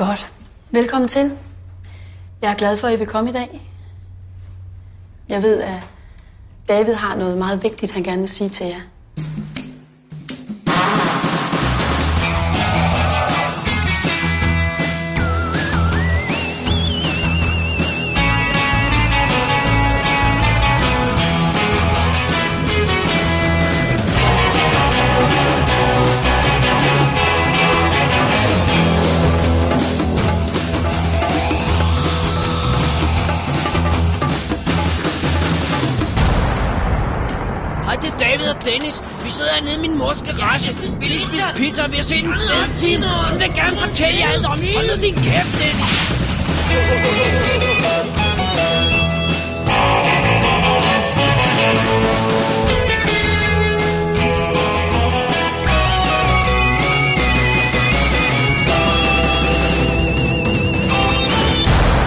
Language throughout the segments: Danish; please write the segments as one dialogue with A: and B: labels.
A: Godt. Velkommen til. Jeg er glad for, at I vil komme i dag. Jeg ved, at David har noget meget vigtigt, han gerne vil sige til jer.
B: Sidder hernede i min mors garage. Vi lige spise pizza, og vi har set en fed film. Hun vil gerne fortælle jer alt om. Hold nu din kæft, Dennis.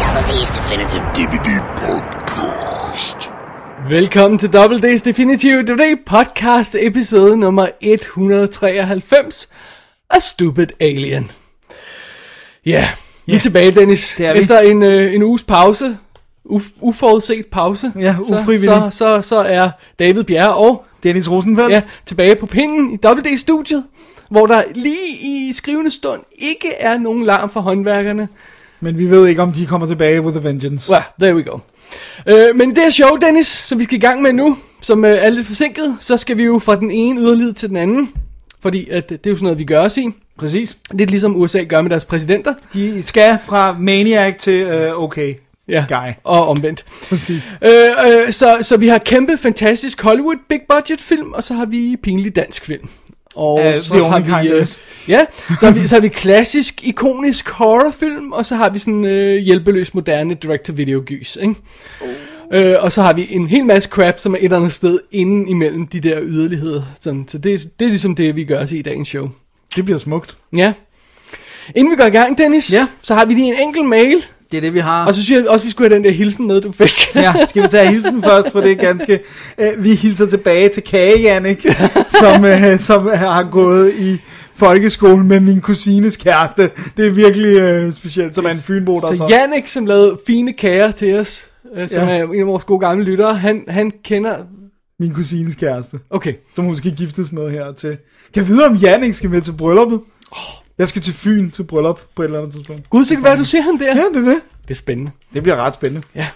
B: Double D's Definitive DVD Podcast.
C: Velkommen til Double D's Definitive DVD podcast episode nummer 193 af Stupid Alien. Ja, vi er tilbage, Dennis.
D: det er vi.
C: Efter en, øh, en uges pause, uf- uforudset pause,
D: Ja,
C: så,
D: ufrivillig.
C: så, så, så er David Bjerre og
D: Dennis Rosenfeldt.
C: ja, tilbage på pinden i Double D-studiet, hvor der lige i skrivende stund ikke er nogen larm fra håndværkerne.
D: Men vi ved ikke, om de kommer tilbage with a vengeance.
C: Well, there we go. Øh, men i det her show, Dennis, som vi skal i gang med nu, som øh, er lidt forsinket, så skal vi jo fra den ene yderlighed til den anden. Fordi at, det er jo sådan noget, vi gør os i.
D: Præcis.
C: Lidt ligesom USA gør med deres præsidenter.
D: De skal fra Maniac til uh, okay.
C: Ja,
D: Guy.
C: og omvendt.
D: Præcis.
C: Øh, øh, så, så vi har kæmpe, fantastisk Hollywood big budget film, og så har vi pinlig dansk film. Og
D: Uh,
C: så har vi, øh, ja, så har vi, så har vi klassisk, ikonisk horrorfilm, og så har vi sådan øh, hjælpeløs moderne direct-to-video gys, ikke? Øh, og så har vi en hel masse crap, som er et eller andet sted inden imellem de der yderligheder. Sådan, så det, er- det er ligesom det, vi gør os i dagens show.
D: Det bliver smukt.
C: Ja. Inden vi går i gang, Dennis,
D: Ja.
C: så har vi lige en enkelt mail,
D: Det er det, vi har.
C: og så synes jeg også, vi skulle have den der hilsen med, du fik.
D: ja, skal vi tage hilsen først, for det er ganske... Uh, vi hilser tilbage til Kage Jannik, som, uh, som har gået i folkeskolen med min kusines kæreste. Det er virkelig uh, specielt, som er en fynbo, der
C: Så Jannik, som lavede fine kager til os, øh, som
D: Ja.
C: er en af vores gode gamle lyttere, han, han kender...
D: Min kusines kæreste,
C: Okay,
D: som hun skal giftes med her til. Kan jeg vide, om Jannik skal med til brylluppet? Jeg skal til Fyn til bryllup på et eller andet tidspunkt.
C: Gud, sikkert hvad du ser ham der.
D: Ja, det er det.
C: Det er spændende.
D: Det bliver ret spændende.
C: Ja.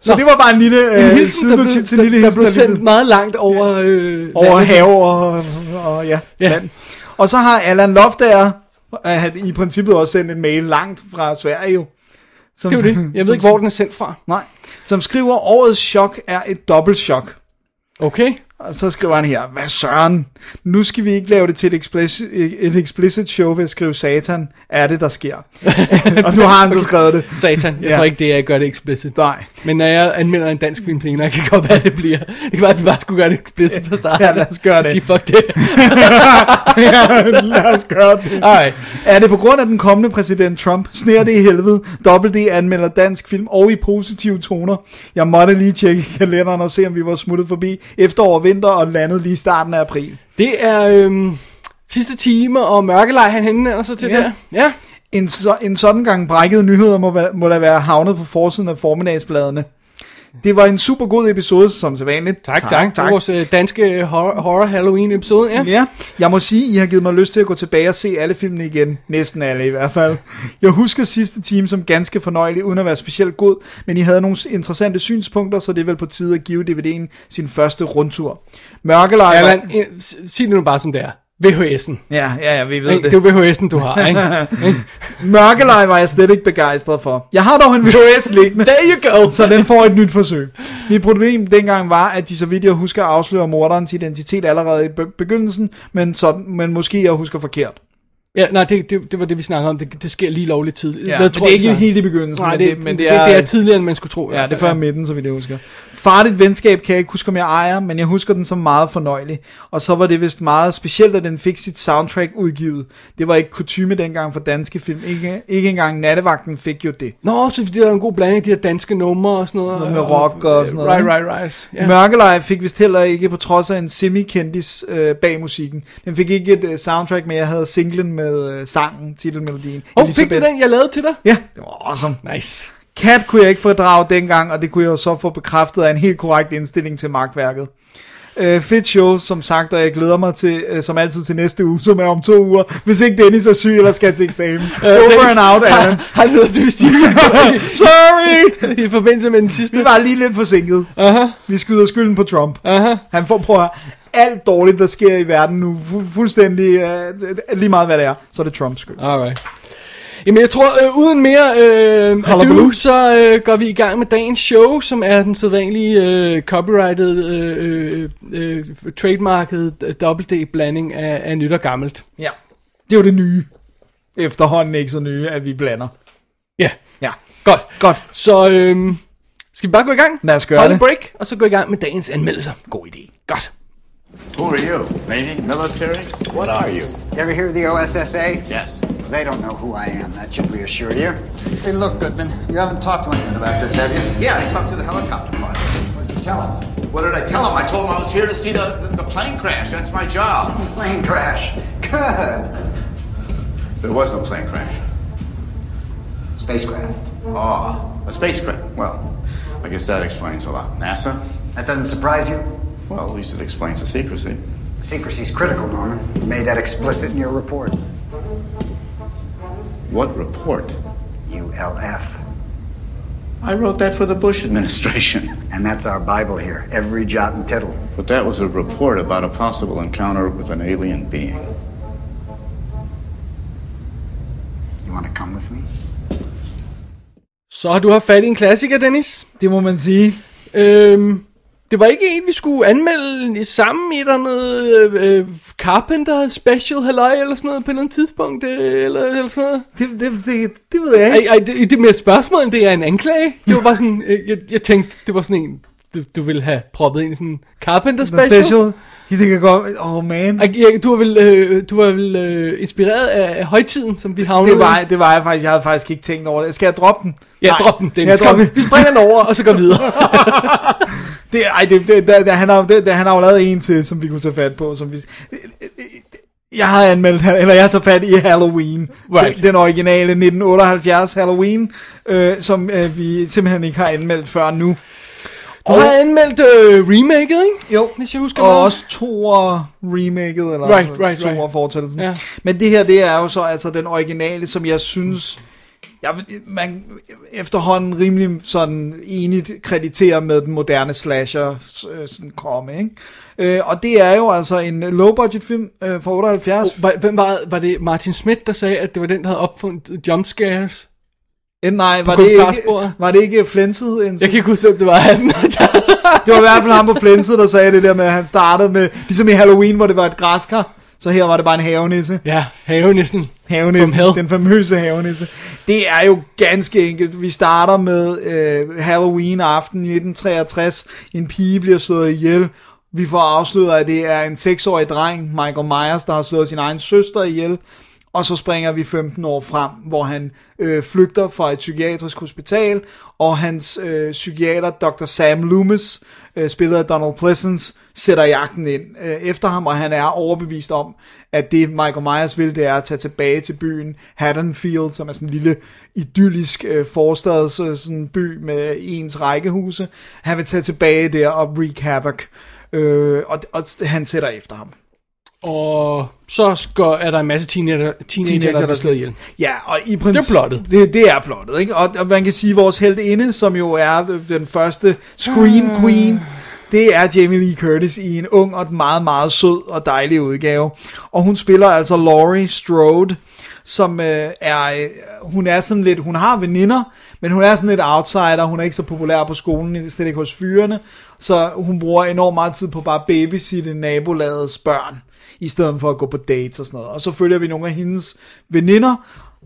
D: Så
C: Nå.
D: det var bare en lille
C: En
D: øh,
C: hilsen, der blev,
D: sidenotit til en lille
C: der, der
D: hilsen,
C: blev
D: der
C: sendt
D: lige-
C: meget langt over... Øh,
D: over
C: landet.
D: hav og, og ja,
C: Ja.
D: land. Og så har Allan Loftager han i princippet også sendt en mail langt fra Sverige jo. Som,
C: Det er jo det. Jeg ved ikke, hvor den er sendt fra.
D: Nej, som skriver, årets chok er et dobbelt chok.
C: Okay.
D: Og så skriver han her, hvad søren, nu skal vi ikke lave det til et explicit, et explicit show ved at skrive satan, er det der sker. og nu har han så skrevet det.
C: Satan. Jeg
D: Ja.
C: tror ikke, det er at gøre det explicit.
D: Nej,
C: Men når jeg anmelder en dansk film senere, kan godt være, det bliver... Det kan være, at vi bare skulle gøre det explicit fra starten.
D: Ja, lad os gøre det.
C: Sige fuck det.
D: ja, lad os gøre det.
C: Alright.
D: Er det på grund af den kommende præsident Trump? Sner det i helvede? Dobbelt D anmelder dansk film og i positive toner. Jeg måtte lige tjekke kalenderen og se, om vi var smuttet forbi efterår og vinter og landet lige i starten af april.
C: Det er øhm, sidste time, og mørkelej, han henvender sig til
D: Ja.
C: der. Ja.
D: En, så, en sådan gang brækkede nyheder må, må der være havnet på forsiden af formiddagsbladene. Det var en super god episode, som sædvanligt.
C: Tak, tak. tak. Det er vores øh, danske horror, horror Halloween episode, ja.
D: Ja, jeg må sige, I har givet mig lyst til at gå tilbage og se alle filmene igen. Næsten alle i hvert fald. Jeg husker sidste time som ganske fornøjelig, uden at være specielt god, men I havde nogle interessante synspunkter, så det er vel på tide at give DVD'en sin første rundtur. Mørkelej var...
C: Allan, øh, sig det nu bare som det er. VHS'en.
D: Ja, ja, ja, vi ved
C: Ikke?
D: det.
C: Det er jo VHS'en, du har, ikke?
D: Mørkelej var jeg slet ikke begejstret for. Jeg har dog en VHS liggende.
C: There you go.
D: Så den får et nyt forsøg. Mit problem dengang var, at de så vidt jeg husker afslører morderens identitet allerede i be- begyndelsen, men, sådan, men måske jeg husker forkert.
C: Ja, nej, det, det, det var det, vi snakkede om. Det, det sker lige lovligt tidligt.
D: Ja, men
C: tror
D: det er ikke
C: vi
D: helt i begyndelsen,
C: Nej,
D: men
C: det,
D: det, men
C: det,
D: det, er,
C: det er tidligere, end man skulle tro.
D: Ja, det er før midten, så vidt jeg husker. Farligt venskab kan jeg ikke huske, om jeg ejer, men jeg husker den som meget fornøjelig. Og så var det vist meget specielt, at den fik sit soundtrack udgivet. Det var ikke kutume dengang for danske film. Ikke, ikke engang Nattevagten fik jo det.
C: Nå, så det er en god blanding af de her danske numre og sådan noget.
D: Noget med rock og sådan noget,
C: Right, right, right. Ja.
D: Mørkeleje fik vist heller ikke, på trods af en semi-kendis øh, bag musikken. Den fik ikke et øh, soundtrack, men jeg havde singlen med øh, sangen, titelmelodien.
C: Åh, oh, fik du den, jeg lavede til dig?
D: Ja, det var awesome.
C: Nice.
D: Cat kunne jeg ikke fordrage dengang, og det kunne jeg jo så få bekræftet af en helt korrekt indstilling til magtværket. Øh, fedt show, som sagt, og jeg glæder mig til, øh, som altid til næste uge, som er om to uger, hvis ikke Dennis er syg eller skal til eksamen. Over and out, Allan.
C: Har du noget, du vil sige?
D: Sorry!
C: I forbindelse med den sidste.
D: Vi var lige lidt forsinket.
C: Aha,
D: Vi skyder skylden på Trump.
C: aha.
D: Han får prøve at alt dårligt, der sker i verden nu, fu- fuldstændig, uh, lige meget hvad det er, så er det Trumps skyld.
C: Alright. Jamen jeg tror, øh, uden mere øh, ado, så øh, går vi i gang med dagens show, som er den sædvanlige øh, copyrighted, øh, øh, øh, trademarket øh, dobbelt-D-blanding af, af nyt og gammelt.
D: Ja, det er jo det nye. Efterhånden ikke så nye, at vi blander.
C: Ja,
D: Ja,
C: godt.
D: godt.
C: Så øh, skal vi bare gå i gang?
D: Lad os gøre
C: Hold
D: det.
C: break, og så gå i gang med dagens anmeldelser.
D: God idé.
C: Godt.
E: Who are you? Navy? Military? What are you?
F: You ever hear of the OSSA?
E: Yes.
F: They don't know who I am. That should reassure you. Hey, look, Goodman, you haven't talked to anyone about this, have you?
E: Yeah, I talked to the helicopter pilot.
F: What did you tell him?
E: What did I tell him? I told him I was here to see the, the, the plane crash. That's my job.
F: Plane crash. Good.
E: There was no plane crash.
F: Spacecraft.
E: Oh, a spacecraft. Well, I guess that explains a lot. NASA?
F: That doesn't surprise you?
E: Well, at least it explains the secrecy.
F: Secrecy's critical, Norman. You made that explicit in your report.
E: What report?
F: ULF.
E: I wrote that for the Bush administration.
F: And that's our Bible here. Every jot and tittle.
E: But that was a report about a possible encounter with an alien being.
F: You want to come with me?
C: Så har du haft fat i en klassiker, Dennis.
D: Det må man sige.
C: Øhm, det var ikke en, vi skulle anmelde sammen i et eller andet øh, øh, Carpenter special, halløj, eller sådan noget på et eller andet tidspunkt, øh, eller, eller sådan noget.
D: Det, det, det, det ved jeg
C: Ej,
D: ikke.
C: ej, det, det er mere et spørgsmål, end det er en anklage. Det var bare sådan, øh, jeg, jeg tænkte, det var sådan en, du, du ville have proppet ind i sådan en Carpenter
D: The
C: special.
D: special. Ja, det kan godt... Oh, man.
C: Ej, jeg, du var vel, øh, du var vel øh, inspireret af, højtiden, som vi havnede
D: Det var,
C: i.
D: det var jeg faktisk. Jeg havde faktisk ikke tænkt over det. Skal jeg droppe den?
C: Ja,
D: Nej.
C: drop den, Dennis.
D: Jeg
C: Kom,
D: dropper
C: vi springer den over, og så går videre.
D: Det, ej, det, det, det, det, han, har, det, det, han har jo lavet en til, som vi kunne tage fat på. Som vi, jeg har anmeldt, eller jeg har taget fat i Halloween.
C: Right.
D: Den, den originale 1978 Halloween, øh, som øh, vi simpelthen ikke har anmeldt før nu.
C: Du har anmeldt øh, remaket, ikke?
D: Jo,
C: Hvis jeg husker
D: og
C: noget.
D: også toer remaket, eller
C: Right, right,
D: toer
C: right.
D: fortællelsen.
C: Ja.
D: Men det her, det er jo så altså den originale, som jeg synes, jeg, man efterhånden rimelig sådan enigt krediterer med den moderne slasher øh, sådan komme, ikke? Øh, og det er jo altså en low budget film øh, fra 78.
C: Var, hvem var, var det Martin Smith, der sagde, at det var den, der havde opfundet jump scares?
D: Eh, nej, var det, ikke, var det ikke Flenset? En,
C: Jeg kan ikke huske, hvem det var dem.
D: Det var i hvert fald ham på Flenset, der sagde det der med, at han startede med, ligesom i Halloween, hvor det var et græskar. Så her var det bare en havenisse.
C: ja, havenissen.
D: Havenissen,
C: From hell.
D: den famøse havenisse. Det er jo ganske enkelt. Vi starter med øh, Halloween aften 1963. En pige bliver slået ihjel. Vi får afsløret, at det er en 6-årig dreng, Michael Myers, der har slået sin egen søster ihjel. Og så springer vi 15 år frem, hvor han øh, flygter fra et psykiatrisk hospital, og hans øh, psykiater, Dr. Sam Loomis, øh, spillet af Donald Pleasence, sætter jagten ind øh, efter ham, og han er overbevist om, at det Michael Myers vil, det er at tage tilbage til byen Haddonfield, som er sådan en lille idyllisk øh, forstads øh, sådan by med ens rækkehuse. Han vil tage tilbage der og wreak havoc, øh, og, og han sætter efter ham.
C: Og så skal, er der en masse teenager, teenager, der bliver slået ihjel.
D: Ja, og i princippet...
C: Det er plottet.
D: Det, det er plottet, ikke? Og, og man kan sige, at vores heldinde, som jo er den første Scream. Queen, det er Jamie Lee Curtis i en ung og meget, meget sød og dejlig udgave. Og hun spiller altså Laurie Strode, som øh, er, øh, hun er sådan lidt, hun har veninder, men hun er sådan lidt outsider, hun er ikke så populær på skolen, slet ikke hos fyrene, så hun bruger enormt meget tid på bare at babysitte nabolagets børn, i stedet for at gå på dates og sådan noget. Og så følger vi nogle af hendes veninder,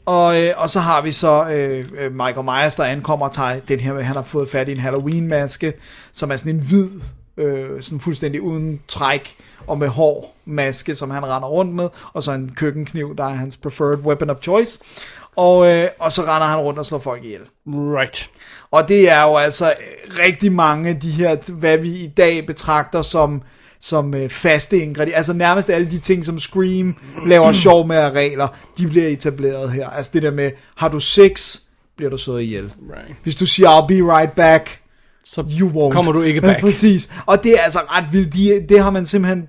D: og, øh, og så har vi så øh, øh, Michael Myers, der ankommer og tager den her, han har fået fat i en Halloween-maske, som er sådan en hvid, øh, sådan fuldstændig uden træk, og med hår maske, som han render rundt med, og så en køkkenkniv, der er hans preferred weapon of choice. Og, øh, og så render han rundt og slår folk ihjel.
C: Right.
D: Og det er jo altså øh, rigtig mange af de her, hvad vi i dag betragter som, som øh, faste ingredienser. Altså nærmest alle de ting, som Scream laver sjov med af regler, de bliver etableret her. Altså det der med, har du sex, bliver du slået ihjel.
C: Right.
D: Hvis du siger, I'll be right back,
C: Så
D: you won't.
C: kommer du ikke back.
D: Præcis. Og det er altså ret vildt. De, det har man simpelthen,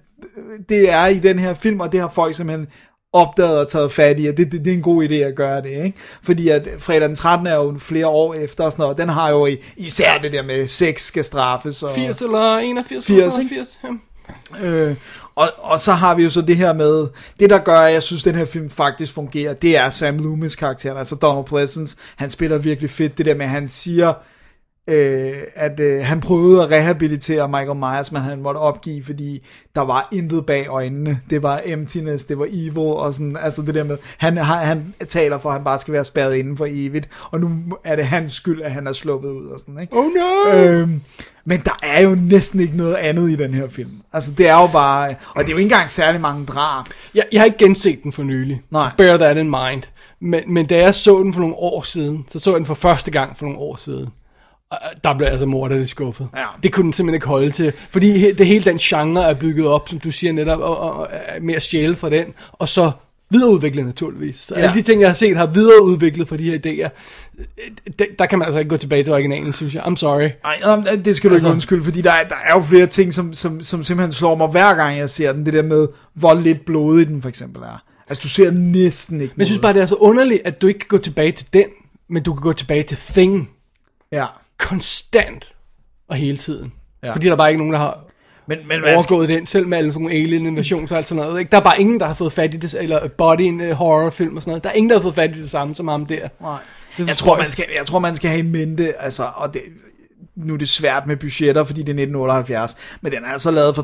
D: det er i den her film, og det har folk simpelthen opdaget og taget fat i, og det, det, det er en god idé at gøre det, ikke? Fordi at fredag den 13. er jo flere år efter og sådan noget, og den har jo i- især det der med sex skal straffes. Og,
C: 80 eller 81?
D: 80,
C: eller
D: ikke?
C: 80, ja.
D: Øh, og, og så har vi jo så det her med, det der gør, at jeg synes, at den her film faktisk fungerer, det er Sam Loomis karakteren, altså Donald Pleasence, han spiller virkelig fedt, det der med, at han siger, øh, at øh, han prøvede at rehabilitere Michael Myers, men han måtte opgive, fordi der var intet bag øjnene. Det var emptiness, det var evil, og sådan, altså det der med, han, han, han taler for, at han bare skal være spærret inden for evigt, og nu er det hans skyld, at han er sluppet ud og sådan, ikke?
C: Oh no!
D: Øhm, men der er jo næsten ikke noget andet i den her film. Altså det er jo bare, og det er jo ikke engang særlig mange drab.
C: Jeg, jeg har ikke genset den for nylig.
D: Nej.
C: Så bear that in mind. Men, men da jeg så den for nogle år siden, så så jeg den for første gang for nogle år siden. Og Der blev jeg altså morderligt skuffet.
D: Ja.
C: Det kunne den simpelthen ikke holde til. Fordi he- det hele den genre er bygget op, som du siger netop, og, og, og med at stjæle fra den. Og så videreudviklet naturligvis. Så
D: Ja.
C: alle de ting, jeg har set, har videreudviklet fra de her idéer. Der, der kan man altså ikke gå tilbage til originalen, synes jeg. I'm sorry.
D: Ej, det skal du altså, ikke undskylde, fordi der er, der er jo flere ting, som, som, som simpelthen slår mig hver gang jeg ser den. Det der med, hvor lidt blodig den for eksempel er. Altså du ser næsten ikke
C: Men jeg synes bare, det er så underligt, at du ikke kan gå tilbage til den, men du kan gå tilbage til Thing
D: Ja.
C: konstant og hele tiden.
D: Ja.
C: Fordi der er bare ikke nogen, der har
D: Men, men hvad skal,
C: overgået den, selv med alle sådan nogle alien invasions og alt sådan noget. Ikke? Der er bare ingen, der har fået fat i det, eller body horror film og sådan noget. Der er ingen, der har fået fat i det samme som ham der.
D: nej. Jeg tror, man skal, jeg tror, man skal have i mente, altså, og det, nu er det svært med budgetter, fordi det er 1978, men den er altså lavet for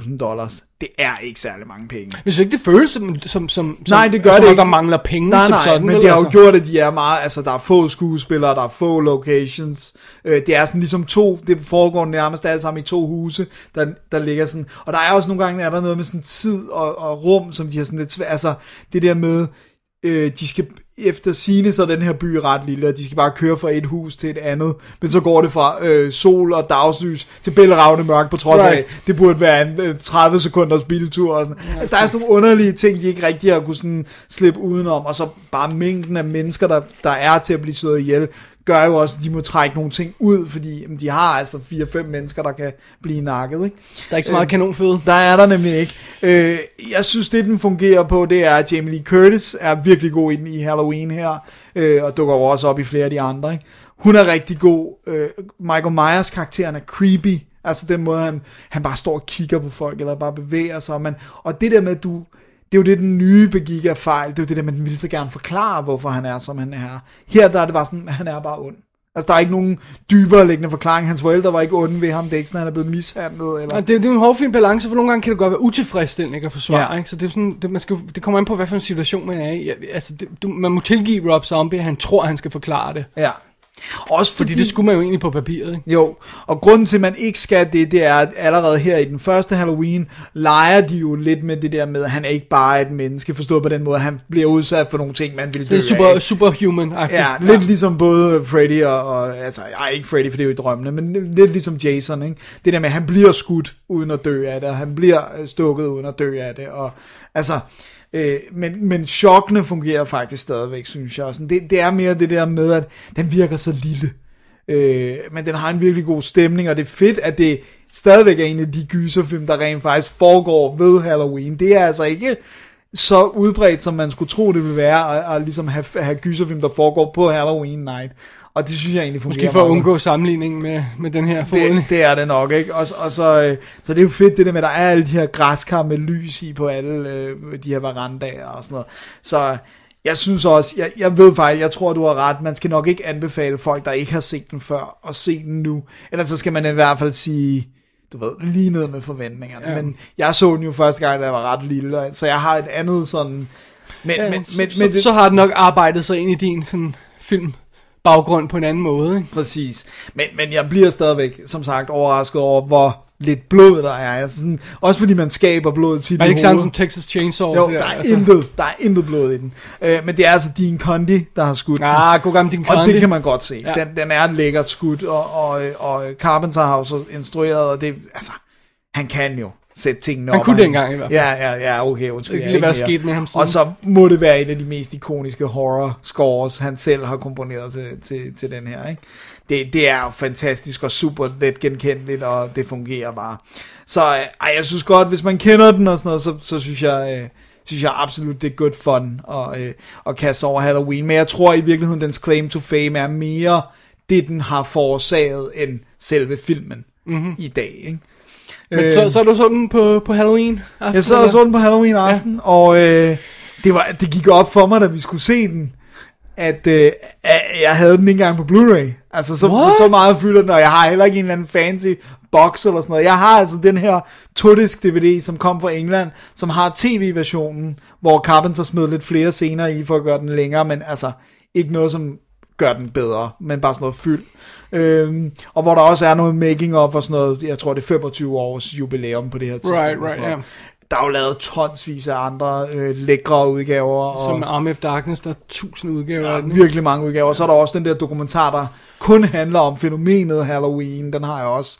D: 300.000 dollars. Det er ikke særlig mange penge.
C: Synes ikke, det føles som, som, som,
D: Nej, det gør
C: som
D: det ikke.
C: der mangler penge
D: nej,
C: som
D: nej,
C: sådan.
D: men det har jo
C: altså?
D: gjort, at de er meget, altså der er få skuespillere, der er få locations, øh, det er sådan ligesom to, det foregår nærmest alle sammen i to huse, der, der ligger sådan, og der er også nogle gange, er der noget med sådan tid og, og rum, som de har sådan lidt svært, altså det der med, øh, de skal efter sine så er den her by ret lille, og de skal bare køre fra et hus til et andet, men så går det fra øh, sol og dagslys til bælragende mørk, på trods
C: Right.
D: af, det burde være en øh, 30 sekunders biltur og sådan. Altså der er sådan nogle underlige ting, de ikke rigtig har kunne sådan slippe udenom, og så bare mængden af mennesker, der, der er til at blive slået ihjel, gør jo også, at de må trække nogle ting ud, fordi jamen, de har altså 4-5 mennesker, der kan blive nakket, ikke?
C: Der er ikke så meget kanonføde.
D: Der er der nemlig ikke. Øh, jeg synes, det den fungerer på, det er, at Jamie Lee Curtis er virkelig god i den i Halloween her, øh, og dukker jo også op i flere af de andre. Ikke? Hun er rigtig god. Øh, Michael Myers karakteren er creepy. Altså den måde, han, han bare står og kigger på folk, eller bare bevæger sig. Og, man, og det der med, at du... Det er jo det, den nye begik af fejl. Det er jo det der den ville så gerne forklare, hvorfor han er, som han er. Her der er det bare sådan, at han er bare ond. Altså, der er ikke nogen dybere liggende forklaring. Hans forældre var ikke onde ved ham. Det er ikke sådan, han er blevet mishandlet. Eller...
C: Og det, det er jo en hårdfin balance, for nogle gange kan det godt være utilfredsstillende ikke at forsvare.
D: Ja.
C: Ja. Ikke? Så det, er sådan, det, man skal, det kommer an på, hvad for en situation man er i. Ja, Altså, det, du, man må tilgive Rob Zombie, at han tror, at han skal forklare det.
D: Ja. Også fordi,
C: Fordi det skulle man jo egentlig på papiret. Ikke?
D: Jo, og grunden til, at man ikke skal det, det er, at allerede her i den første Halloween, leger de jo lidt med det der med, at han er ikke bare et menneske, forstået på den måde, han bliver udsat for nogle ting, man vil
C: Så det er super,
D: af.
C: superhuman-agtigt.
D: Ja, lidt ligesom både Freddy og, og altså, ej, ikke Freddy, for det er jo i drømmene, men lidt ligesom Jason, ikke? Det der med, at han bliver skudt uden at dø af det, og han bliver øh, stukket uden at dø af det, og altså, øh, men, men chokkene fungerer faktisk stadigvæk, synes jeg. Sådan, det, det er mere det der med, at den virker så lille, øh, men den har en virkelig god stemning, og det er fedt, at det stadigvæk er en af de gyserfilm, der rent faktisk foregår ved Halloween. Det er altså ikke så udbredt, som man skulle tro, det ville være, at, at ligesom have, have gyserfilm, der foregår på Halloween night. Og det synes jeg egentlig fungerer
C: Måske for at undgå sammenligning med, med den her forhåbentlig.
D: det, det er det nok, ikke? Og, og så, øh, så det er jo fedt det der med, at der er alle de her græskar med lys i på alle øh, de her verandaer og sådan noget. Så jeg synes også, jeg, jeg ved faktisk, jeg tror du har ret, man skal nok ikke anbefale folk, der ikke har set den før, at se den nu. Ellers så skal man i hvert fald sige, du ved, lige ned med forventningerne. Ja. Men jeg så den jo første gang, da jeg var ret lille, så jeg har et andet sådan Men,
C: Ja,
D: men,
C: så,
D: men,
C: så,
D: men det,
C: så har den nok arbejdet sig ind i din sådan, film baggrund på en anden måde. Ikke?
D: Præcis. Men, men jeg bliver stadigvæk, som sagt, overrasket over, hvor lidt blod der er. Sådan, også fordi man skaber blod tit
C: Er det ikke samme som Texas Chainsaw?
D: Jo,
C: det
D: der er, altså. intet, der er intet blod i den. Øh, men det er altså Dean Condi, der har skudt den.
C: Ah, god gammel din
D: Og
C: Condi.
D: det kan man godt se.
C: Ja.
D: Den, den er lækkert skud, og, og, og Carpenter har jo så instrueret, og det, altså, han kan jo sætte tingene
C: Han
D: op.
C: kunne
D: og
C: dengang i hvert fald.
D: Ja, ja, ja, okay, undskyld.
C: Det kan lige
D: er
C: være sket med ham siden.
D: Og så må det være en af de mest ikoniske horror scores, han selv har komponeret til, til, til den her, ikke? Det, det er fantastisk og super let genkendeligt, og det fungerer bare. Så øh, ej, jeg synes godt, hvis man kender den og sådan noget, så, så synes jeg... Øh, synes jeg absolut, det er good fun at, øh, at kaste over Halloween. Men jeg tror i virkeligheden, dens claim to fame er mere det, den har forårsaget, end selve filmen mm-hmm. i dag. Ikke?
C: Men så, så er du sådan på, på Halloween aften?
D: Jeg sad og så den på Halloween aften, ja. og øh, det, var, det gik op for mig, da vi skulle se den, at, øh, jeg havde den ikke engang på Blu-ray. Altså, så, så, så meget fylder den, og jeg har heller ikke en eller anden fancy box eller sådan noget. Jeg har altså den her todisk DVD, som kom fra England, som har tv-versionen, hvor Carpenter smed lidt flere scener i, for at gøre den længere, men altså ikke noget, som gør den bedre, men bare sådan noget fyld. Øhm, og hvor der også er noget making of og sådan noget, jeg tror det er 25 års jubilæum på det her tidspunkt.
C: Right, right,
D: noget. Der er jo lavet tonsvis af andre øh, lækre udgaver. Og,
C: Som Army of Darkness, der er tusind udgaver
D: er virkelig mange udgaver. Og så er der også den der dokumentar, der kun handler om fænomenet Halloween. Den har jeg også.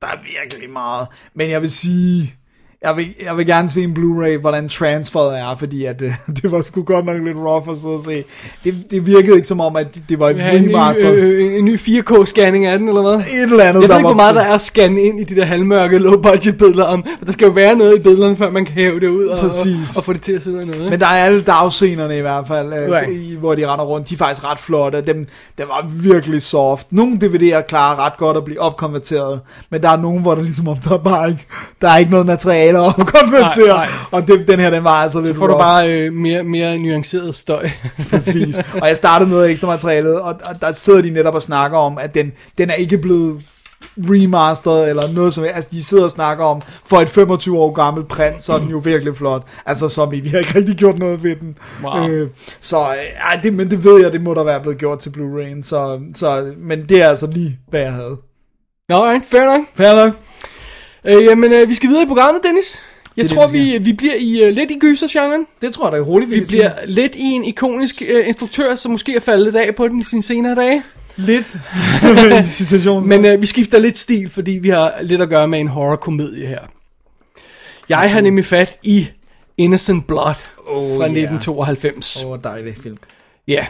D: Der er virkelig meget. Men jeg vil sige, jeg vil, jeg vil gerne se en Blu-ray, hvordan transferet er, fordi at, øh, det var sgu godt nok lidt rough at sidde og se. Det, det virkede ikke som om, at det, det var
C: Vi har en ny,
D: remaster.
C: øh, en, ny 4K-scanning af den, eller hvad?
D: et eller andet,
C: Jeg ved
D: der
C: ikke,
D: var
C: hvor meget der er at scanne ind i de der halvmørke, low-budget billeder om. Der skal jo være noget i billederne, før man kan hæve det ud og, og,
D: Præcis.
C: og få det til at af noget.
D: Men der er alle dagscenerne i hvert fald, øh,
C: Right.
D: i, hvor de render rundt. De er faktisk ret flotte. Dem, dem var virkelig soft. Nogle DVD'er klarer ret godt at blive opkonverteret, men der er nogle, hvor der ligesom om, der er bare ikke, der er ikke noget materiale at opkonvertere.
C: Nej, nej.
D: Og det, den her, den var altså
C: så
D: lidt
C: får du
D: rough.
C: bare øh, mere, mere nuanceret støj.
D: Præcis. Og jeg startede noget ekstra materialet, og, og der sidder de netop og snakker om, at den, den er ikke blevet remastered eller noget som altså de sidder og snakker om for et 25 år gammelt print så er den jo virkelig flot altså som i de har ikke rigtig gjort noget ved den
C: Wow.
D: øh, så øh, det, men det ved jeg det må der være blevet gjort til Blu-ray så, så men det er altså lige hvad jeg havde
C: Nå, right, fair nok.
D: fair nok
C: Øh, jamen, øh, vi skal videre i programmet, Dennis. Jeg
D: Det
C: tror,
D: det, vi
C: vi, vi bliver i uh, lidt i gysergenren.
D: det tror jeg da hurtigt vi,
C: Vi
D: kan sige.
C: bliver lidt i en ikonisk uh, instruktør, som måske er faldet af på den i sine senere dage.
D: lidt situationen
C: Men uh, vi skifter lidt stil, fordi vi har lidt at gøre med en horror-komedie her. Jeg har nemlig fat i Innocent Blood
D: Oh,
C: fra
D: ja.
C: 1992.
D: Åh, oh, dejlig film.
C: Ja.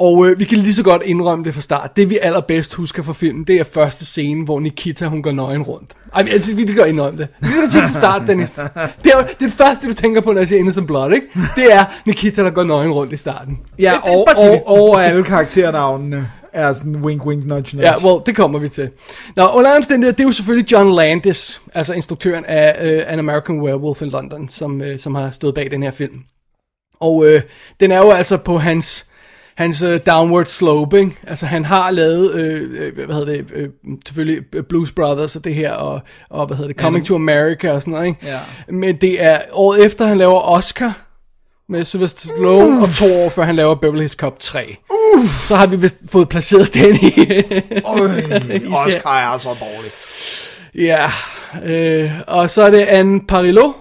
C: Og øh, vi kan lige så godt indrømme det fra start. Det vi allerbedst husker fra filmen, det er første scene, hvor Nikita hun går nøgen rundt. Ej, men, altså, vi kan godt indrømme det. Vi kan sige det fra start, Dennis. Det er, jo- det er det første, du tænker på, når jeg siger Innocent Blood, ikke? Det er Nikita, der går nøgen rundt i starten.
D: Ja,
C: det, det,
D: og, og, og alle karakternavnene er sådan wink, wink, nudge, nudge.
C: Ja, well, det kommer vi til. Nå, under omstændighed, det er jo selvfølgelig John Landis, altså instruktøren af uh, An American Werewolf in London, som, uh, som har stået bag den her film. Og uh, den er jo altså på hans, hans uh, downward slope, ikke? Altså han har lavet, uh, hvad hedder det, uh, selvfølgelig Blues Brothers og det her, og, og hvad hedder det, Coming to America og sådan noget, ikke?
D: Ja.
C: Men det er året efter, han laver Oscar med Sylvester Stallone, uh. og to år før han laver Beverly Hills Cop 3. Uh. Så har vi vist fået placeret den i,
D: Øj, Oscar er så dårlig.
C: Ja, øh, og så er det Anne Parillo,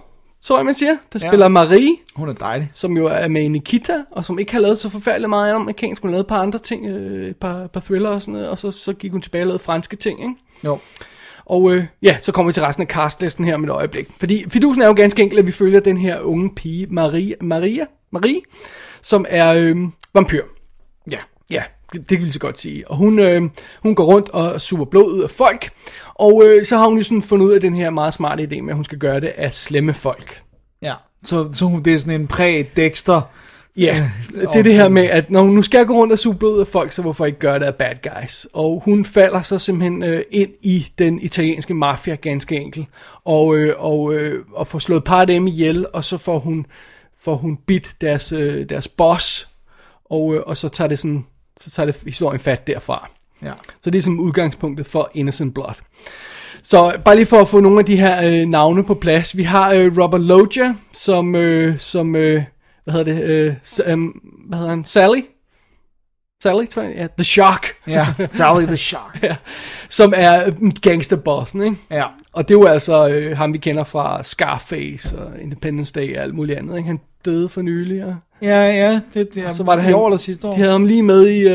C: tror jeg man siger, der
D: Ja.
C: spiller Marie,
D: Hun er dejlig.
C: som jo er med i Nikita, og som ikke har lavet så forfærdeligt meget amerikansk. Hun lavet et par andre ting, øh, et par, par thriller og sådan noget, og så, så gik hun tilbage og lavede franske ting, ikke?
D: Jo.
C: Og øh, ja, så kommer vi til resten af castlisten her om et øjeblik. Fordi fidusen er jo ganske enkelt, at vi følger den her unge pige, Maria, Maria, Marie, som er øh, vampyr.
D: Ja.
C: Ja, det, kan vi så godt sige. Og hun, øh, hun går rundt og suger blod ud af folk, og øh, så har hun jo sådan fundet ud af den her meget smarte idé med, at hun skal gøre det af slemme folk.
D: Ja. Så, så hun, det er sådan en præ-Dexter.
C: Ja, det er det her med, at når hun nu skal gå rundt og suge blod ud af folk, så hvorfor ikke gøre det af bad guys? Og hun falder så simpelthen øh, ind i den italienske mafia ganske enkelt, og, øh, og, øh, og får slået et par af dem ihjel, og så får hun, får hun bit deres, øh, deres boss, og, øh, og så tager det sådan, så tager det historien fat derfra.
D: Ja.
C: Så det er som udgangspunktet for Innocent Blood. Så bare lige for at få nogle af de her øh, navne på plads. Vi har øh, Robert Loggia, som, øh, som øh, hvad hedder det, øh, øhm, hvad hedder han, Sally? Sally, tror jeg, ja, The Shark,
D: Ja, Sally the Shark.
C: ja, som er øh, gangsterbossen, ikke?
D: Ja.
C: Og det er jo altså øh, ham, vi kender fra Scarface og Independence Day og alt muligt andet, ikke? Han døde for nylig, og
D: Ja, ja, det, det
C: så var det han,
D: år eller sidste år.
C: De havde ham lige med i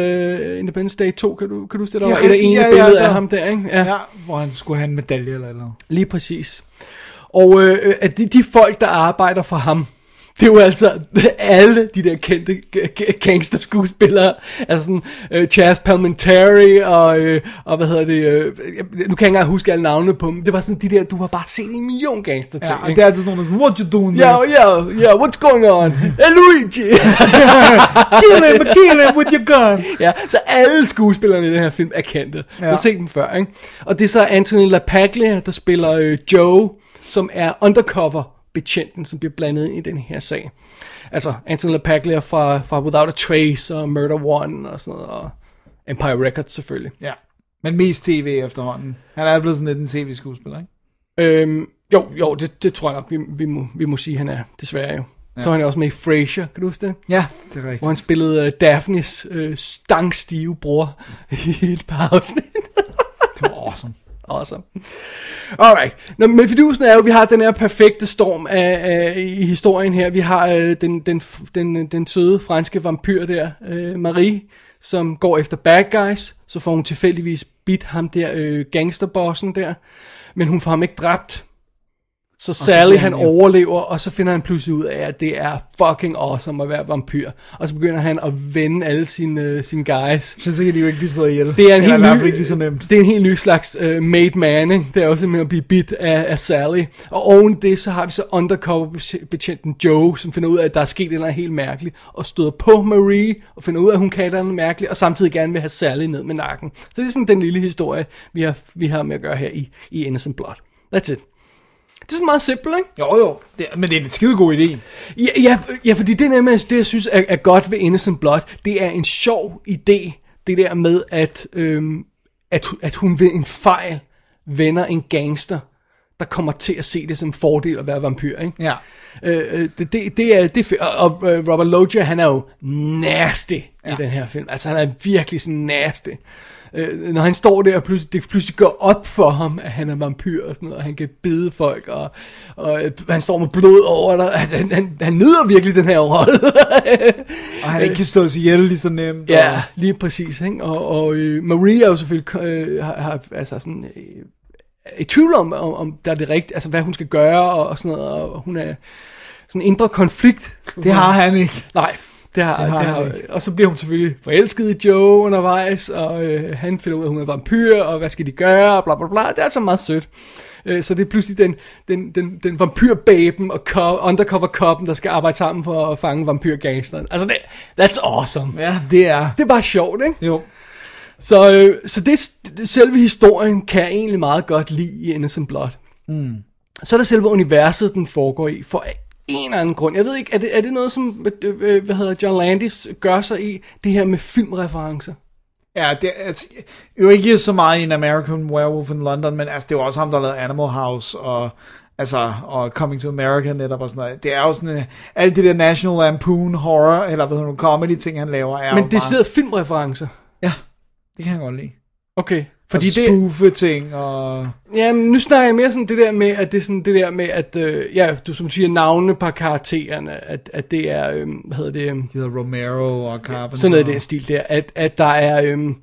C: uh, Independence Day 2, kan du, kan du det? Der
D: Ja,
C: var et af ene
D: ja, ja,
C: billede
D: der-
C: af ham der, ikke?
D: Ja, hvor han skulle have en medalje eller eller noget.
C: Lige præcis. Og øh, at de, de folk, der arbejder for ham, det er jo altså alle de der kendte gangster skuespillere. Altså sådan øh, Chaz Palminteri og, øh, og hvad hedder det, øh, nu kan jeg ikke engang huske alle navnene på dem. Det var sådan de der, du har bare set en million gangster ting.
D: Ja, og det er altid sådan er sådan, what you doing
C: Ja, ja, ja, what's going on? Hey, Luigi!
D: Kill him, kill him with your gun.
C: ja, så alle skuespillerne i den her film er kendte. Ja. Du har set dem før, ikke? Og det er så Anthony LaPaglia, der spiller øh, Joe, som er undercover betjenten, som bliver blandet ind i den her sag. Altså Anthony LaPaglia fra, fra Without a Trace og Murder One og sådan noget, og Empire Records selvfølgelig.
D: Ja, men mest tv efterhånden. Han er blevet sådan lidt en tv-skuespiller, ikke?
C: Øhm, jo, jo, det, det tror jeg nok, vi, vi, må, vi må sige, han er, desværre jo. Ja. Så er han også med i Frasier, kan du huske det?
D: Ja, det er
C: Hvor
D: rigtigt.
C: han spillede uh, Daphnes uh, stangstive bror i et par afsnit.
D: Det var awesome.
C: Awesome. Alright. Nå, men fidusen er jo, at vi har den her perfekte storm øh, øh, af, af, i historien her. Vi har øh, den, den, den, den søde franske vampyr der, øh, Marie, som går efter bad guys. Så får hun tilfældigvis bit ham der øh, gangsterbossen der. Men hun får ham ikke dræbt. Så Sally
D: bliver
C: han
D: han
C: overlever, og så finder han pludselig ud af, at det er fucking awesome at være vampyr. Og så begynder han at vende alle sine, øh, sine guys.
D: Så kan de jo ikke blive slået ihjel.
C: Det er en helt ny,
D: ikke lige så nemt.
C: Det er en helt ny slags uh, made man, ikke? Det er jo simpelthen at blive bit af, af Sally. Og oven det, så har vi så undercover betjenten Joe, som finder ud af, at der er sket noget helt mærkeligt, og støder på Marie, og finder ud af, at hun kan noget mærkeligt, og samtidig gerne vil have Sally ned med nakken. Så det er sådan den lille historie, vi har, vi har med at gøre her i, i Innocent Blood. That's it. Det er sådan meget simpelt, ikke?
D: Jo, jo. Det, men det er en skide god idé.
C: Ja, ja, ja fordi det, der med, det jeg synes er, er godt ved Innocent Blood, det er en sjov idé, det der med, at, øhm, at, at hun ved en fejl vender en gangster, der kommer til at se det som en fordel at være vampyr, ikke?
D: Ja.
C: Øh, øh, det, det, det er, det. Og, og øh, Robert Loggia, han er jo nasty ja. i den her film. Altså, han er virkelig sådan nasty. Øh, når han står der, og pludselig, det pludselig går op for ham, at han er vampyr og sådan noget, og han kan bide folk, og, og øh, han står med blod over dig. Han, han, han nyder virkelig den her rolle.
D: Og han ikke kan slås ihjel lige så nemt.
C: ja,
D: Og,
C: lige præcis. Ikke? Og, og øh, Marie er jo selvfølgelig øh, har, har, altså sådan, øh, i tvivl om, om, om der er det rigtige, altså hvad hun skal gøre, og, og sådan noget, og hun er sådan en indre konflikt.
D: det har han ikke.
C: Nej, det har,
D: Det har
C: det har. Og så bliver hun selvfølgelig forelsket i Joe undervejs, og øh, han finder ud af, at hun er vampyr, og hvad skal de gøre, og bla bla bla. Det er altså meget sødt. Øh, så det er pludselig den, den, den, den vampyrbaben og co- undercover coppen, der skal arbejde sammen for at fange vampyrgangsteren. Altså, det, that's awesome.
D: Ja, det er.
C: Det er bare sjovt, ikke?
D: Jo.
C: Så, øh, så det, det, selve historien kan jeg egentlig meget godt lide i Innocent Blood. Mm. Så er der selve universet, den foregår i, for en eller anden grund. Jeg ved ikke, er det, er det noget, som øh, øh, hvad hedder John Landis gør sig i, det her med filmreferencer?
D: Ja, det er altså, jo ikke så meget i en American Werewolf in London, men altså, det er jo også ham, der lavede Animal House, og altså, og Coming to America netop og sådan noget. Det er jo sådan, uh, alt det der National Lampoon horror, eller hvad hedder det, comedy ting, han laver, er
C: Men det
D: bare,
C: stedet filmreferencer.
D: Ja, det kan han godt lide.
C: Okay.
D: Fordi og
C: det,
D: spoofe ting, og...
C: ja, men nu snakker jeg mere sådan det der med, at det er sådan det der med, at, øh, ja, du som siger, navnene på karaktererne, at, at det er, øh, hvad hedder det, øh,
D: De hedder Romero og Carpenter.
C: Sådan noget i den stil der, at, at der er øhm,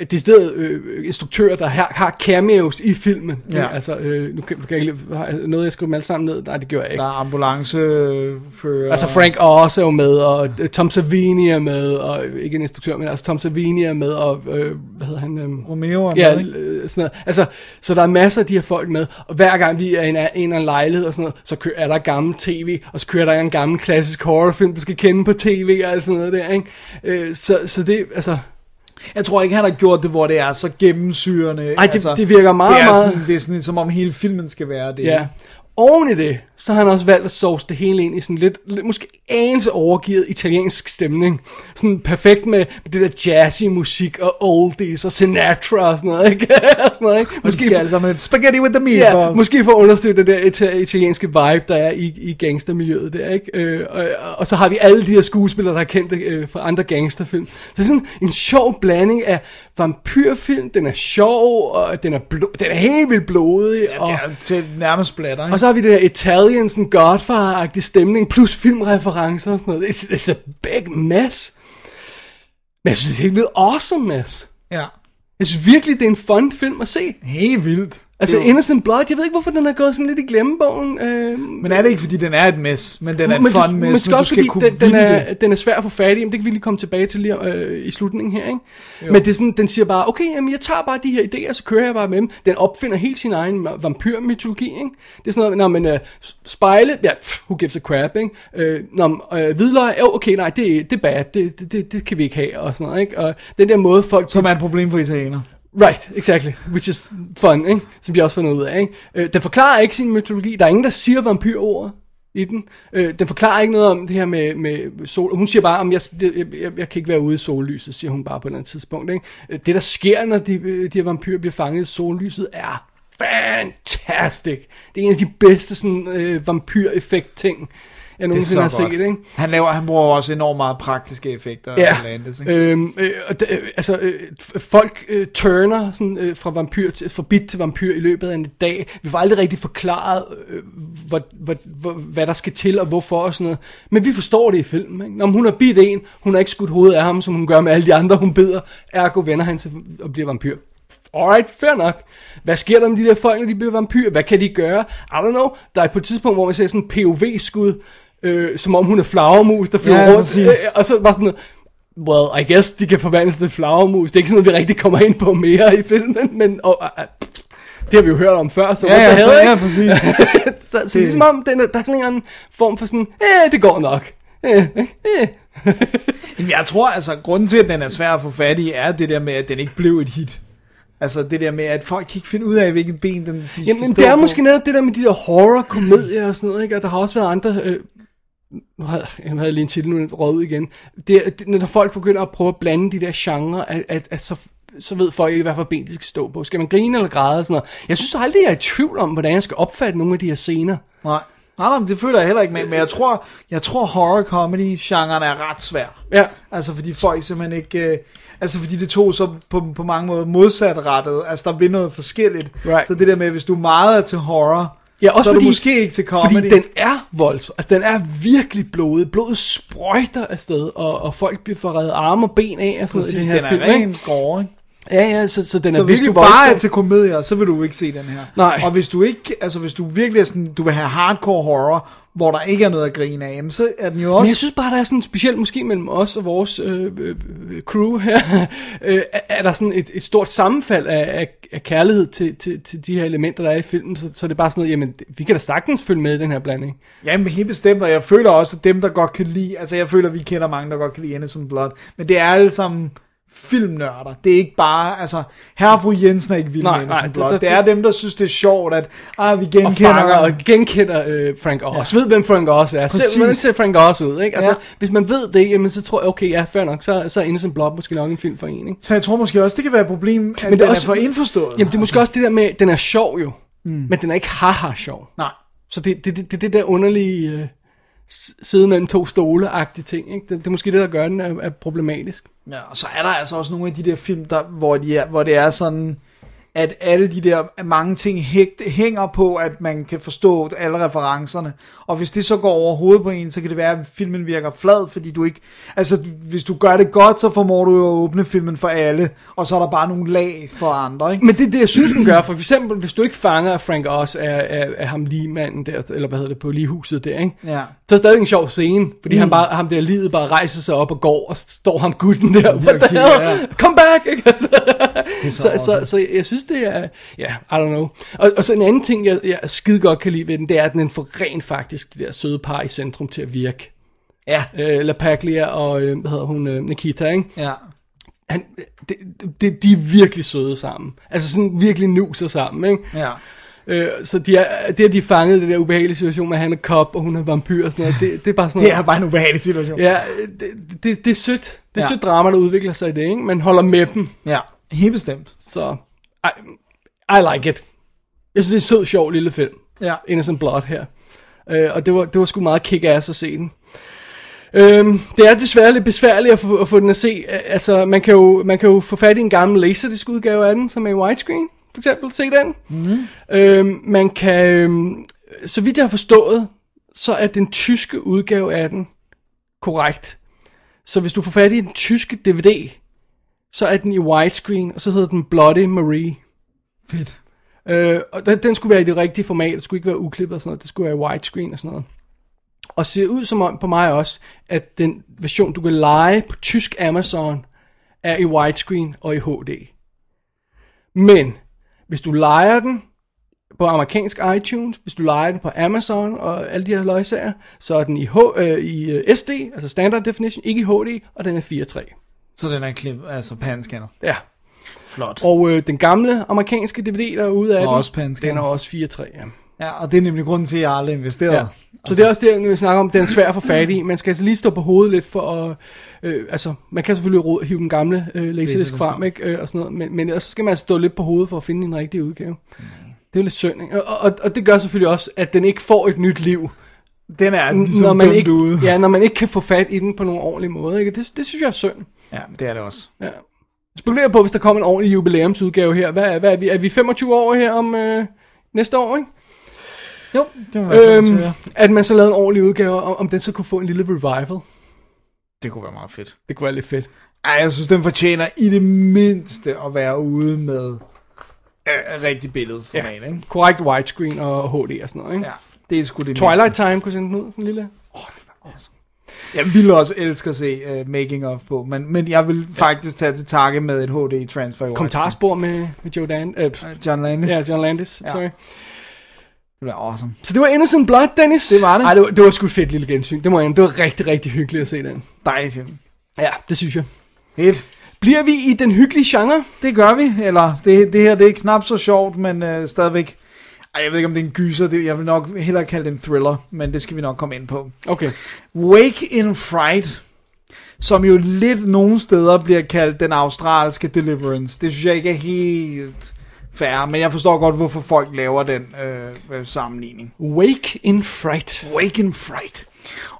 C: det er stedet øh, instruktører, der har, har cameos i filmen.
D: Ja.
C: Altså, øh, nu kan, kan jeg ikke, noget, jeg skriver dem alle sammen ned? Nej, det gør jeg ikke.
D: Der er ambulancefører.
C: Altså Frank Oz er jo med, og øh, Tom Savini er med, og øh, ikke en instruktør, men altså Tom Savini er med, og øh, hvad hedder han? Øh,
D: Romero er
C: Ja,
D: med, ikke?
C: øh, sådan noget. Altså, så der er masser af de her folk med, og hver gang vi er i en, en eller anden lejlighed og sådan noget, så kører, er der gammel tv, og så kører der en gammel klassisk horrorfilm, du skal kende på tv og alt sådan noget der, ikke? Øh, så, så det, altså,
D: Jeg tror ikke, han har gjort det, hvor det er så gennemsyrende.
C: Ej, det- det virker meget,
D: det er
C: meget-
D: Sådan, det er sådan, som om hele filmen skal være det.
C: Ja. Oven i det, så har han også valgt at sovse det hele ind i sådan lidt, lidt måske anelse overgivet italiensk stemning. Sådan perfekt med, det der jazzy musik og oldies og Sinatra og sådan noget, ikke? og sådan noget, ikke?
D: Måske skal altså med spaghetti with the
C: Ja,
D: meatballs.
C: måske for at understøtte det der ita- italienske vibe, der er i, i gangstermiljøet der, ikke? Øh, og, og så har vi alle de her skuespillere, der er kendte øh, fra andre gangsterfilm. Så det er sådan en sjov blanding af vampyrfilm, den er sjov, og den er, blo- den er helt vildt blodig,
D: Ja,
C: og,
D: det er til nærmest splatter, ikke?
C: og så har vi det der Italian, sådan Godfather-agtig stemning, plus filmreferencer og sådan noget. It's, it's a big mess. Men jeg synes, det er helt vildt awesome mess.
D: Ja.
C: Jeg synes virkelig, det er en fun film at se.
D: Helt vildt.
C: Altså
D: Jo.
C: Innocent Blood, jeg ved ikke, hvorfor den er gået sådan lidt i glemmebogen. Øh,
D: Men er det ikke, fordi den er et mess, men den er en
C: men,
D: fun
C: du,
D: mess,
C: men,
D: men du skal
C: fordi
D: kunne
C: den, den, er,
D: det.
C: den er svær at få fat i, men det kan vi lige komme tilbage til lige øh, i slutningen her, ikke? Men det er sådan, den siger bare, okay, jamen, jeg tager bare de her idéer, så kører jeg bare med dem. Den opfinder helt sin egen vampyrmytologi, ikke? Det er sådan noget, når man øh, spejle, ja, pff, who gives a crap, ikke? Øh, når øh, hvidløg, jo, okay, nej, det, det er bad, det, det, det, det kan vi ikke have, og sådan noget, ikke? Og den der måde, folk...
D: Som er et problem for italienere.
C: Right, exactly. Which is fun, ikke? Som de også fundet ud af, ikke? Øh, den forklarer ikke sin mytologi. Der er ingen, der siger vampyrordet i den. Øh, den forklarer ikke noget om det her med, med sol. Hun siger bare, om jeg, jeg, jeg, jeg kan ikke være ude i sollyset, siger hun bare på et eller andet tidspunkt. Ikke? Øh, Det, der sker, når de, øh, de her vampyrer bliver fanget i sollyset, er fantastic. Det er en af de bedste sådan, øh, vampyr-effekt-ting, jeg
D: Det er
C: nogensinde har set. Ikke?
D: Han, laver, han bruger også enormt meget praktiske effekter.
C: Ja,
D: Landis, ikke?
C: øhm, øh, og øh, altså øh, folk øh, turner sådan, øh, fra vampyr til, fra bit til vampyr i løbet af en dag. Vi får aldrig rigtig forklaret, øh, hvor, hvor, hvor, hvad der skal til og hvorfor og sådan noget. Men vi forstår det i filmen. Ikke? Når hun har bidt en, hun har ikke skudt hovedet af ham, som hun gør med alle de andre, hun bider. Ergo vender han til at blive vampyr. Alright, fair nok. Hvad sker der med de der folk, når de bliver vampyr? Hvad kan de gøre? I don't know. Der er på et tidspunkt, hvor man ser sådan en POV-skud, øh, som om hun er flagermus, der flyver
D: Ja,
C: rundt.
D: præcis.
C: Øh, og så bare sådan well, I guess de kan forvandles til flagermus. Det er ikke sådan noget, vi rigtig kommer ind på mere i filmen, men og, uh, det har vi jo hørt om før, så
D: Ja, ja,
C: the
D: så, ja, præcis.
C: så, så ligesom om, den er, der er sådan en eller anden form for sådan, eh, det går nok. Eh, eh, eh.
D: Jamen, jeg tror, altså, grunden til, at den er svær at få fat i, er det der med, at den ikke blev et hit. Altså det der med, at folk kan ikke finde ud af, hvilken ben den, de skal
C: Jamen,
D: stå
C: det er
D: på.
C: måske netop det der med de der horror-komedier og sådan noget, ikke? Og der har også været andre... Øh, nu havde jeg havde lige en titel, nu er ud igen. Det, det, når folk begynder at prøve at blande de der genrer, at, at, at så, så ved folk ikke, hvad for ben de skal stå på. Skal man grine eller græde og sådan noget. Jeg synes aldrig, jeg er i tvivl om, hvordan jeg skal opfatte nogle af de her scener.
D: Nej. Nej, nej, det føler jeg heller ikke med, men jeg tror, jeg tror horror comedy genren er ret svær.
C: Ja.
D: Altså fordi folk simpelthen ikke, øh, altså fordi det tog så på, på mange måder modsatrettet, altså der vil noget forskelligt.
C: Right.
D: Så det der med, hvis du meget er til horror,
C: Ja, også
D: så er
C: fordi,
D: du måske ikke til comedy.
C: Fordi den er voldsom. Altså, den er virkelig blodet. Blodet sprøjter afsted, og, og folk bliver forredet arme og ben af. Og sådan noget
D: Præcis,
C: den her
D: den er
C: film,
D: ren gore, ikke?
C: Ja, ja, så, så den
D: Så
C: er
D: hvis du bare er til komedier, så vil du ikke se den her.
C: Nej.
D: Og hvis du ikke, altså hvis du virkelig er sådan, du vil have hardcore horror, hvor der ikke er noget at grine af, jamen, så er den jo
C: Men
D: også...
C: jeg synes bare, der er sådan specielt måske mellem os og vores øh, øh, øh, crew her, øh, er- er der sådan et, et stort sammenfald af, af, af kærlighed til, til, til de her elementer, der er i filmen, så, så det er bare sådan noget, jamen, vi kan da sagtens følge med i den her blanding.
D: Jamen helt bestemt, og jeg føler også, at dem, der godt kan lide, altså jeg føler, at vi kender mange, der godt kan lide Innocent Blood, men det er alle sammen filmnørder. Det er ikke bare, altså, herre og fru Jensen er ikke vild
C: Nej, nej,
D: Blood.
C: det-
D: Det, er dem, der synes, det er sjovt, at ah, vi
C: Og
D: genkender...
C: fanger og genkender øh, Frank Oz. Ja. Ved, hvem Frank Oz er. Se,
D: Præcis.
C: hvordan ser Frank Oz ud, ikke? Altså,
D: Ja.
C: hvis man ved det, jamen, så tror jeg, okay, ja, fair nok, så, så er Innocent Blood måske nok en film for en, ikke?
D: Så jeg tror måske også, det kan være et problem, at
C: Men det er også-
D: er for indforstået.
C: Jamen, det er måske også det der med, den er sjov jo, mm. men den er ikke haha sjov.
D: Nej.
C: Så det er det, det, det, det der underlige øh, sidde mellem to stole-agtige ting, ikke? Det, det er måske det, der gør den er, er problematisk.
D: Ja, og så er der altså også nogle af de der film, der, hvor, de er, hvor det er sådan, at alle de der mange ting hænger på, at man kan forstå alle referencerne. Og hvis det så går over hovedet på en, så kan det være, at filmen virker flad, fordi du ikke... Altså, hvis du gør det godt, så formår du jo at åbne filmen for alle, og så er der bare nogle lag for andre, ikke?
C: Men det er det, jeg synes, den gør. For eksempel, hvis du ikke fanger, Frank Oz er, er, er ham lige manden der, eller hvad hedder det, på ligehuset der, ikke?
D: Ja.
C: Så er det stadig en sjov scene, fordi mm. han bare, ham der livet bare rejser sig op og går, og så står ham gutten der, hell,
D: ja.
C: come back, ikke? Altså,
D: så
C: så, så, så,
D: awesome.
C: så, jeg synes, det er, ja, I don't know. Og, og så en anden ting, jeg, jeg skide godt kan lide ved den, det er, at den får rent faktisk det der søde par i centrum til at virke.
D: Ja.
C: Øh, La Paglia og, øh, hvad hedder hun, øh, Nikita, ikke?
D: Ja.
C: Han, det, det, de er virkelig søde sammen. Altså sådan virkelig nuser sammen, ikke?
D: Ja.
C: Øh, så de er, det, at de fanget i den der ubehagelige situation med, at han er kop, og hun er vampyr og sådan noget, det, det er bare sådan
D: Det
C: noget.
D: er bare en ubehagelig situation.
C: Ja, det, det, det er sødt. Det er
D: Ja.
C: sødt drama, der udvikler sig i det, ikke? Man holder med dem,
D: ja helt bestemt.
C: så I, I like it. Jeg synes, det er en sød, sjov lille film.
D: Ja.
C: Innocent Blood her. Øh, og det var, det var sgu meget kick-ass at se den. Øhm, det er desværre lidt besværligt at få, at få den at se. Altså, man kan, jo, man kan jo få fat i en gammel laserdisc udgave af den, som er i widescreen, for eksempel. Se den. Mm. Øhm, man kan, øhm, så vidt jeg har forstået, så er den tyske udgave af den korrekt. Så hvis du får fat i den tyske DVD, så er den i widescreen, og så hedder den Bloody Marie.
D: Fedt.
C: Øh, og den, den skulle være i det rigtige format, det skulle ikke være uklippet og sådan noget, det skulle være i widescreen og sådan noget. Og ser ud som om på mig også, at den version, du kan lege på tysk Amazon, er i widescreen og i HD. Men, hvis du leger den på amerikansk iTunes, hvis du leger den på Amazon og alle de her løgsager, så er den i, H, øh, i øh, SD, altså Standard Definition, ikke i HD, og den er 4.3.
D: Så den er klip, altså panscanner.
C: Ja,
D: Flot.
C: og øh, den gamle amerikanske DVD, der er ude af
D: Og
C: den,
D: også
C: den er også 4.3, ja.
D: Ja, og det er nemlig grunden til, at jeg aldrig investeret.
C: Ja. Så det er også det, vi snakker om, den er svær at få fat i. Man skal altså lige stå på hovedet lidt for at... Øh, altså, man kan selvfølgelig ro- hive den gamle øh, laserdisc frem, ikke? Øh, og sådan noget, men, men ellers så skal man altså stå lidt på hovedet for at finde en rigtig udgave. Det er jo lidt synd, ikke? Og, og, og det gør selvfølgelig også, at den ikke får et nyt liv,
D: Den er ligesom
C: når man ikke,
D: ude.
C: ja, når man ikke kan få fat i den på nogen ordentlig måde. Ikke? Det, det synes jeg er synd.
D: Ja, det er det også.
C: Ja. Jeg spekulerer på, hvis der kommer en ordentlig jubilæumsudgave her. Hvad, er- hvad er, vi? er vi 25 år her om øh, næste år, ikke?
D: Jo, det må være
C: Øhm,
D: øhm,
C: at man så lavede en ordentlig udgave, om, om den så kunne få en lille revival.
D: Det kunne være meget fedt.
C: Det kunne være lidt fedt.
D: Ej, jeg synes, den fortjener i det mindste at være ude med øh, rigtig billedformat, ja. ikke?
C: Korrekt widescreen og HD og sådan noget, ikke?
D: Ja, det er sgu det
C: Twilight
D: mindste.
C: Time kunne sende den ud, sådan en lille... Åh, oh, det var awesome.
D: Jeg ville også elske at se uh, making of på, men, men jeg vil ja. faktisk tage til takke med et HD transfer. i
C: Kommentarspor med, med Joe Dan... Øh,
D: widescreen. John Landis.
C: ja, John Landis,
D: Ja.
C: sorry.
D: Det bliver awesome.
C: Så det var Innocent Blood, Dennis.
D: Det var det.
C: Ej, det var, det var sgu fedt lille gensyn. Det må jeg Det var rigtig, rigtig hyggeligt at se den.
D: Dejlig film.
C: Ja, det synes jeg.
D: Fedt.
C: Bliver vi i den hyggelige genre?
D: Det gør vi, eller det, det her det er knap så sjovt, men uh, stadigvæk... Ej, jeg ved ikke, om det er en gyser. Det, jeg vil nok hellere kalde det en thriller, men det skal vi nok komme ind på.
C: Okay.
D: Wake in Fright, som jo lidt nogle steder bliver kaldt den australske Deliverance. Det synes jeg ikke er helt fair, men jeg forstår godt, hvorfor folk laver den øh, øh, sammenligning.
C: Wake in Fright.
D: Wake in Fright.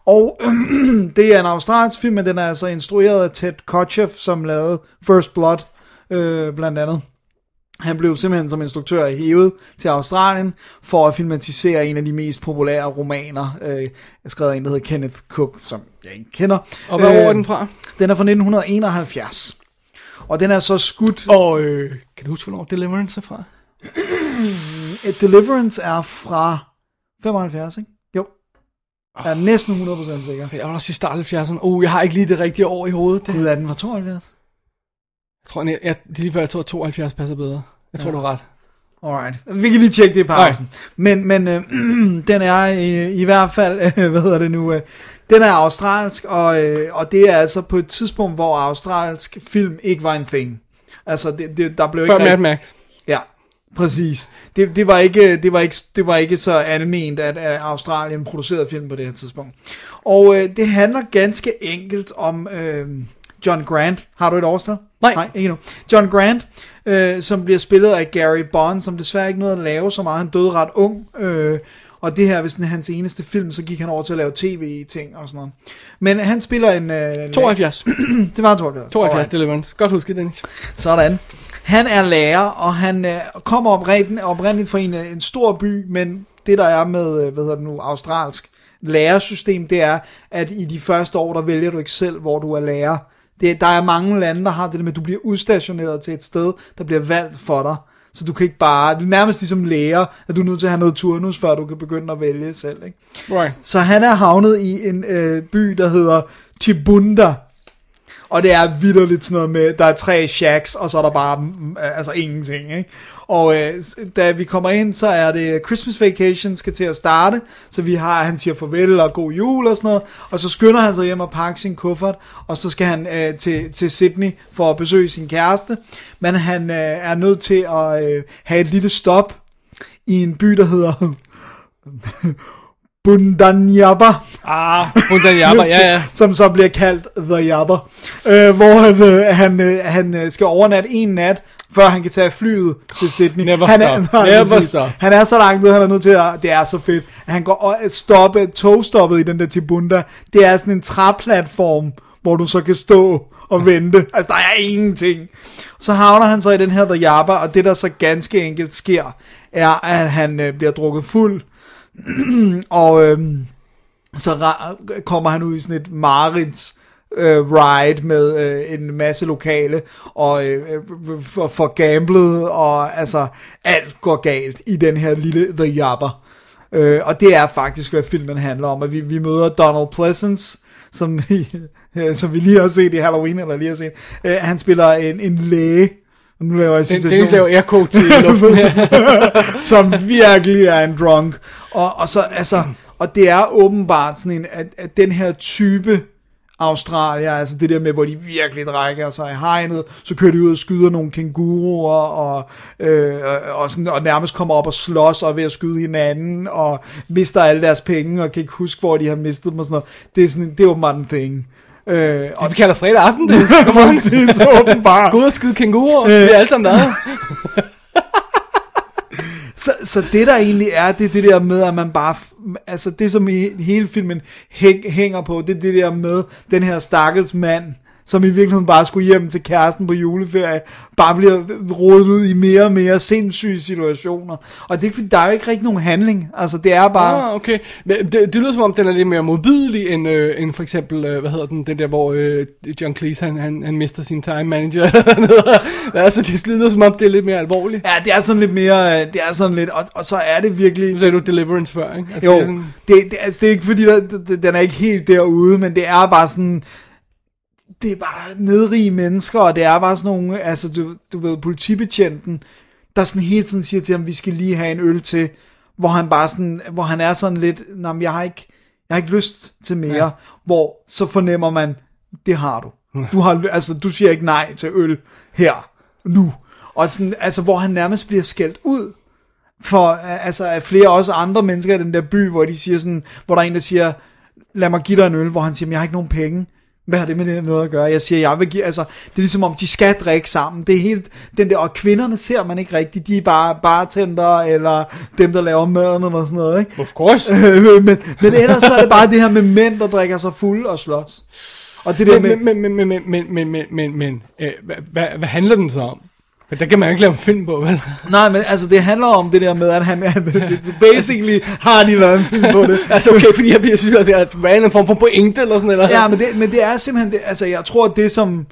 D: Og det er en australsk film, men den er altså instrueret af Ted Kotcheff, som lavede First Blood, øh, blandt andet. Han blev simpelthen som instruktør hævet til Australien for at filmatisere en af de mest populære romaner. Øh, jeg skrev en, der hedder Kenneth Cook, som jeg ikke kender.
C: Og hvad
D: Øh,
C: er den fra?
D: Den er fra 1971. Og den er så skudt...
C: Og øh, kan du huske, hvornår Deliverance er fra?
D: Et Deliverance er fra 75, ikke? Jo. Jeg er næsten 100% sikker.
C: Jeg var også i start 70'erne. Uh, jeg har ikke lige det rigtige år i hovedet. Det,
D: Gud, er den fra 72?
C: Jeg tror, jeg, jeg, det er lige før, jeg tror, 72 passer bedre. Jeg tror, ja. du har ret.
D: Alright. Vi kan lige tjekke det i pausen. Men, men øh, den er i, i hvert fald, øh, hvad hedder det nu, øh, den er australsk, og, øh, og det er altså på et tidspunkt, hvor australsk film ikke var en thing. Altså, det, det, der blev
C: Før
D: ikke...
C: Mad
D: rigtig-
C: Max.
D: Ja, præcis. Det, det, var ikke, det, var ikke, det var ikke så alment, at, at Australien producerede film på det her tidspunkt. Og øh, det handler ganske enkelt om øh, John Grant. Har du et årstal?
C: Nej.
D: Nej, ikke nu. John Grant, øh, som bliver spillet af Gary Bond, som desværre ikke nåede at lave så meget. Han døde ret ung. Øh, og det her, hvis den er hans eneste film, så gik han over til at lave tv-ting og sådan noget. Men han spiller en... Øh,
C: 72.
D: det var 72.
C: 72
D: Alright.
C: Deliverance. Godt husket, Dennis.
D: Sådan. Han er lærer, og han øh, kommer oprindeligt, oprindeligt fra en, øh, en stor by, men det der er med, øh, hvad hedder det nu, australsk lærersystem, det er, at i de første år, der vælger du ikke selv, hvor du er lærer. Det, der er mange lande, der har det der med, at du bliver udstationeret til et sted, der bliver valgt for dig. Så du kan ikke bare, det er nærmest ligesom lærer, at du er nødt til at have noget turnus, før du kan begynde at vælge selv. Ikke?
C: Right.
D: Så han er havnet i en øh, by, der hedder Chibunda. Og det er vidderligt sådan noget med, der er tre shacks, og så er der bare mm, altså ingenting. Ikke? Og øh, da vi kommer ind, så er det Christmas Vacation skal til at starte, så vi har, han siger farvel og god jul og sådan noget, og så skynder han sig hjem og pakker sin kuffert, og så skal han øh, til, til Sydney for at besøge sin kæreste, men han øh, er nødt til at øh, have et lille stop i en by, der hedder Bundanyaba.
C: Ah, Bundan Jabba, ja, ja.
D: som så bliver kaldt The Jabber, øh, hvor han, øh, han, øh, han øh, skal overnatte en nat, før han kan tage flyet til Sydney.
C: Never
D: han
C: stop.
D: Er, nej,
C: Never stop.
D: Han er så langt ud, han er nødt til at, det er så fedt, han går og stoppe, togstoppet i den der Tibunda, det er sådan en træplatform, hvor du så kan stå og vente. Altså, der er ingenting. Så havner han så i den her The Jabber, og det der så ganske enkelt sker, er, at han øh, bliver drukket fuld, og øhm, så kommer han ud i sådan et marits øh, ride med øh, en masse lokale og øh, øh, for, for gamblet og altså alt går galt i den her lille The Jabber. Øh, og det er faktisk hvad filmen handler om, at vi, vi møder Donald Pleasance som, vi, øh, som vi lige har set i Halloween eller lige har set. Øh, han spiller en, en læge nu laver jeg citations-
C: den laver air quotes i luften her.
D: som virkelig er en drunk. Og, og, så, altså, og det er åbenbart sådan en, at, at den her type Australier, altså det der med, hvor de virkelig drækker sig i hegnet, så kører de ud og skyder nogle kænguruer, og, øh, og, sådan, og nærmest kommer op og slås og er ved at skyde hinanden, og mister alle deres penge, og kan ikke huske, hvor de har mistet dem og sådan noget. Det er, sådan, det er åbenbart en ting. Øh, og
C: vi kalder fredag aften, det.
D: præcis, åbenbart.
C: Gå ud og skyde kænguruer. Vi er alle sammen der.
D: Så, så det der egentlig er, det er det der med, at man bare, altså det som i hele filmen hæng, hænger på, det er det der med den her stakkels mand, som i virkeligheden bare skulle hjem til kæresten på juleferie, bare bliver rodet ud i mere og mere sindssyge situationer. Og det er ikke, der er jo ikke rigtig nogen handling. Altså det er bare...
C: Ah, okay. Det, det lyder som om, den er lidt mere modbydelig, end, øh, end for eksempel, øh, hvad hedder den, den der, hvor øh, John Cleese, han, han, han mister sin time manager. altså, det lyder som om, det er lidt mere alvorligt.
D: Ja, det er sådan lidt mere, øh, det er sådan lidt, og, og så er det virkelig...
C: Nu sagde du Deliverance før, ikke? Altså,
D: Jo,
C: det er
D: det, altså, det er ikke fordi, der, den er ikke helt derude, men det er bare sådan, det er bare nedrige mennesker, og det er bare sådan nogle, altså du, du ved, politibetjenten, der sådan hele tiden siger til ham, vi skal lige have en øl til, hvor han bare sådan, hvor han er sådan lidt, nej, jeg har ikke, jeg har ikke lyst til mere, ja. hvor så fornemmer man, det har du. Du har, altså, du siger ikke nej til øl her, nu. Og sådan, altså, hvor han nærmest bliver skældt ud, for altså af flere også andre mennesker i den der by, hvor de siger sådan, hvor der er en, der siger, lad mig give dig en øl, hvor han siger, jeg har ikke nogen penge. Hvad har det med det noget at gøre? Jeg siger, jeg vil give, altså, det er ligesom om, de skal drikke sammen. Det er helt, den der, og kvinderne ser man ikke rigtigt. De er bare bartender, eller dem, der laver maden, eller sådan noget, ikke?
C: Of course.
D: Øh, men, men ellers så er det bare det her med mænd, der drikker sig fulde og slås. Og det der men, med...
C: Men, men, men, men, men, men, men, men, øh, hvad, hvad handler den så om? Men der kan man jo ikke lave en film på, vel?
D: nej, men altså, det handler om det der med, at han, han basically har de lavet en film på det.
C: altså okay, fordi jeg, jeg synes, at det er en random form for pointe eller sådan eller
D: Ja, men det, men det er simpelthen, det, altså jeg tror, at det som,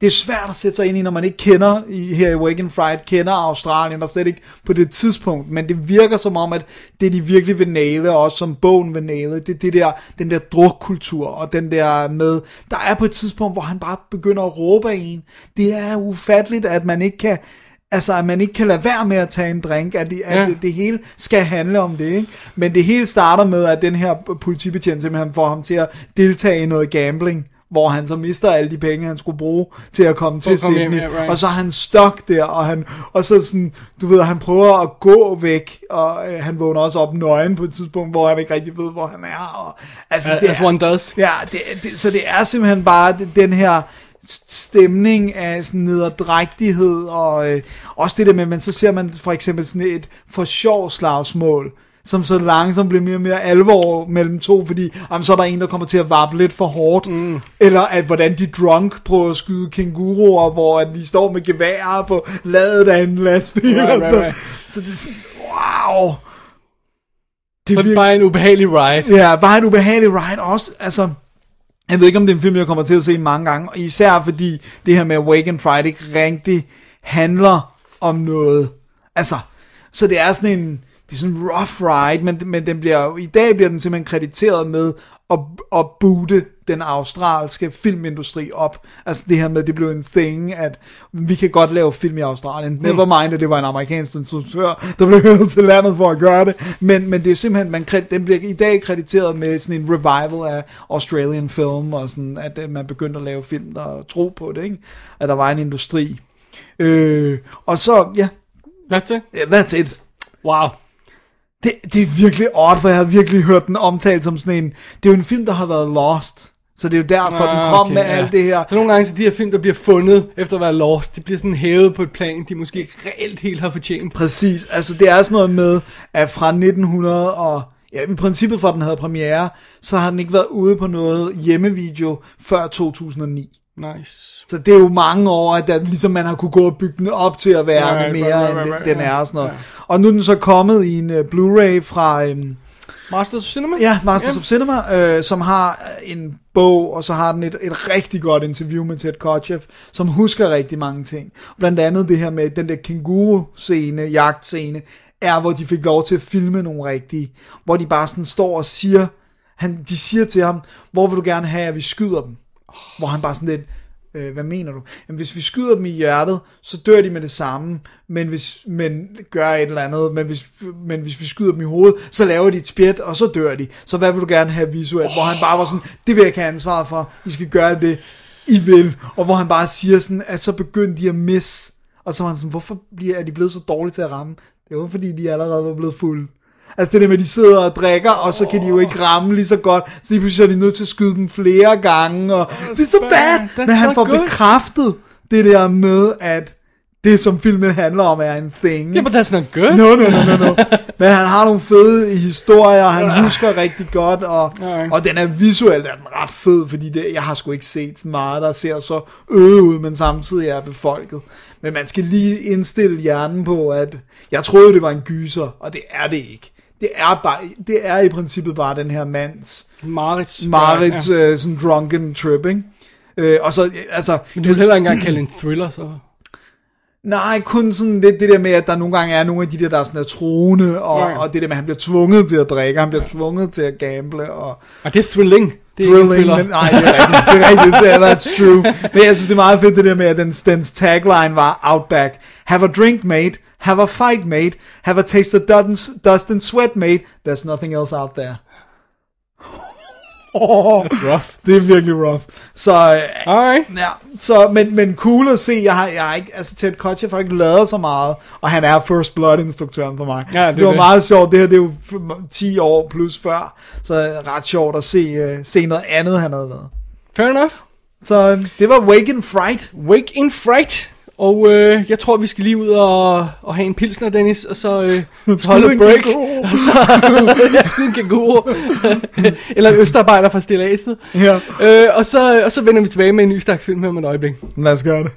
D: det er svært at sætte sig ind i, når man ikke kender, her i and Fright, kender Australien, og slet ikke på det tidspunkt, men det virker som om, at det de virkelig vil næle, og også som bogen vil næle, det det der, den der drukkultur, og den der med, der er på et tidspunkt, hvor han bare begynder at råbe af en. Det er ufatteligt, at man ikke kan, Altså, at man ikke kan lade være med at tage en drink, at, det, at
C: Ja.
D: det, det hele skal handle om det, ikke? Men det hele starter med, at den her politibetjent simpelthen får ham til at deltage i noget gambling, hvor han så mister alle de penge, han skulle bruge til at komme til
C: komme
D: Sydney.
C: hjem, right.
D: Og så er han stok der, og, han, og så sådan, du ved, han prøver at gå væk, og øh, han vågner også op nøgen på et tidspunkt, hvor han ikke rigtig ved, hvor han er. Og, altså,
C: As- as one does.
D: Ja, det, det, så det er simpelthen bare det- den her stemning af sådan nederdrægtighed, og øh, også det der med, men så ser man for eksempel sådan et for sjov slagsmål, som så langsomt bliver mere og mere alvor mellem to, fordi jamen, så er der en, der kommer til at varpe lidt for hårdt, mm. eller at hvordan de drunk prøver at skyde kænguruer, hvor at de står med geværer på ladet af en lastbil.
C: Right, right, right.
D: Så det er sådan, wow. Det
C: er det bare en ubehagelig ride.
D: Ja, bare en ubehagelig ride også. Altså, jeg ved ikke, om det er en film, jeg kommer til at se mange gange. Især fordi det her med Wake and Friday ikke rigtig handler om noget. Altså, så det er sådan en, det er sådan en rough ride, men, men den bliver, i dag bliver den simpelthen krediteret med at, at boote den australske filmindustri op. Altså det her med, det blev en thing, at vi kan godt lave film i Australien. Never mind, at det var en amerikansk instruktør, der blev hørt til landet for at gøre det. Men, men det er simpelthen, man, den bliver i dag krediteret med sådan en revival af Australian film, og sådan, at øh, man begyndte at lave film, der tro på det, ikke? At der var en industri. Øh, og så, ja,
C: That's it.
D: yeah, that's it.
C: Wow.
D: Det, det er virkelig odd, for jeg har virkelig hørt den omtalt som sådan en... Det er jo en film, der har været lost. Så det er jo derfor, ah, den kom okay, med ja. alt det her.
C: Så nogle gange så de her film, der bliver fundet efter at være lost, de bliver sådan hævet på et plan, de måske reelt helt har fortjent.
D: Præcis. Altså, det er sådan noget med, at fra 1900 og... Ja, i princippet fra den havde premiere, så har den ikke været ude på noget hjemmevideo før 2009.
C: Nice.
D: Så det er jo mange år, at der, ligesom man har kunne gå og bygge den op til at være right, mere, right, right, right, end den er og sådan noget. Yeah. Og nu er den så kommet i en uh, Blu-ray fra... Um,
C: Masters of Cinema?
D: Ja, Masters yeah. of Cinema, øh, som har en bog, og så har den et, et rigtig godt interview med Ted Kotcheff, som husker rigtig mange ting. Blandt andet det her med den der kenguru-scene, jagtscene, er, hvor de fik lov til at filme nogle rigtige, hvor de bare sådan står og siger, han, de siger til ham, hvor vil du gerne have, at vi skyder dem? Hvor han bare sådan lidt, øh, hvad mener du? Jamen, hvis vi skyder dem i hjertet, så dør de med det samme, men hvis men gør et eller andet, men hvis, men hvis vi skyder dem i hovedet, så laver de et spjæt, og så dør de. Så hvad vil du gerne have visuelt? Oh. Hvor han bare var sådan, det vil jeg ikke have ansvaret for, I skal gøre det, I vil. Og hvor han bare siger sådan, at så begyndte de at miss. Og så var han sådan, hvorfor bliver, er de blevet så dårlige til at ramme? Det var fordi, de allerede var blevet fulde. Altså det der med, at de sidder og drikker, og så kan de jo ikke ramme lige så godt, så lige pludselig er de nødt til at skyde dem flere gange, og det er så bad, men han får good. bekræftet det der med, at det som filmen handler om er en thing.
C: Yeah, but that's not good.
D: No, no, no, no, no. Men han har nogle fede historier, han husker rigtig godt, og, uh. og den er visuelt er den ret fed, fordi det, jeg har sgu ikke set meget, der ser så øde ud, men samtidig er befolket. Men man skal lige indstille hjernen på, at jeg troede, det var en gyser, og det er det ikke det er, bare, det er i princippet bare den her mands
C: Marits,
D: Marits ja, ja. Uh, sådan drunken trip, ikke? Uh, og så, altså...
C: Men du vil heller ikke engang kalde en thriller, så...
D: Nej, kun sådan lidt det der med, at der nogle gange er nogle af de der, der er sådan der troende, og, ja. og det der med, at han bliver tvunget til at drikke, han bliver ja. tvunget til at gamble, og...
C: Og det er thrilling.
D: Det er thrilling, men, nej, det er rigtigt, det er rigtigt, det er, that's true. Men jeg synes, det er meget fedt det der med, at den, dens tagline var Outback. Have a drink, mate. Have a fight, mate. Have a taste of dust and sweat, mate. There's nothing else out there.
C: That's rough.
D: Det er virkelig rough. Så, øh,
C: Alright.
D: ja, så, men, men cool at se. Jeg har, jeg har ikke, altså Ted Kotcheff har ikke lavet så meget, og han er First Blood-instruktøren for mig. Ja, det, så det var det. meget sjovt. Det her det er jo 10 år plus før, så ret sjovt at se, uh, se noget andet, han havde lavet.
C: Fair enough.
D: Så øh, det var Wake in Fright.
C: Wake in Fright. Og øh, jeg tror, vi skal lige ud og, og have en pilsner, Dennis, og så øh, holde break. Og så ja, skyde en kanguru. Eller en østarbejder fra Stillaset.
D: Ja.
C: Øh, og, så, og så vender vi tilbage med en ny stak film her om et øjeblik.
D: Lad os gøre det.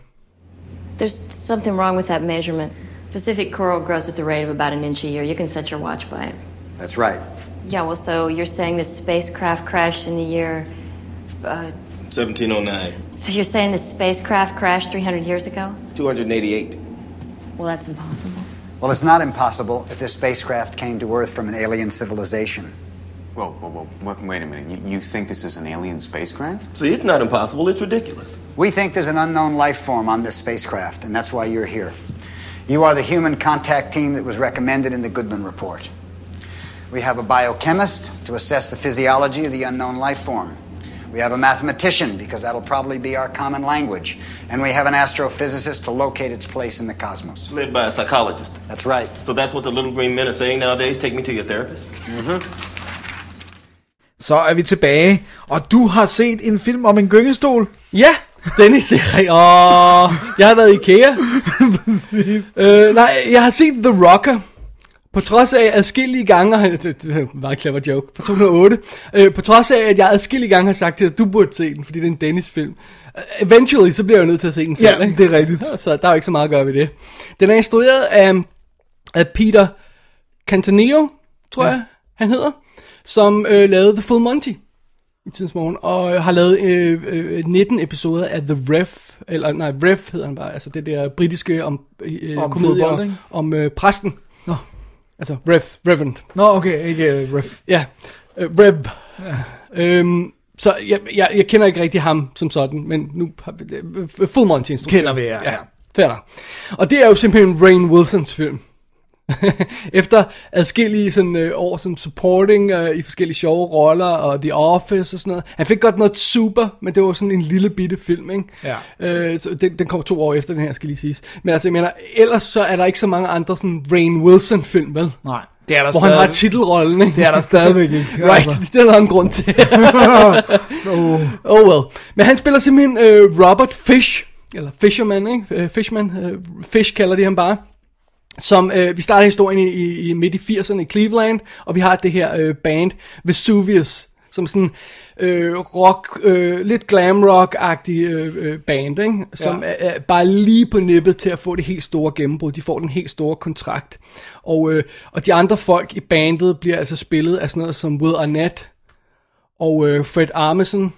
G: There's something wrong with that measurement. Pacific coral grows at the rate of about an inch a year. You can set your watch by it.
F: That's right.
G: Yeah, well, so you're saying this spacecraft crashed in the year uh,
H: 1709.
G: So you're saying the spacecraft crashed 300 years ago?
H: 288.
G: Well, that's impossible.
F: Well, it's not impossible if this spacecraft came to Earth from an alien civilization.
E: Whoa, whoa, whoa. Wait a minute. You, you think this is an alien spacecraft?
H: See, it's not impossible. It's ridiculous.
F: We think there's an unknown life form on this spacecraft, and that's why you're here. You are the human contact team that was recommended in the Goodman Report. We have a biochemist to assess the physiology of the unknown life form. We have a mathematician, because that'll probably be our common language. And we have an astrophysicist to locate its place in the cosmos.
H: Led by a psychologist.
F: That's right.
H: So that's what the little green men are saying nowadays? Take me to your therapist?
F: Mm-hmm.
D: Så er vi tilbage, og du har set en film om en gyngestol.
C: Ja, Dennis siger, åh, jeg har været i IKEA. øh, nej, jeg har set The Rocker. På trods af adskillige gange, det er en meget clever joke, på 2008, øh, på trods af, at jeg adskillige gange har sagt til dig, at du burde se den, fordi det er en Dennis-film. Eventually, så bliver jeg nødt til at se den selv.
D: Ja, ikke? det er rigtigt.
C: Så der er jo ikke så meget at gøre ved det. Den er instrueret af, af Peter Cantaneo, tror ja. jeg, han hedder, som øh, lavede The Full Monty i tidens morgen, og har lavet øh, øh, 19 episoder af The Ref, eller nej, Ref hedder han bare, altså det der britiske om, øh,
D: Om
C: komedie
D: fodbold, ikke?
C: om øh, præsten. Altså Ref, Reverend.
D: Nå, okay, ikke uh, ref.
C: Ja, øh, Rev. Ja. Øhm, så jeg, jeg, jeg kender ikke rigtig ham som sådan, men nu øh, Full Monty instruktør.
D: Kender vi, ja, ja.
C: Fair. Og det er jo simpelthen Rain Wilsons film. Efter adskillige sådan, øh, år som supporting øh, i forskellige sjove roller og The Office og sådan noget. Han fik godt noget super, men det var sådan en lille bitte film, ikke?
D: Ja.
C: Øh, så den, den kom to år efter den her, skal lige siges. Men altså, jeg mener, ellers så er der ikke så mange andre sådan Rain Wilson film, vel?
D: Nej. Det er der
C: hvor han har
D: stadig-
C: titelrollen, ikke?
D: Det er der stadigvæk ikke.
C: Right,
D: altså.
C: det er der en grund til.
D: Oh.
C: oh well. Men han spiller simpelthen øh, Robert Fish, eller Fisherman, ikke? Øh, Fishman, øh, Fish kalder de ham bare. Som, øh, vi starter historien i, i, i midt i 80'erne i Cleveland, og vi har det her øh, band, Vesuvius, som sådan øh, rock, øh, lidt glam rock-agtig øh, øh, band, ikke? som
D: Ja.
C: er, er bare lige på nippet til at få det helt store gennembrud. De får den helt store kontrakt. Og, øh, og de andre folk i bandet bliver altså spillet af sådan noget som Will Arnett, og øh, Fred Armisen,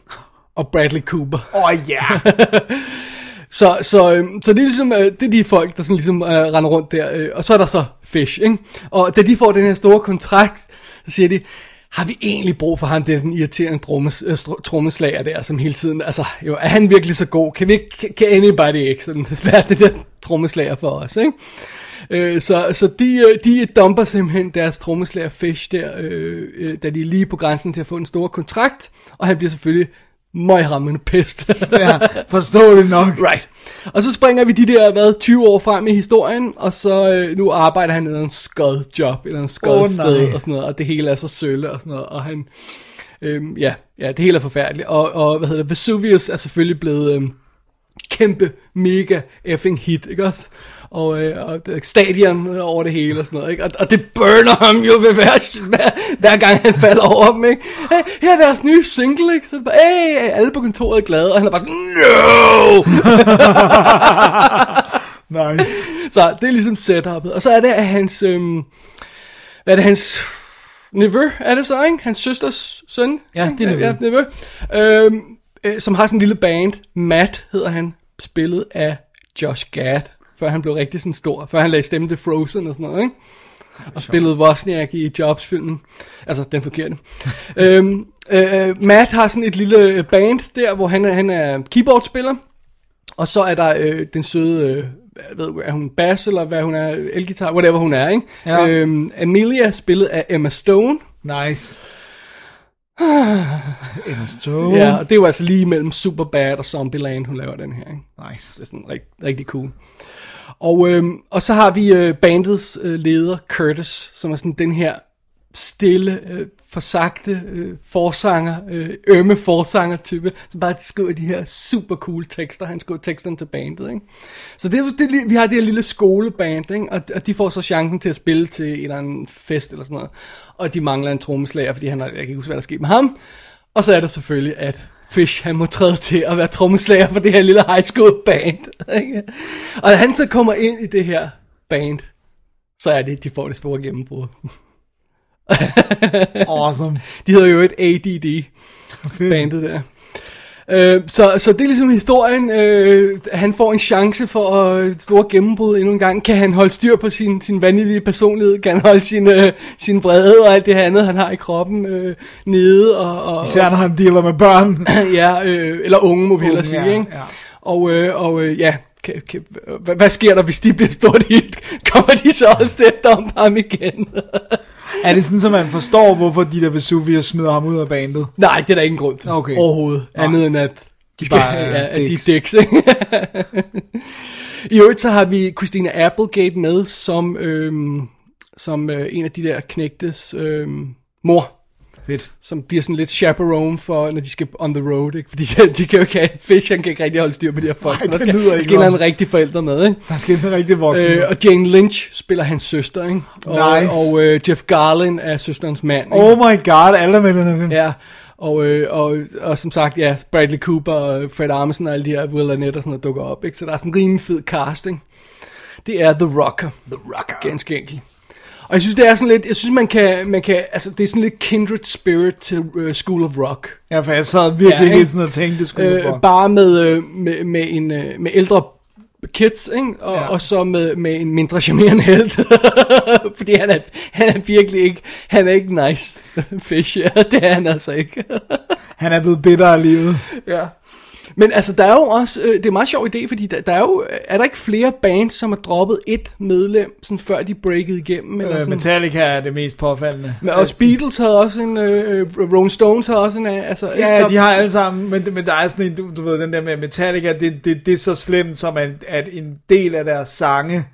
C: og Bradley Cooper.
D: Åh oh, ja.
C: Så, så, øh, så det er ligesom, øh, det er de folk, der sådan ligesom øh, render rundt der. Øh, og så er der så Fish, ikke? Og da de får den her store kontrakt, så siger de, har vi egentlig brug for ham, det er den irriterende trommes, øh, trommeslager der, som hele tiden, altså, jo, er han virkelig så god? Kan vi ikke, kan- kan anybody ikke sådan være det der trommeslager for os, ikke? Øh, så så de, øh, de dumper simpelthen deres trommeslager Fish der, øh, øh, da de er lige på grænsen til at få en stor kontrakt, og han bliver selvfølgelig møgrammende pest.
D: ja, forståeligt nok.
C: Right. Og så springer vi de der, hvad, 20 år frem i historien, og så øh, nu arbejder han i en skod job, eller en skod
D: Åh,
C: sted,
D: nej.
C: og sådan noget, og det hele er så sølle, og sådan noget, og han, øhm, ja, ja, det hele er forfærdeligt, og, og hvad hedder det, Vesuvius er selvfølgelig blevet øhm, kæmpe, mega effing hit, ikke også? Og, øh, og stadion over det hele og sådan noget, ikke? Og, og det burner ham jo ved hver, hver, hver gang han falder over dem, ikke? Hey, her er deres nye single, ikke? Så bare, hey, alle på kontoret er glade, og han er bare sådan, no!
D: Nice.
C: Så det er ligesom setupet. Og så er det, at hans, øhm, hvad er det, hans nevø, er det så, ikke? Hans søsters søn?
D: Ja, det er nevø.
C: Ja, nevø. Øhm, øh, som har sådan en lille band. Matt hedder han, spillet af Josh Gad, før han blev rigtig sådan stor. Før han lagde stemme til Frozen og sådan noget, ikke? Og spillede Wozniak i Jobs-filmen. Altså, den forkerte. øhm, øh, Matt har sådan et lille band der, hvor han han er keyboardspiller. Og så er der øh, den søde, øh, jeg ved, er hun bass, eller hvad hun er, elgitar, whatever hun er, ikke?
D: Ja.
C: Øhm, Amelia, spillet af Emma Stone.
D: Nice. Emma Stone.
C: Ja, og det er jo altså lige mellem Superbad og Zombieland, hun laver den her, ikke?
D: Nice.
C: Det er sådan rigtig, rigtig cool. Og, øhm, og så har vi øh, bandets øh, leder, Curtis, som er sådan den her stille, øh, forsagte øh, forsanger, øh, ømme forsanger type, som bare skriver de her super cool tekster. Han skriver teksterne til bandet, ikke? Så det, det, vi har det her lille skoleband, ikke? Og, og de får så chancen til at spille til en eller anden fest eller sådan noget. Og de mangler en trommeslager, fordi han har, jeg kan ikke huske, hvad der skete med ham. Og så er det selvfølgelig, at Fish, han må træde til at være trommeslager for det her lille high school band. Ikke? Og da han så kommer ind i det her band, så er det, de får det store gennembrud.
D: Awesome.
C: De hedder jo et ADD, bandet der. Øh, så, så det er ligesom historien. Øh, han får en chance for at et store gennembrud endnu en gang. Kan han holde styr på sin, sin vanvittige personlighed? Kan han holde sin, øh, sin vrede og alt det andet, han har i kroppen øh, nede? Og, og,
D: Især når han dealer med børn.
C: ja, øh, eller unge, må vi hellere sige,
D: ja,
C: ikke?
D: ja.
C: Og, øh, og øh, ja, kan, kan, hvad, hvad sker der, hvis de bliver stort hit? Kommer de så også til at dumpe ham igen?
D: Er det sådan, at man forstår, hvorfor de der Vesuvius smider ham ud af bandet?
C: Nej, det er der ingen grund til
D: Okay.
C: overhovedet.
D: Nej.
C: Andet end at de
D: skal-
C: bare, ja, at de
D: dicks.
C: er dicks. I øvrigt så har vi Christina Applegate med som, øhm, som øh, en af de der knægtes øhm, mor.
D: Fedt.
C: Som bliver sådan lidt chaperone for, når de skal on the road, ikke? Fordi de, de kan jo ikke have, Fish, han kan ikke rigtig holde styr på de her folk.
D: Nej,
C: så der skal,
D: lyder
C: der skal en rigtig forældre med, ikke?
D: Der skal en rigtig voksen.
C: Øh, og Jane Lynch spiller hans søster, ikke? Og,
D: Nice.
C: og øh, Jeff Garlin er søsterens mand, ikke?
D: oh my god, alle med den.
C: Ja, og, øh, og, og som sagt, ja, Bradley Cooper og Fred Armisen og alle de her Will Arnett og sådan noget dukker op, ikke? Så der er sådan en rimelig fed casting. Det er The Rocker.
D: The Rocker.
C: Ganske enkelt. Og jeg synes, det er sådan lidt, jeg synes, man kan, man kan altså, det er sådan lidt kindred spirit til uh, School of Rock.
D: Ja, for jeg sad virkelig
C: Ja,
D: hele tiden og tænkte, skulle
C: Øh,
D: øh,
C: bare med, øh, med, med, en, øh, med ældre kids, ikke? Og,
D: ja.
C: og så med, med en mindre charmerende held. Fordi han er, han er virkelig ikke, han er ikke nice fish, ja. det er han altså ikke.
D: Han er blevet bitter af livet.
C: Ja. Men altså, der er jo også, øh, det er en meget sjov idé, fordi der, der er jo, er der ikke flere bands, som har droppet et medlem, sådan før de breakede igennem? Eller
D: Øh,
C: sådan?
D: Metallica er det mest påfaldende.
C: Men også Beatles havde også en, øh, øh, Rolling Stones havde også en, øh, altså...
D: Ja,
C: Der-
D: de har alle sammen, men, men der er sådan en, du, du ved, den der med Metallica, det, det, det er så slemt, som at, at en del af deres sange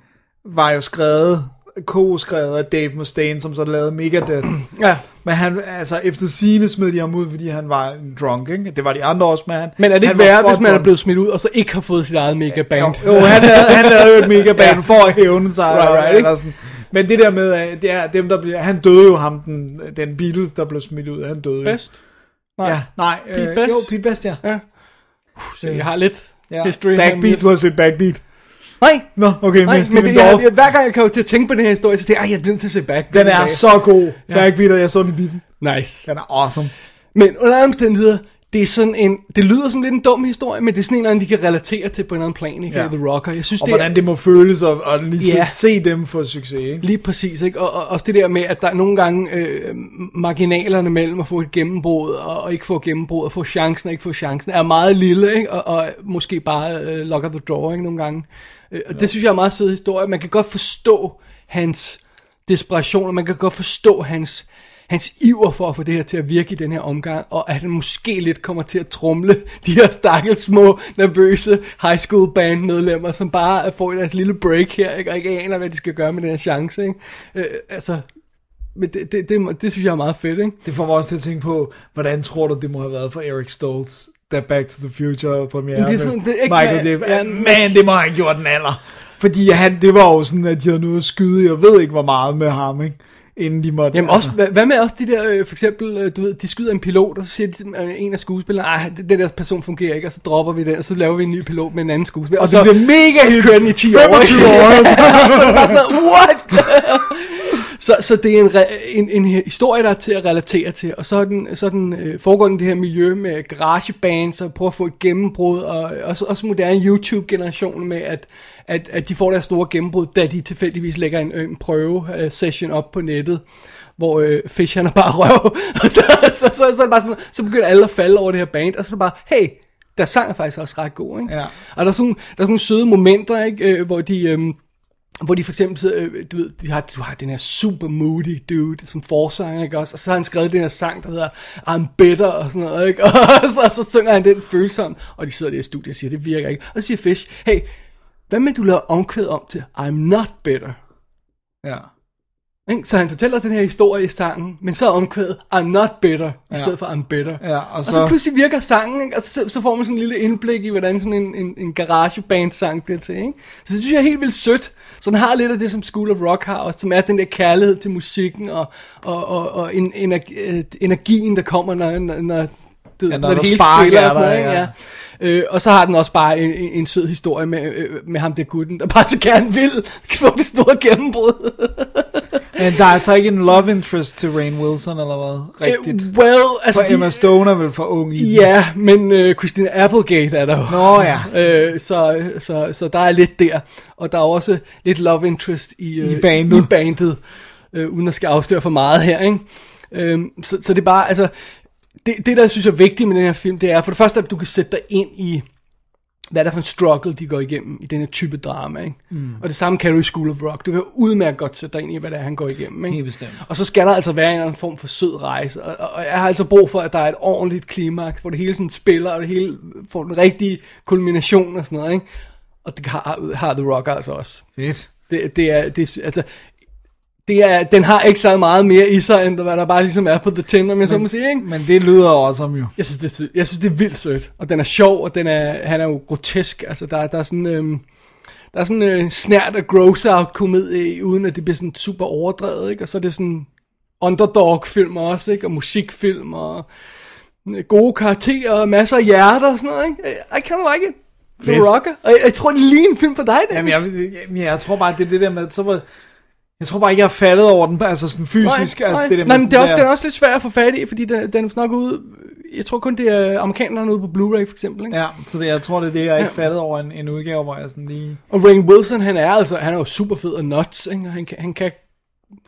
D: var jo skrevet co-skrevet af Dave Mustaine, som så lavede Megadeth.
C: Ja.
D: Men han, altså efter sine smed de ham ud, fordi han var en drunk, ikke? Det var de andre også, men han...
C: Men er det ikke værre, hvis man er blevet smidt ud, og så ikke har fået sit eget mega band?
D: Jo, jo han, havde, han lavede jo et megaband
C: Ja.
D: ja. for at hævne sig.
C: Right, right,
D: eller sådan. Men det der med, at det er dem, der bliver... Han døde jo ham, den, den Beatles, der blev smidt ud. Han døde.
C: Best? Nej.
D: Ja, nej.
C: Pete
D: øh,
C: Best?
D: Jo, Pete Best, ja.
C: Ja. Uh, så jeg har lidt
D: ja.
C: history.
D: Backbeat, du har set Backbeat.
C: Nej.
D: Nå, okay,
C: Nej,
D: men
C: men det, jeg, jeg, hver gang jeg kommer til at tænke på den her historie, så tænker jeg, "Ej, jeg bliver nødt til at se back.
D: den er så god.
C: Ja.
D: Backbeat, og jeg så den i biffen.
C: Nice.
D: Den er awesome.
C: Men under omstændigheder, det er sådan en, det lyder som lidt en dum historie, men det er sådan en, eller anden, vi kan relatere til på en eller anden plan, ikke?
D: Ja.
C: The Rocker. Jeg synes,
D: Og
C: det er,
D: hvordan det må føles at, at lige
C: Ja.
D: se, dem få succes, ikke?
C: Lige præcis, ikke? Og, og også det der med, at der er nogle gange øh, marginalerne mellem at få et gennembrud og, og ikke få gennembrud, og få chancen og ikke få chancen, er meget lille, ikke? Og, og måske bare øh, lock the draw, ikke? Nogle gange. Øh, og det synes jeg er en meget sød historie. Man kan godt forstå hans desperation, og man kan godt forstå hans, hans iver for at få det her til at virke i den her omgang, og at han måske lidt kommer til at trumle de her stakkels små, nervøse high school band medlemmer, som bare får deres lille break her, ikke? og ikke aner, hvad de skal gøre med den her chance. Ikke? Øh, altså, men det, det, det, det, synes jeg er meget fedt, ikke?
D: Det får mig også til at tænke på, hvordan tror du, det må have været for Eric Stoltz, da Back to the Future premiere
C: det er sådan- det er ikke-
D: Michael J.
C: ja,
D: man, det må han gjort den alder. Fordi han, det var jo sådan, at de havde noget at skyde, jeg ved ikke hvor meget med ham, ikke? Inden de måtte...
C: Jamen også, hvad, hvad med også de der, øh, for eksempel, øh, du ved, de skyder en pilot, og så siger de, øh, en af skuespillerne, nej, den der person fungerer ikke, og så dropper vi den, og så laver vi en ny pilot med en anden skuespiller.
D: Og det
C: så,
D: bliver mega
C: og
D: hit.
C: kører den i 10 år.
D: 25
C: ikke?
D: år.
C: så er det bare sådan noget, what? så, så det er en, en, en historie, der er til at relatere til, og så, er den, så er den, øh, foregår den det her miljø med garagebands, og prøver at få et gennembrud, og også, også moderne YouTube-generation med, at, at, at de får deres store gennembrud, da de tilfældigvis lægger en, en prøve-session op på nettet, hvor øh, Fish han er bare røv, og så, så, så, så, så, er bare sådan, så begynder alle at falde over det her band, og så er det bare, hey, der sang er faktisk også ret god, ikke?
D: Ja.
C: Og der er sådan, der er sådan nogle søde momenter, ikke? Øh, hvor de... Øh, hvor de for eksempel, sidder, øh, du ved, de har, du har den her super moody dude, som forsanger, ikke også? Og så har han skrevet den her sang, der hedder I'm Better, og sådan noget, ikke? Og så, så synger han den følsom, og de sidder der i studiet og siger, det virker ikke. Og så siger Fish, hey, hvad med du laver omkvæd om til I'm Not Better?
D: Ja.
C: Ikke? Så han fortæller den her historie i sangen, men så er omkvædet I'm Not Better, i stedet for I'm Better.
D: Ja, og
C: Og så,
D: så-
C: pludselig virker sangen, ikke? og så, så får man sådan en lille indblik i, hvordan sådan en, en, en garageband-sang bliver til. Ikke? Så det synes jeg er helt vildt sødt. Så den har lidt af det, som School of Rock har, også, som er den der kærlighed til musikken, og, og, og, og en, energi, øh, energien, der kommer, når, når, når, du,
D: Ja, når
C: når, det hele spiller.
D: er
C: Og sådan noget,
D: ja.
C: Ja. Øh, og så har den også bare en, en, en sød historie med, øh, med ham der gutten, der bare så gerne vil få det store gennembrud.
D: Men der er altså ikke en love interest til Rain Wilson, eller hvad? Rigtigt.
C: Øh, well, altså
D: For Emma Stone er vel for ung i.
C: Ja, men øh, Christina Applegate er der jo.
D: Nå ja.
C: Øh, så, så, så der er lidt der. Og der er også lidt love interest i, øh,
D: I bandet.
C: I bandet øh, uden at skal afsløre for meget her. Ikke? Øh, så, så det er bare, altså, det, det der jeg synes er vigtigt med den her film, det er for det første, at du kan sætte dig ind i, hvad er det for en struggle, de går igennem i den her type drama. Ikke? Mm. Og det samme kan du i School of Rock. Du kan udmærket godt sætte dig ind i, hvad det er, han går igennem. Ikke?
D: Helt bestemt.
C: Og så skal der altså være en eller anden form for sød rejse. Og, og jeg har altså brug for, at der er et ordentligt klimaks, hvor det hele sådan spiller, og det hele får den rigtige kulmination og sådan noget. Ikke? Og det har, har The Rock altså også.
D: Fedt.
C: Det, det er, det, altså, det er, den har ikke så meget mere i sig, end hvad der bare ligesom er på The Tin, om jeg så må sige, ikke?
D: Men det lyder også om jo.
C: Jeg synes, det er, jeg synes, det er vildt sødt. Og den er sjov, og den er, han er jo grotesk. Altså, der, der er sådan... Øhm, der er sådan en øh, snært af gross out komedie, i, uden at det bliver sådan super overdrevet, ikke? Og så er det sådan underdog film også, ikke? Og musikfilm, og øh, gode karakterer, og masser af hjerter og sådan noget, ikke? I can like it. The. Rocker. Og jeg, jeg tror, det er lige en film for dig,
D: Jamen,
C: Dennis.
D: jeg, jamen, jeg tror bare, det er det der med, så var, jeg tror bare ikke, jeg har faldet over den, altså sådan fysisk,
C: nej,
D: altså
C: nej.
D: det der
C: nej, men det er,
D: sådan
C: også, den er også lidt svært at få fat i, fordi den, den er nok ude... Jeg tror kun, det er amerikanerne ude på Blu-ray, for eksempel, ikke?
D: Ja, så det, jeg tror, det er det, jeg ikke
C: Ja.
D: faldet over en, en udgave, hvor jeg sådan lige...
C: Og Rain Wilson, han er altså, han er jo super fed og nuts, ikke? Og han kan, han kan,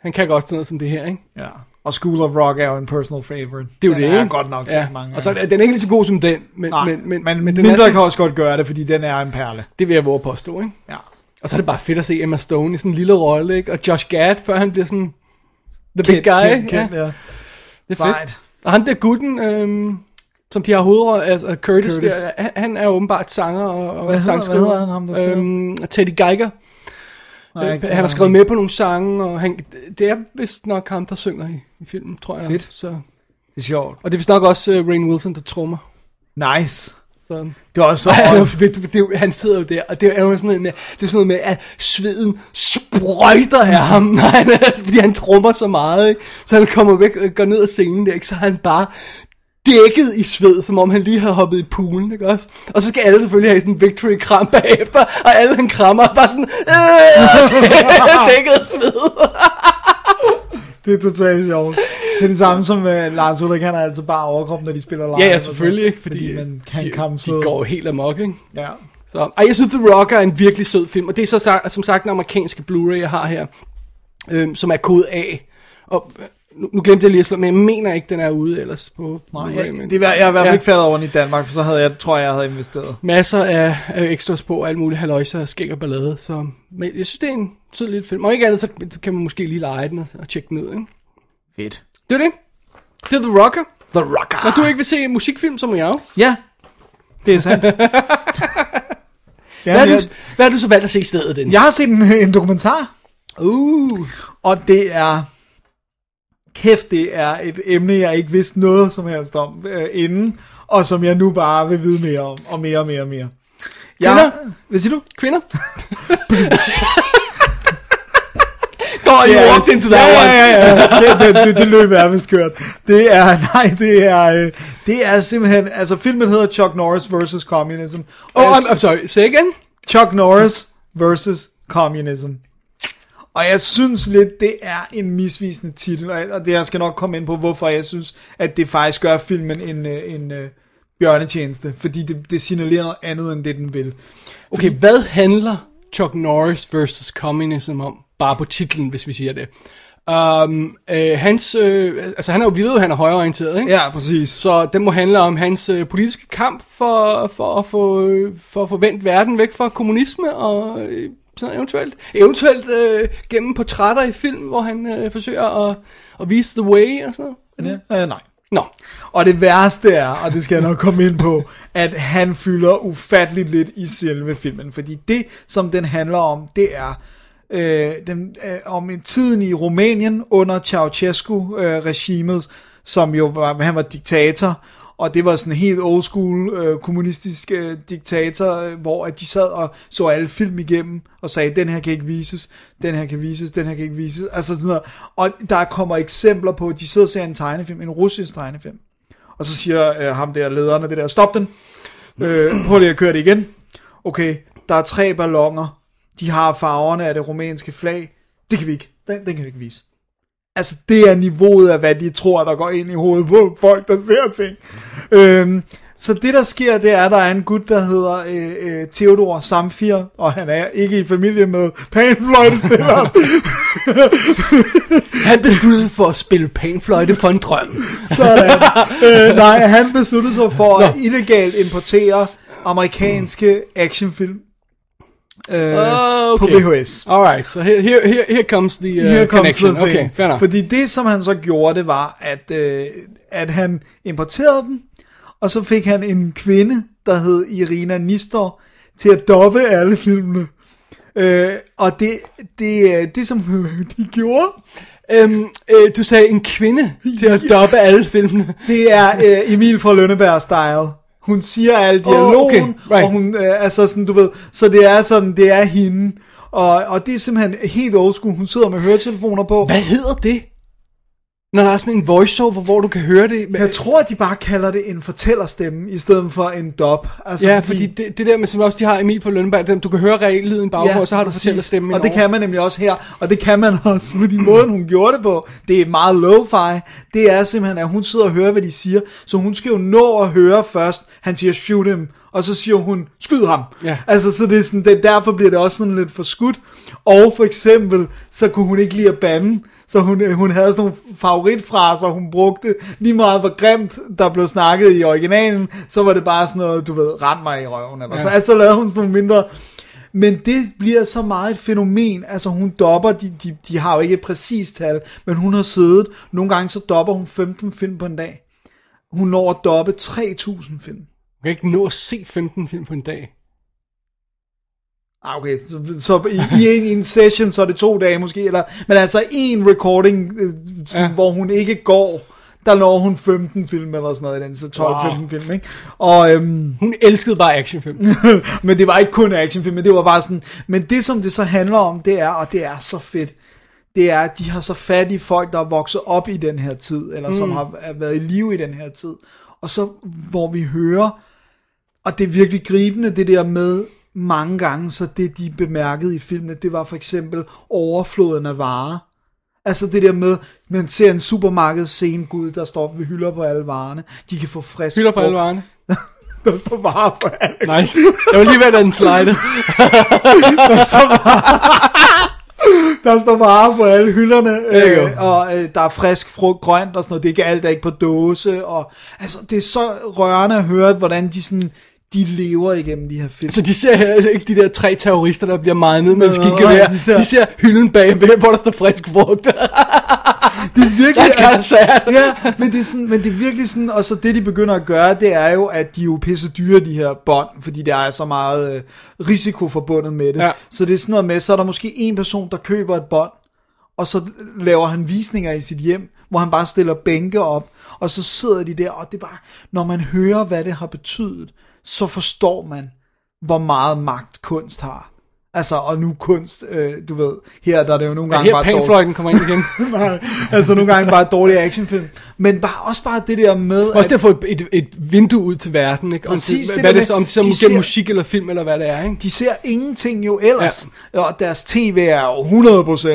C: han kan godt sådan noget som det her, ikke?
D: Ja. Og School of Rock er jo en personal favorite.
C: Det er jo
D: den
C: det,
D: er
C: ikke?
D: godt nok
C: ja.
D: mange
C: Og så er den er ikke lige så god som den, men,
D: Nej,
C: men, men,
D: men,
C: men den
D: mindre
C: er
D: kan også godt gøre det, fordi den er en perle.
C: det vil jeg våge påstå, ikke?
D: Ja.
C: Og så er det bare fedt at se Emma Stone i sådan en lille rolle, ikke? Og Josh Gad, før han bliver sådan the big
D: Kendt,
C: guy,
D: kendt, kendt,
C: ja.
D: ja.
C: Det er
D: Sejt.
C: fedt. Og han der gutten, øhm, som de har hovedrolle, altså Curtis,
D: Curtis.
C: Der, han, han er åbenbart sanger og, og
D: Hvad hedder-
C: sangskriver.
D: hvad hedder han, ham, der spiller?
C: øhm, Teddy Geiger.
D: Nej,
C: Øh, han har skrevet med på nogle sange, og han, det er vist nok ham, der synger i, i filmen, tror jeg.
D: Fedt.
C: Så,
D: Det er sjovt.
C: og det er vist nok også uh, Rain Wilson, der trommer.
D: Nice.
C: Så.
D: Det også så...
C: Ej, det det, det, det, han sidder jo der, og det er jo sådan noget med, det er sådan noget med, at sveden sprøjter af ham, nej, han fordi han trummer så meget, ikke? så han kommer væk og går ned ad scenen der, ikke? så er han bare dækket i sved, som om han lige havde hoppet i poolen, ikke også? Og så skal alle selvfølgelig have sådan en victory kram bagefter, og alle han krammer er bare sådan, øh, dækket af sved.
D: Det er totalt sjovt. Det er det samme som uh, Lars Ulrik, han har altså bare overkrop, når de spiller live.
C: ja, ja, selvfølgelig, ikke? Fordi,
D: Fordi man kan
C: de,
D: kamme
C: de går jo helt amok, ikke?
D: Ja.
C: Så, ej, jeg synes, The Rocker er en virkelig sød film, og det er så som sagt den amerikanske Blu-ray, jeg har her, øhm, som er kode A. Og nu, nu glemte jeg lige at slå, men jeg mener ikke, den er ude ellers på
D: Nej, jeg,
C: men,
D: det er, jeg har i hvert fald
C: Ja.
D: ikke faldet over den i Danmark, for så havde jeg, tror jeg, jeg havde investeret.
C: Masser af, af extras på, og alt muligt haløjser, skæg og ballade, så men jeg synes, det er en sød lille film. Og ikke andet, så kan man måske lige lege den og, og tjekke den ud, ikke?
D: Fedt.
C: Det er det. Det er The Rocker.
D: The Rocker.
C: Når du ikke vil se musikfilm, så må jeg jo.
D: Ja, det er sandt. ja,
C: Hvad har, du, hvad har du så valgt at se i stedet, den?
D: jeg har set en, en dokumentar,
C: Uh,
D: og det er... Kæft, det er et emne, jeg ikke vidste noget som helst om øh, inden, og som jeg nu bare vil vide mere om, og mere og mere og mere. Jeg,
C: Kvinder?
D: hvad siger du?
C: kvinder. Go you walked into that
D: ja. Ja, ja, ja. Det, det, det, det løb er vist kørt. Det er, nej, det er, øh, det er simpelthen, altså filmen hedder Chuck Norris vs. Communism. Og
C: Oh, I'm, I'm sorry. Say again?
D: Chuck Norris versus Communism. Og jeg synes lidt, det er en misvisende titel, og det jeg skal nok komme ind på, hvorfor jeg synes, at det faktisk gør filmen en, øh, en uh, bjørnetjeneste, fordi det, det signalerer noget andet, end det den vil.
C: Okay, hvad handler Chuck Norris versus Communism om? Bare på titlen, hvis vi siger det. Um, øh, hans, øh, altså han er jo videre, han er højreorienteret, ikke?
D: Ja, præcis.
C: Så det må handle om hans øh, politiske kamp for, for, at få, øh, for at få vendt verden væk fra kommunisme og øh, sådan eventuelt. Eventuelt øh, gennem portrætter i film, hvor han øh, forsøger at, at vise the way og sådan noget.
D: Ja, øh, nej.
C: Nå,
D: Og det værste er, og det skal jeg nok komme ind på, at han fylder ufatteligt lidt i selve filmen. Fordi det, som den handler om, det er øh, den, øh, om en tiden i Rumænien under Ceausescu-regimet, øh, som jo var, han var diktator, og det var sådan en helt old school øh, kommunistisk øh, diktator, øh, hvor at de sad og så alle film igennem og sagde, den her kan ikke vises, den her kan vises, den her kan ikke vises. Altså sådan noget. Og der kommer eksempler på, at de sidder og ser en tegnefilm, en russisk tegnefilm. Og så siger øh, ham der lederen af det der, stop den. Øh, prøv lige at køre det igen. Okay, der er tre ballonger. De har farverne af det rumænske flag. Det kan vi ikke. Den, den kan vi ikke vise. Altså, det er niveauet af, hvad de tror, der går ind i hovedet på folk, der ser ting. Øhm, så det, der sker, det er, at der er en gut, der hedder øh, øh, Theodor Samfir, og han er ikke i familie med panfløjtespilleren.
C: han besluttede sig for at spille panfløjte for en drøm.
D: Sådan. øh, nej, han besluttede sig for at illegalt importere amerikanske actionfilm øh,
C: Oh,
D: på
C: okay.
D: VHS.
C: Alright, so here, here, here, comes the uh,
D: Here comes
C: connection.
D: the thing.
C: Okay, fair enough.
D: Fordi det, som han så gjorde, det var, at, øh, at han importerede dem, og så fik han en kvinde, der hed Irina Nistor, til at doppe alle filmene. Øh, og det, det, øh, det, som de gjorde,
C: Øhm, øh, du sagde en kvinde til at doppe alle filmene.
D: det er øh, Emil fra Lønneberg-style. Hun siger al dialogen,
C: okay, right.
D: og hun, øh, altså sådan, du ved, så det er sådan, det er hende. Og, og det er simpelthen helt old school. Hun sidder med høretelefoner på.
C: Hvad hedder det? Når der er sådan en voiceover, hvor du kan høre det.
D: Jeg tror, at de bare kalder det en fortællerstemme, i stedet for en dub. Altså,
C: Ja, fordi det, det der med, som også de har Emil på Lønneberg, dem, du kan høre regellyden bagpå, og så har du
D: præcis.
C: fortæller stemmen
D: Og det kan man nemlig også her, og det kan man også, fordi måden hun gjorde det på, det er meget lo-fi, det er simpelthen, at hun sidder og hører, hvad de siger, så hun skal jo nå at høre først, han siger, shoot him, og så siger hun, skyd ham.
C: Ja.
D: Altså, så det er sådan, det, derfor bliver det også sådan lidt for skudt, og for eksempel, så kunne hun ikke lide at bande, så hun, øh, hun havde sådan nogle favoritfraser, hun brugte lige meget hvor grimt, der blev snakket i originalen, så var det bare sådan noget, du ved, rend mig i røven, eller sådan. Altså, så lavede hun sådan nogle mindre, men det bliver så meget et fænomen, altså hun dopper, de, de, de har jo ikke et præcist tal, men hun har siddet, nogle gange så dopper hun 15 film på en dag. Hun når at doppe 3000 film.
C: Kan ikke nå at se 15 film på en dag.
D: Ah, okay, så, så i, i, en, i en session, så er det to dage måske, eller, men altså en recording, øh,
C: Ja.
D: hvor hun ikke går, der når hun 15 film eller sådan noget, i den, så 12-15
C: Wow.
D: film, ikke? Og, øhm,
C: Hun elskede bare actionfilm.
D: men det var ikke kun actionfilm, men det var bare sådan, men det som det så handler om, det er, og det er så fedt, det er, at de har så fat i folk, der er vokset op i den her tid, eller som
C: Mm.
D: har er været i live i den her tid, og så hvor vi hører, og det er virkelig gribende, det der med mange gange, så det de bemærkede i filmene, det var for eksempel overfloden af varer. Altså det der med, man ser en supermarkedsscene, gud, der står ved hylder på alle varerne. De kan få frisk
C: Hylder på alle varerne.
D: Der står varer på alle.
C: Nice. Jeg var lige ved at lade den slide.
D: der, står varer, der står varer på alle hylderne, øh, og øh, der er frisk frugt, grønt og sådan noget. Det er ikke alt, der er ikke på dåse. Og, altså, det er så rørende at høre, hvordan de sådan, de lever igennem de her film.
C: Så de ser heller ikke de der tre terrorister, der bliver meget med
D: Nå,
C: skidgevær.
D: de ser-
C: de ser hylden bagved, hvor der står frisk frugt.
D: det er virkelig,
C: That's sad.
D: ja, men det, er sådan, men det er virkelig sådan, og så det de begynder at gøre, det er jo, at de er jo pisse dyre, de her bånd, fordi der er så meget øh, risiko forbundet med det.
C: Ja.
D: Så det er sådan noget med, så er der måske en person, der køber et bånd, og så laver han visninger i sit hjem, hvor han bare stiller bænke op, og så sidder de der, og det er bare, når man hører, hvad det har betydet, så forstår man, hvor meget magt kunst har. Altså, og nu kunst, øh, du ved, her der er det jo nogle
C: Ja,
D: gange
C: her
D: bare dårligt.
C: kommer ind igen.
D: Nej, altså nogle gange bare dårlige actionfilm. Men bare, også bare det der med,
C: Også det at få et, et, et vindue ud til verden, ikke? Om,
D: Præcis, det
C: hvad
D: der
C: det,
D: med,
C: om det så
D: de
C: gennem
D: ser-
C: musik eller film, eller hvad det er, ikke?
D: de ser ingenting jo ellers. Ja. Og deres tv er jo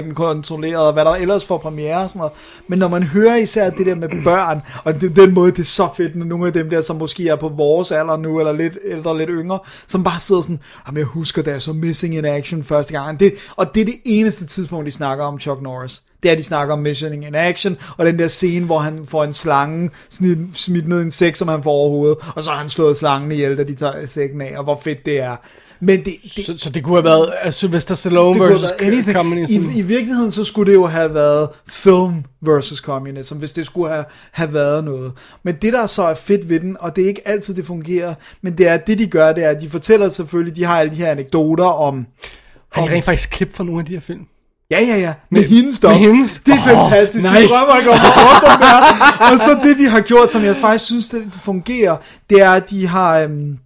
D: 100% kontrolleret, og hvad der ellers får premiere og sådan noget. Men når man hører især det der med børn, og det, den måde, det er så fedt, når nogle af dem der, som måske er på vores alder nu, eller lidt ældre, lidt yngre, som bare sidder sådan, jamen jeg husker, da jeg så Missing in Action første gang. Det, og det er det eneste tidspunkt, de snakker om Chuck Norris. Det er, de snakker om Missing in Action, og den der scene, hvor han får en slange snit, smidt ned en sæk, som han får over hovedet, og så har han slået slangen ihjel, da de tager sækken af, og hvor fedt det er. Men det, det,
C: Så, så det kunne have været uh, Sylvester Stallone versus
D: anything.
C: communism.
D: I, I virkeligheden så skulle det jo have været film versus communism, hvis det skulle have, have været noget. Men det der så er fedt ved den, og det er ikke altid det fungerer, men det er, det de gør, det er, at de fortæller selvfølgelig, de har alle de her anekdoter om,
C: Har de rent faktisk klip fra nogle af de her film?
D: Ja, ja, ja. Med hendes dog.
C: med hendes?
D: Det er
C: Åh,
D: fantastisk.
C: nice.
D: Du drømmer ikke om, hvor awesome det er. Og så det, de har gjort, som jeg faktisk synes, det fungerer, det er, at de har... Øhm,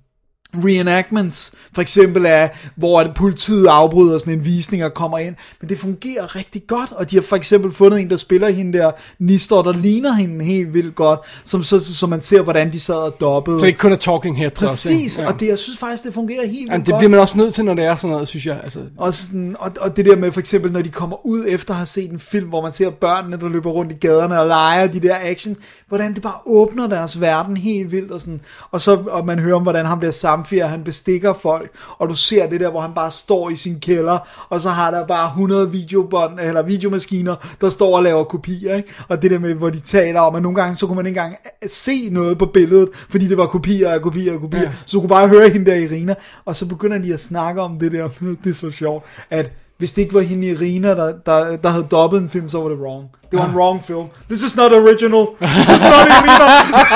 D: reenactments, for eksempel af, hvor politiet afbryder sådan en visning og kommer ind, men det fungerer rigtig godt, og de har for eksempel fundet en, der spiller hende der, Nistor, der ligner hende helt vildt godt, som, så, så man ser, hvordan de sad og dobbede.
C: Så det ikke kun er talking også,
D: Præcis,
C: ikke?
D: og det, jeg synes faktisk, det fungerer helt vildt
C: Jamen, det
D: godt.
C: bliver man også nødt til, når det er sådan noget, synes jeg. Altså,
D: Og, sådan, og, og det der med for eksempel, når de kommer ud efter at have set en film, hvor man ser børnene, der løber rundt i gaderne og leger de der action, hvordan det bare åbner deres verden helt vildt, og, sådan, og så og man hører om, hvordan ham der Samfir, han bestikker folk, og du ser det der, hvor han bare står i sin kælder, og så har der bare 100 videobånd, eller videomaskiner, der står og laver kopier, ikke? og det der med, hvor de taler om, at nogle gange, så kunne man ikke engang se noget på billedet, fordi det var kopier og kopier og kopier,
C: ja.
D: så du kunne bare høre hende der Irina, og så begynder de at snakke om det der, det er så sjovt, at hvis det ikke var hende Irina, der, der, der havde dobbet en film, så var det wrong. Det var en wrong film. This is not original. This is not Irina.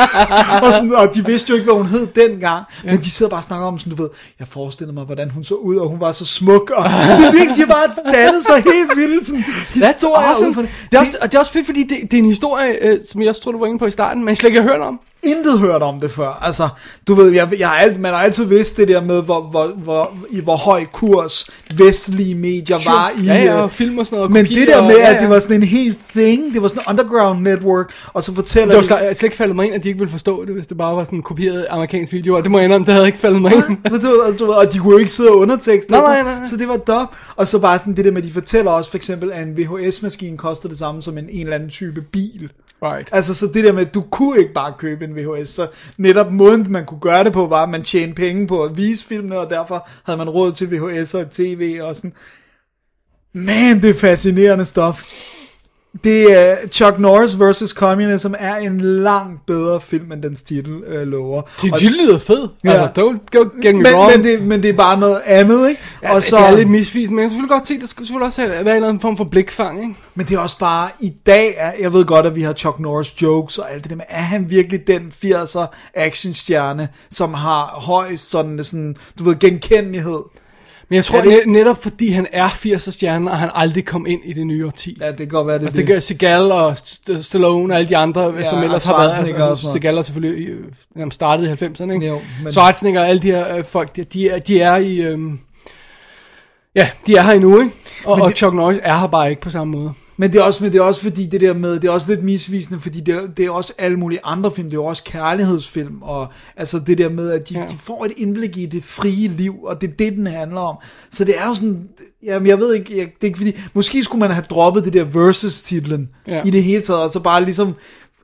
D: og, sådan, og de vidste jo ikke, hvad hun hed dengang. Ja. Men de sidder bare og snakker om sådan, du ved, jeg forestiller mig, hvordan hun så ud, og hun var så smuk. Og det virkelig, de bare dannet sig helt vildt. Sådan, historier
C: awesome.
D: fra det.
C: Det er, også, og det er også fedt, fordi det, det er en historie, øh, som jeg også tror, du var inde på i starten, men jeg slet ikke har hørt om.
D: Intet hørt om det før. Altså, du ved, jeg, jeg har alt, man har altid vidst det der med, hvor, hvor, hvor, i hvor høj kurs vestlige medier var i...
C: Ja, ja,
D: øh,
C: og film og sådan noget, og
D: Men det der med,
C: og- ja,
D: at
C: ja.
D: det var sådan en helt thing, det var sådan en underground network, og så fortæller
C: Det var
D: de...
C: slet, ikke faldet mig ind, at de ikke ville forstå det, hvis det bare var sådan en kopieret amerikansk video, og det må jeg indrømme, det havde ikke faldet mig ind.
D: Men du, du, og de kunne jo ikke sidde og undertekste,
C: Nej, nej, nej, nej.
D: så det var dop. Og så bare sådan det der med, at de fortæller også for eksempel, at en VHS-maskine koster det samme som en, en eller anden type bil.
C: Right.
D: Altså så det der med, at du kunne ikke bare købe en VHS, så netop måden man kunne gøre det på, var at man tjente penge på at vise filmene, og derfor havde man råd til VHS og tv og sådan. Man, det er fascinerende stof. Det er Chuck Norris vs. Communism er en langt bedre film, end dens titel øh, lover.
C: Det
D: Og-
C: de lyder fed.
D: Ja.
C: Altså, don't go get me
D: men,
C: wrong.
D: men, det, men det er bare noget andet, ikke?
C: Ja, og så, det er lidt misvisende, men jeg kan selvfølgelig godt se, der skulle selvfølgelig også have, være en eller anden form for blikfang, ikke?
D: Men det er også bare, i dag, er, jeg ved godt, at vi har Chuck Norris jokes og alt det der, men er han virkelig den 80'er actionstjerne, som har højst sådan, sådan du ved, genkendelighed?
C: Men jeg tror
D: det-
C: net, netop fordi han er 80'er stjerne, og han aldrig kom ind i det nye årti.
D: Ja, det kan godt være, det
C: Altså det gør Seagal og St- Stallone og alle de andre,
D: Ja,
C: som ellers har været. Altså,
D: noget.
C: Seagal er selvfølgelig øh, jamen, startet i 90'erne, ikke?
D: Jo, men-
C: Schwarzenegger og alle de her øh, folk, de, de, er, de er i... Øhm, ja, de er her endnu, ikke? Og,
D: Men
C: og
D: det-
C: Chuck Norris er her bare ikke på samme måde.
D: Men det er også, men det er også fordi det der med, det er også lidt misvisende, fordi det er, det er også alle mulige andre film, det er jo også kærlighedsfilm, og altså det der med, at de, ja. De får et indblik i det frie liv, og det er det, den handler om. Så det er jo sådan, jamen jeg ved ikke, jeg, det er ikke fordi, måske skulle man have droppet det der versus-titlen. Ja. i det hele taget, og så bare ligesom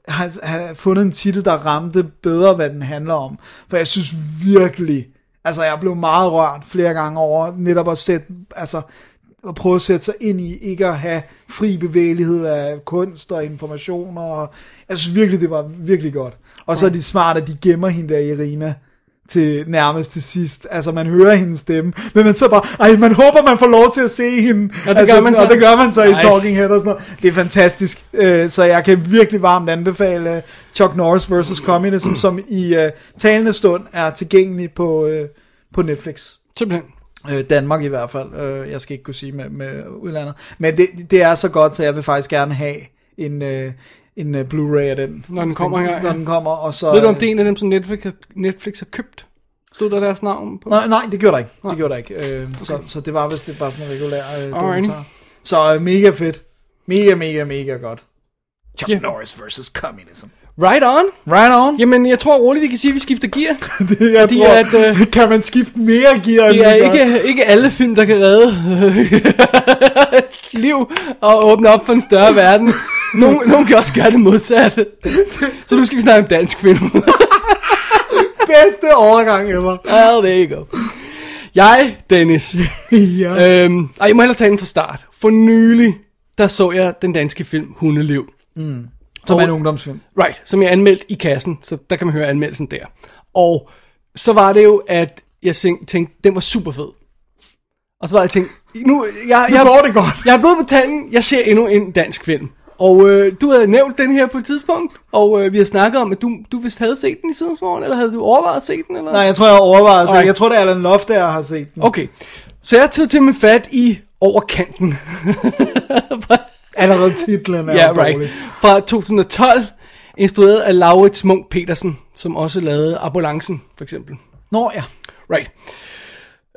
D: have, have fundet en titel, der ramte bedre, hvad den handler om. For jeg synes virkelig, altså jeg blev meget rørt flere gange over netop at sætte, altså at prøve at sætte sig ind i, ikke at have fri bevægelighed af kunst og information, og jeg synes virkelig, det var virkelig godt. Og så er de smart, at de gemmer hende der, Irina, til nærmest til sidst. Altså, man hører hendes stemme, men man så bare, ej, man håber, man får lov til at se hende.
C: Og det
D: altså,
C: gør man så.
D: Og det gør man så i
C: Nice.
D: Talking Head og sådan noget. Det er fantastisk. Øh, Så jeg kan virkelig varmt anbefale øh, Chuck Norris vs. Communism, som i uh, talende stund er tilgængelig på, på Netflix.
C: Simpelthen.
D: Øh, Danmark i hvert fald. Øh, jeg skal ikke kunne sige med, med udlandet. Men det, det er så godt, så jeg vil faktisk gerne have en, øh, en uh, Blu-ray af den.
C: Når den kommer
D: Når
C: ja.
D: den kommer, og så...
C: Ved du, om det er en af dem, som Netflix har, Netflix har købt? Stod der deres navn på?
D: Nej, nej, det gjorde der ikke. Det
C: Nej.
D: gjorde der ikke. Øh, okay. så, så det var vist det bare sådan en regulær øh, dokumentar. Så øh, mega fedt. Mega, mega, mega godt. Chuck
C: Ja.
D: Norris versus communism.
C: Right on.
D: Right on.
C: Jamen, jeg tror roligt, vi kan sige, at vi skifter gear.
D: Det, jeg
C: Fordi
D: tror,
C: at, øh,
D: kan man skifte mere gear, end
C: Det er ikke, ikke alle film, der kan redde liv og åbne op for en større verden. Nogle, nogle kan også gøre det modsatte. Så nu skal vi snakke om dansk film.
D: bedste overgang ever.
C: well, there you go. Jeg, Dennis.
D: ja.
C: øhm, ej, jeg må hellere tage den fra start. For nylig, der så jeg den danske film Hundeliv.
D: Som er en ungdomsfilm.
C: Right, som jeg anmeldt i kassen, så der kan man høre anmeldelsen der. Og så var det jo, at jeg tænkte, den var super fed. Og så var jeg tænkt, nu, jeg,
D: Nu
C: jeg,
D: går det godt.
C: Jeg er blevet på tanden, jeg ser endnu en dansk film. Og øh, du havde nævnt den her på et tidspunkt, og øh, vi har snakket om, at du, du vist havde set den i sidens morgen, eller havde du overvejet at se den? Eller?
D: Nej, jeg tror, jeg overvejer at se.
C: Alright.
D: Jeg tror, det er Alan Loft, der har set den.
C: Okay, så jeg tog til med fat i overkanten.
D: Allerede titlen er jo
C: right.
D: dårlig.
C: Fra 2012, instrueret af Laurits Munk Petersen, som også lavede Ambulancen, for eksempel.
D: Nå ja.
C: Right.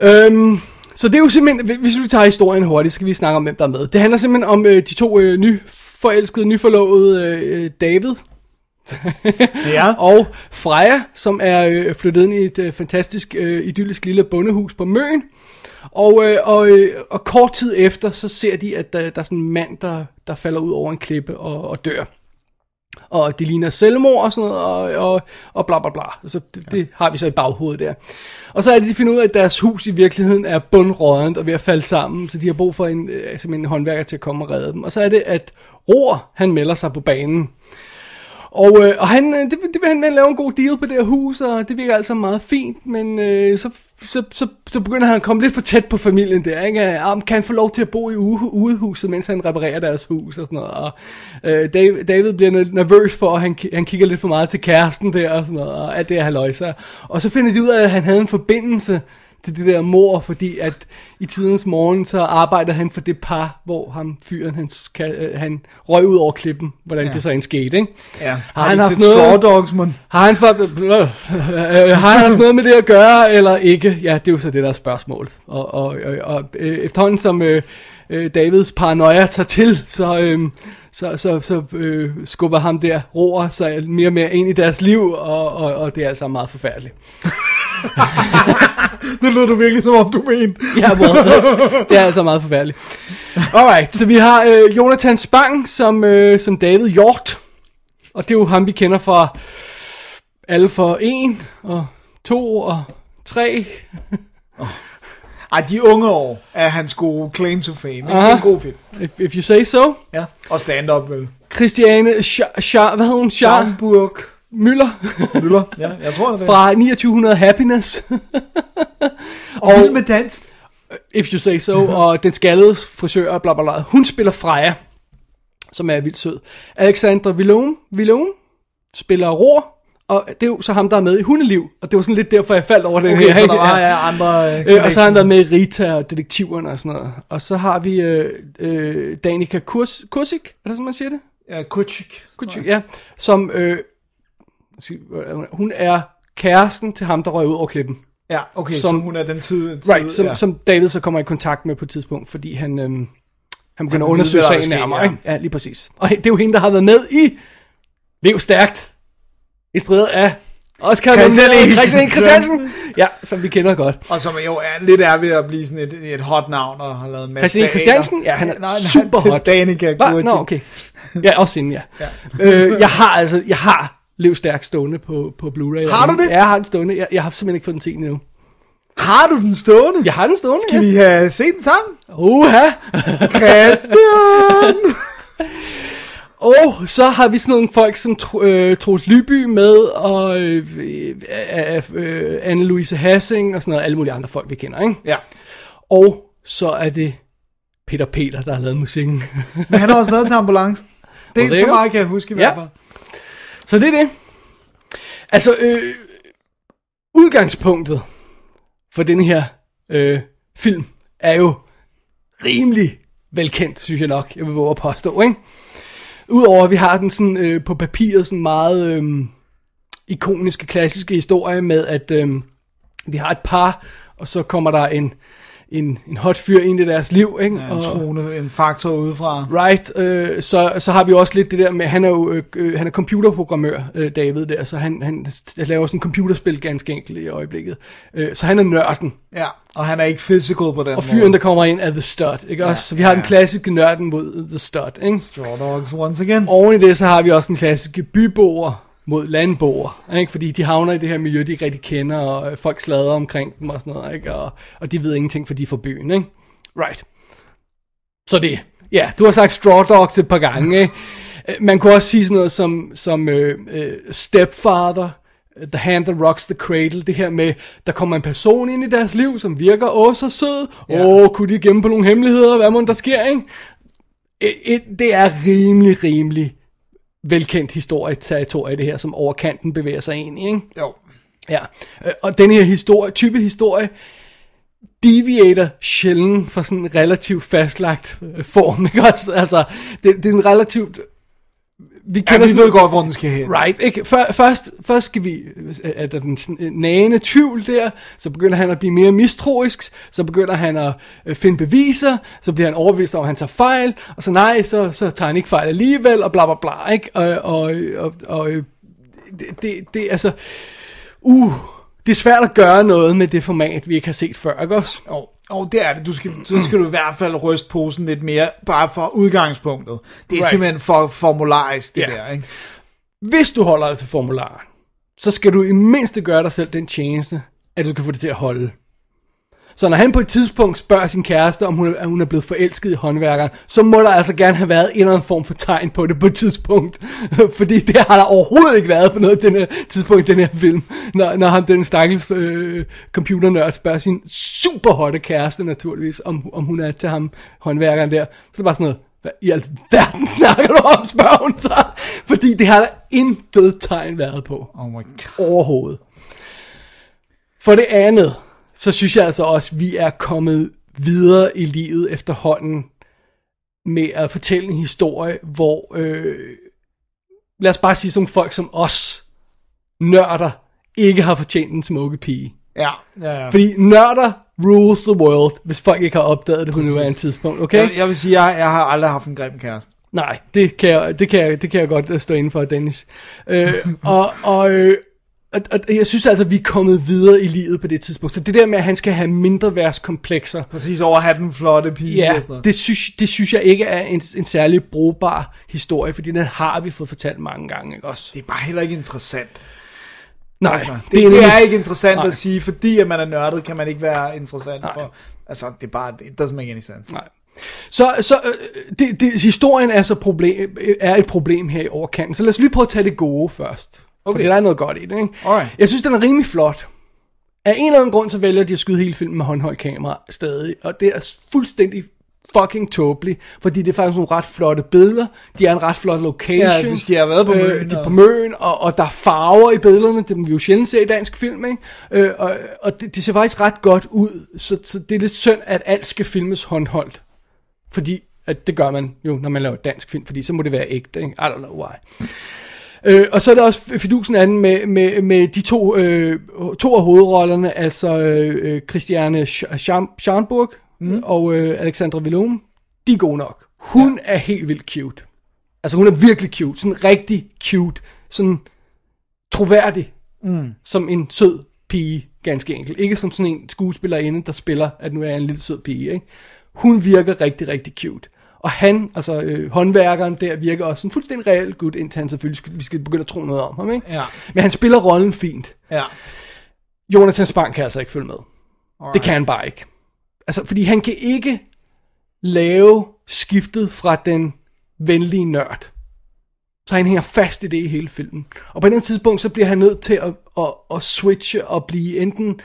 C: Øhm, så det er jo simpelthen, hvis vi tager historien hurtigt, så skal vi snakke om, hvem der er med. Det handler simpelthen om øh, de to øh, nyforelskede, nyforlovede øh, David
D: Ja.
C: og Freja, som er øh, flyttet ind i et øh, fantastisk, øh, idyllisk lille bondehus på Møn. Og, øh, og, øh, og kort tid efter, så ser de, at der, der er sådan en mand, der, der falder ud over en klippe og, og dør. Og det ligner selvmord og sådan noget, og, og, og bla bla bla. Så det, det har vi så i baghovedet der. Og så er det, de finder ud af, at deres hus i virkeligheden er bundrådent og ved at falde sammen, så de har brug for en, simpelthen en håndværker til at komme og redde dem. Og så er det, at Roar, han melder sig på banen. Og, øh, og han, øh, det, det vil han lave en god deal på det her hus, og det virker altså meget fint, men øh, så, så, så, så begynder han at komme lidt for tæt på familien der, ikke? Ah, Om, kan han få lov til at bo i udehuset, mens han reparerer deres hus og sådan noget, og øh, David, David bliver nervøs for, at han, han kigger lidt for meget til kæresten der og sådan noget, og alt det her løjser. Og så finder de ud af, at han havde en forbindelse til det der mor, fordi at i tidens morgen, så arbejder han for det par, hvor ham fyren, han, skal, øh, han røg ud over klippen, hvordan ja. Det så end skete, ikke?
D: Ja.
C: Har
D: Har
C: han haft noget-
D: Straw Dogs, man?
C: Har han, for, øh, øh, har han haft noget med det at gøre, eller ikke? Ja, det er jo så det, der er spørgsmålet. Og, og, og, og øh, efterhånden som øh, øh, Davids paranoia tager til, så, øh, så, så, så øh, skubber ham der roer sig mere og mere ind i deres liv, og, og, og det er altså meget forfærdeligt.
D: Det lyder du virkelig, som om du mente.
C: Ja, well, det er altså meget forfærdeligt. Alright, så vi har øh, Jonathan Spang som, øh, som David Hjort. Og det er jo ham, vi kender fra alle for 1 og 2 og 3.
D: Ej, de unge år er hans gode claim to fame. Ikke? Det er en god film.
C: If, if you say so.
D: Ja. Og stand-up, vel?
C: Christiane Scha- Scha- hvad hedder hun? Scha-
D: Schamburg.
C: Müller
D: Møller. Ja, jeg tror, det er.
C: fra 2900 Happiness.
D: Og Vild med dans.
C: If you say so, og den skaldede frisør, og bla bla bla. Hun spiller Freja, som er vildt sød. Alexandra Villon, Villon spiller Ror, Og det er jo så ham, der er med i Hundeliv, og det var sådan lidt derfor, jeg faldt over den
D: Okay,
C: her.
D: så der var ja, andre...
C: Øh, og så har han været med i Rita og Detektiverne og sådan noget. Og så har vi øh, øh, Danica Kurs, Kursik, er det sådan, man siger det?
D: Ja, Kutchik.
C: Kursik, ja. Som, øh, hun er kæresten til ham, der røg ud over klippen.
D: Ja, okay, som, så hun er den tid... tid
C: Right, som,
D: ja.
C: ja. som David så kommer i kontakt med på et tidspunkt, fordi han, øhm, han begynder
D: vil
C: at undersøge sagen
D: er
C: nærmere. Ikke? Ja, lige præcis. Og det er jo hende, der har været med i Lev Stærkt, instrueret af Oscar
D: Christian
C: nomineret
D: E.
C: Christian. Christiansen. Ja, som vi kender godt.
D: Og som jo er lidt er ved at blive sådan et, et hot navn og har lavet en masse
C: Christian. Christiansen, ja, han er
D: nej, nej,
C: super
D: er
C: hot.
D: Danica? Kurcik.
C: Nå, okay. Ja, også inden, ja. ja. Øh, jeg har altså, jeg har Lev Stærkt stående på, på Blu-ray.
D: Har du det?
C: Ja, jeg har den stående. Jeg, jeg har simpelthen ikke fået den set endnu.
D: Har du den stående?
C: Jeg har den stående,
D: Skal vi have set den sammen?
C: Uha!
D: Christian!
C: Og så har vi sådan nogle folk som øh, Troels Lyby med, og øh, øh, øh, Anne-Louise Hassing, og sådan noget, alle mulige andre folk, vi kender, ikke?
D: ja.
C: Og så er det Peter Peter, der har lavet musikken.
D: Men han har også lavet til ambulancen. Det er så meget, kan jeg huske i
C: Ja.
D: hvert fald.
C: så det er det. Altså, øh, udgangspunktet for den her øh, film er jo rimelig velkendt, synes jeg nok, jeg vil våge at påstå, ikke? Udover at vi har den sådan øh, på papiret sådan meget øh, ikoniske, klassiske historie med, at øh, vi har et par, og så kommer der en, en, en hot fyr ind i deres liv, ikke?
D: Ja, en
C: og,
D: trone, en faktor udefra.
C: Right, øh, så, så har vi også lidt det der med, han er jo øh, øh, han er computerprogrammør, øh, David der, så han, han laver sådan en computerspil ganske enkelt i øjeblikket. Øh, så han er nørden,
D: Ja, og han er ikke physical på den
C: og fyren, der kommer ind er The Stud, ikke også? Så vi har
D: ja,
C: den
D: ja.
C: klassiske nørden mod The Stud, ikke?
D: Straw Dogs once again.
C: Oven i det, så har vi også den klassiske byboer mod landboer, ikke? fordi de havner i det her miljø, de ikke rigtig kender, og øh, folk slader omkring dem og sådan noget, ikke? Og, og de ved ingenting, for de er fra byen, ikke? Right. Så det, ja, du har sagt straw dogs et par gange, ikke? Øh, Man kunne også sige sådan noget som, som øh, øh, stepfather, The Hand That Rocks the Cradle, det her med, der kommer en person ind i deres liv, som virker åh så sød,
D: Ja.
C: åh, kunne de gemme på nogle hemmeligheder, hvad må der sker, ikke? Et, et, det er rimelig, rimelig velkendt historieterritorie, det her, som over kanten bevæger sig ind i, ikke?
D: Jo.
C: Ja, øh, og den her historie, type historie, deviater sjældent fra sådan en relativt fastlagt øh, form, ikke også? Altså, det, det er sådan relativt... Vi
D: Ja, vi
C: sådan-
D: ved godt, hvor den skal hen.
C: Right, ikke? Før, først, først skal vi, er der den øh, nagende tvivl der, så begynder han at blive mere mistroisk, så begynder han at øh, finde beviser, så bliver han overbevist om, at han tager fejl, og så nej, så, så tager han ikke fejl alligevel, og bla bla bla, ikke? Og, og, og, og øh, det, det, det, altså, uh, det er svært at gøre noget med det format, vi ikke har set før, ikke også?
D: Og, og det er det. Du skal, så skal du i hvert fald ryste posen lidt mere, bare for udgangspunktet. Det er
C: Right.
D: simpelthen for formularisk, det
C: Ja.
D: der, ikke?
C: Hvis du holder dig til formularen, så skal du i mindste gøre dig selv den tjeneste, at du kan få det til at holde. Så når han på et tidspunkt spørger sin kæreste, om hun er, hun er blevet forelsket i håndværkeren, så må der altså gerne have været en eller anden form for tegn på det på et tidspunkt. Fordi det har der overhovedet ikke været på noget den her tidspunkt i den her film. Når, når han, den stakkels øh, computernørd spørger sin super hotte kæreste naturligvis, om, om hun er til ham, håndværkeren der. Så er det bare sådan noget, hvad i alverden snakker du om, spørger hun så. Fordi det har der intet tegn været på
D: Oh my god.
C: overhovedet. For det andet, så synes jeg altså også, at vi er kommet videre i livet efterhånden med at fortælle en historie, hvor, øh, lad os bare sige, som folk som os, nørder, ikke har fortjent en smukke pige.
D: Ja, ja, ja.
C: Fordi nørder rules the world, hvis folk ikke har opdaget det på nuværende tidspunkt, okay?
D: Jeg, jeg vil sige, jeg, jeg har aldrig haft en grim kæreste.
C: Nej, det kan jeg, det kan jeg, det kan jeg godt øh, stå inden for, Dennis. Øh, og, og, og, og jeg synes altså, at vi er kommet videre i livet på det tidspunkt. Så det der med, at han skal have mindre værtskomplekser,
D: Præcis over at have den flotte pige
C: ja,
D: og sådan noget.
C: det synes, det synes jeg ikke er en, en særlig brugbar historie, fordi den har vi fået fortalt mange gange, ikke også?
D: Det er bare heller ikke interessant.
C: Nej,
D: Altså, det, det, det
C: nemlig-
D: er ikke interessant
C: Nej.
D: at sige, fordi at man er nørdet, kan man ikke være interessant
C: Nej.
D: for... Altså, det er bare... It doesn't make any sense.
C: Nej. Så, så øh, det, det, historien er, så problem, er et problem her i overkanten. Så lad os lige prøve at tage det gode først. Okay.
D: Okay.
C: For der er noget godt i det, ikke?
D: Alright.
C: Jeg synes, den er rimelig flot. Af en eller anden grund, så vælger de at skyde hele filmen med håndholdt kamera stadig. Og det er fuldstændig fucking tåbelig, fordi det er faktisk nogle ret flotte billeder, de er en ret flot location.
D: Ja, hvis de har været på Møn,
C: Øh, de er på Møn, og, og der er farver i billederne, det må vi jo sjældent se i dansk film, ikke? Øh, og og det, det ser faktisk ret godt ud, så, så det er lidt synd, at alt skal filmes håndholdt. Fordi at det gør man jo, når man laver dansk film, fordi så må det være ægte, ikke? I don't know why. Øh, og så er der også fidusen anden med, med, med de to, øh, to af hovedrollerne, altså øh, øh, Christiane Scharnburg mm. og øh, Alexandra Villum. De er gode nok. Hun ja. er helt vildt cute. Altså hun er virkelig cute. Sådan rigtig cute. Sådan troværdig. Mm. Som en sød pige, ganske enkelt. Ikke som sådan en skuespillerinde, der spiller, at nu er jeg en lille sød pige. Ikke? Hun virker rigtig, rigtig cute. Og han, altså øh, håndværkeren der, virker også sådan fuldstændig reelt gut, indtil han selvfølgelig, skal, vi skal begynde at tro noget om ham. Ikke?
D: Ja.
C: Men han spiller rollen fint.
D: Ja.
C: Jonathan Spang kan altså ikke følge med.
D: Alright.
C: Det kan han bare ikke. Altså, fordi han kan ikke lave skiftet fra den venlige nørd. Så han hænger fast i det i hele filmen. Og på den tidspunkt, så bliver han nødt til at, at, at switche og blive enten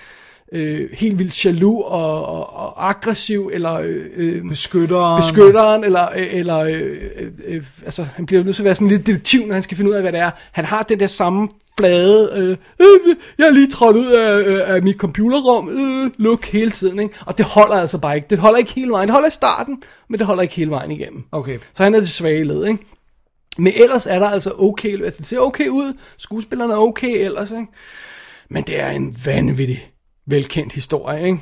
C: øh, helt vildt jaloux og, og, og aggressiv, eller øh, øh,
D: Beskytteren.
C: beskytteren, eller, øh, eller øh, øh, øh, altså, han bliver nødt til at være sådan lidt detektiv, når han skal finde ud af, hvad det er. Han har den der samme flade, øh, øh, jeg er lige trådt ud af, øh, af mit computerrum, øh, look hele tiden, ikke? Og det holder altså bare ikke. Det holder ikke hele vejen. Det holder i starten, men det holder ikke hele vejen igennem.
D: Okay.
C: Så han er det svage led, ikke? Men ellers er der altså okay, altså det ser okay ud, skuespillerne er okay ellers, ikke? Men det er en vanvittig velkendt historie, ikke?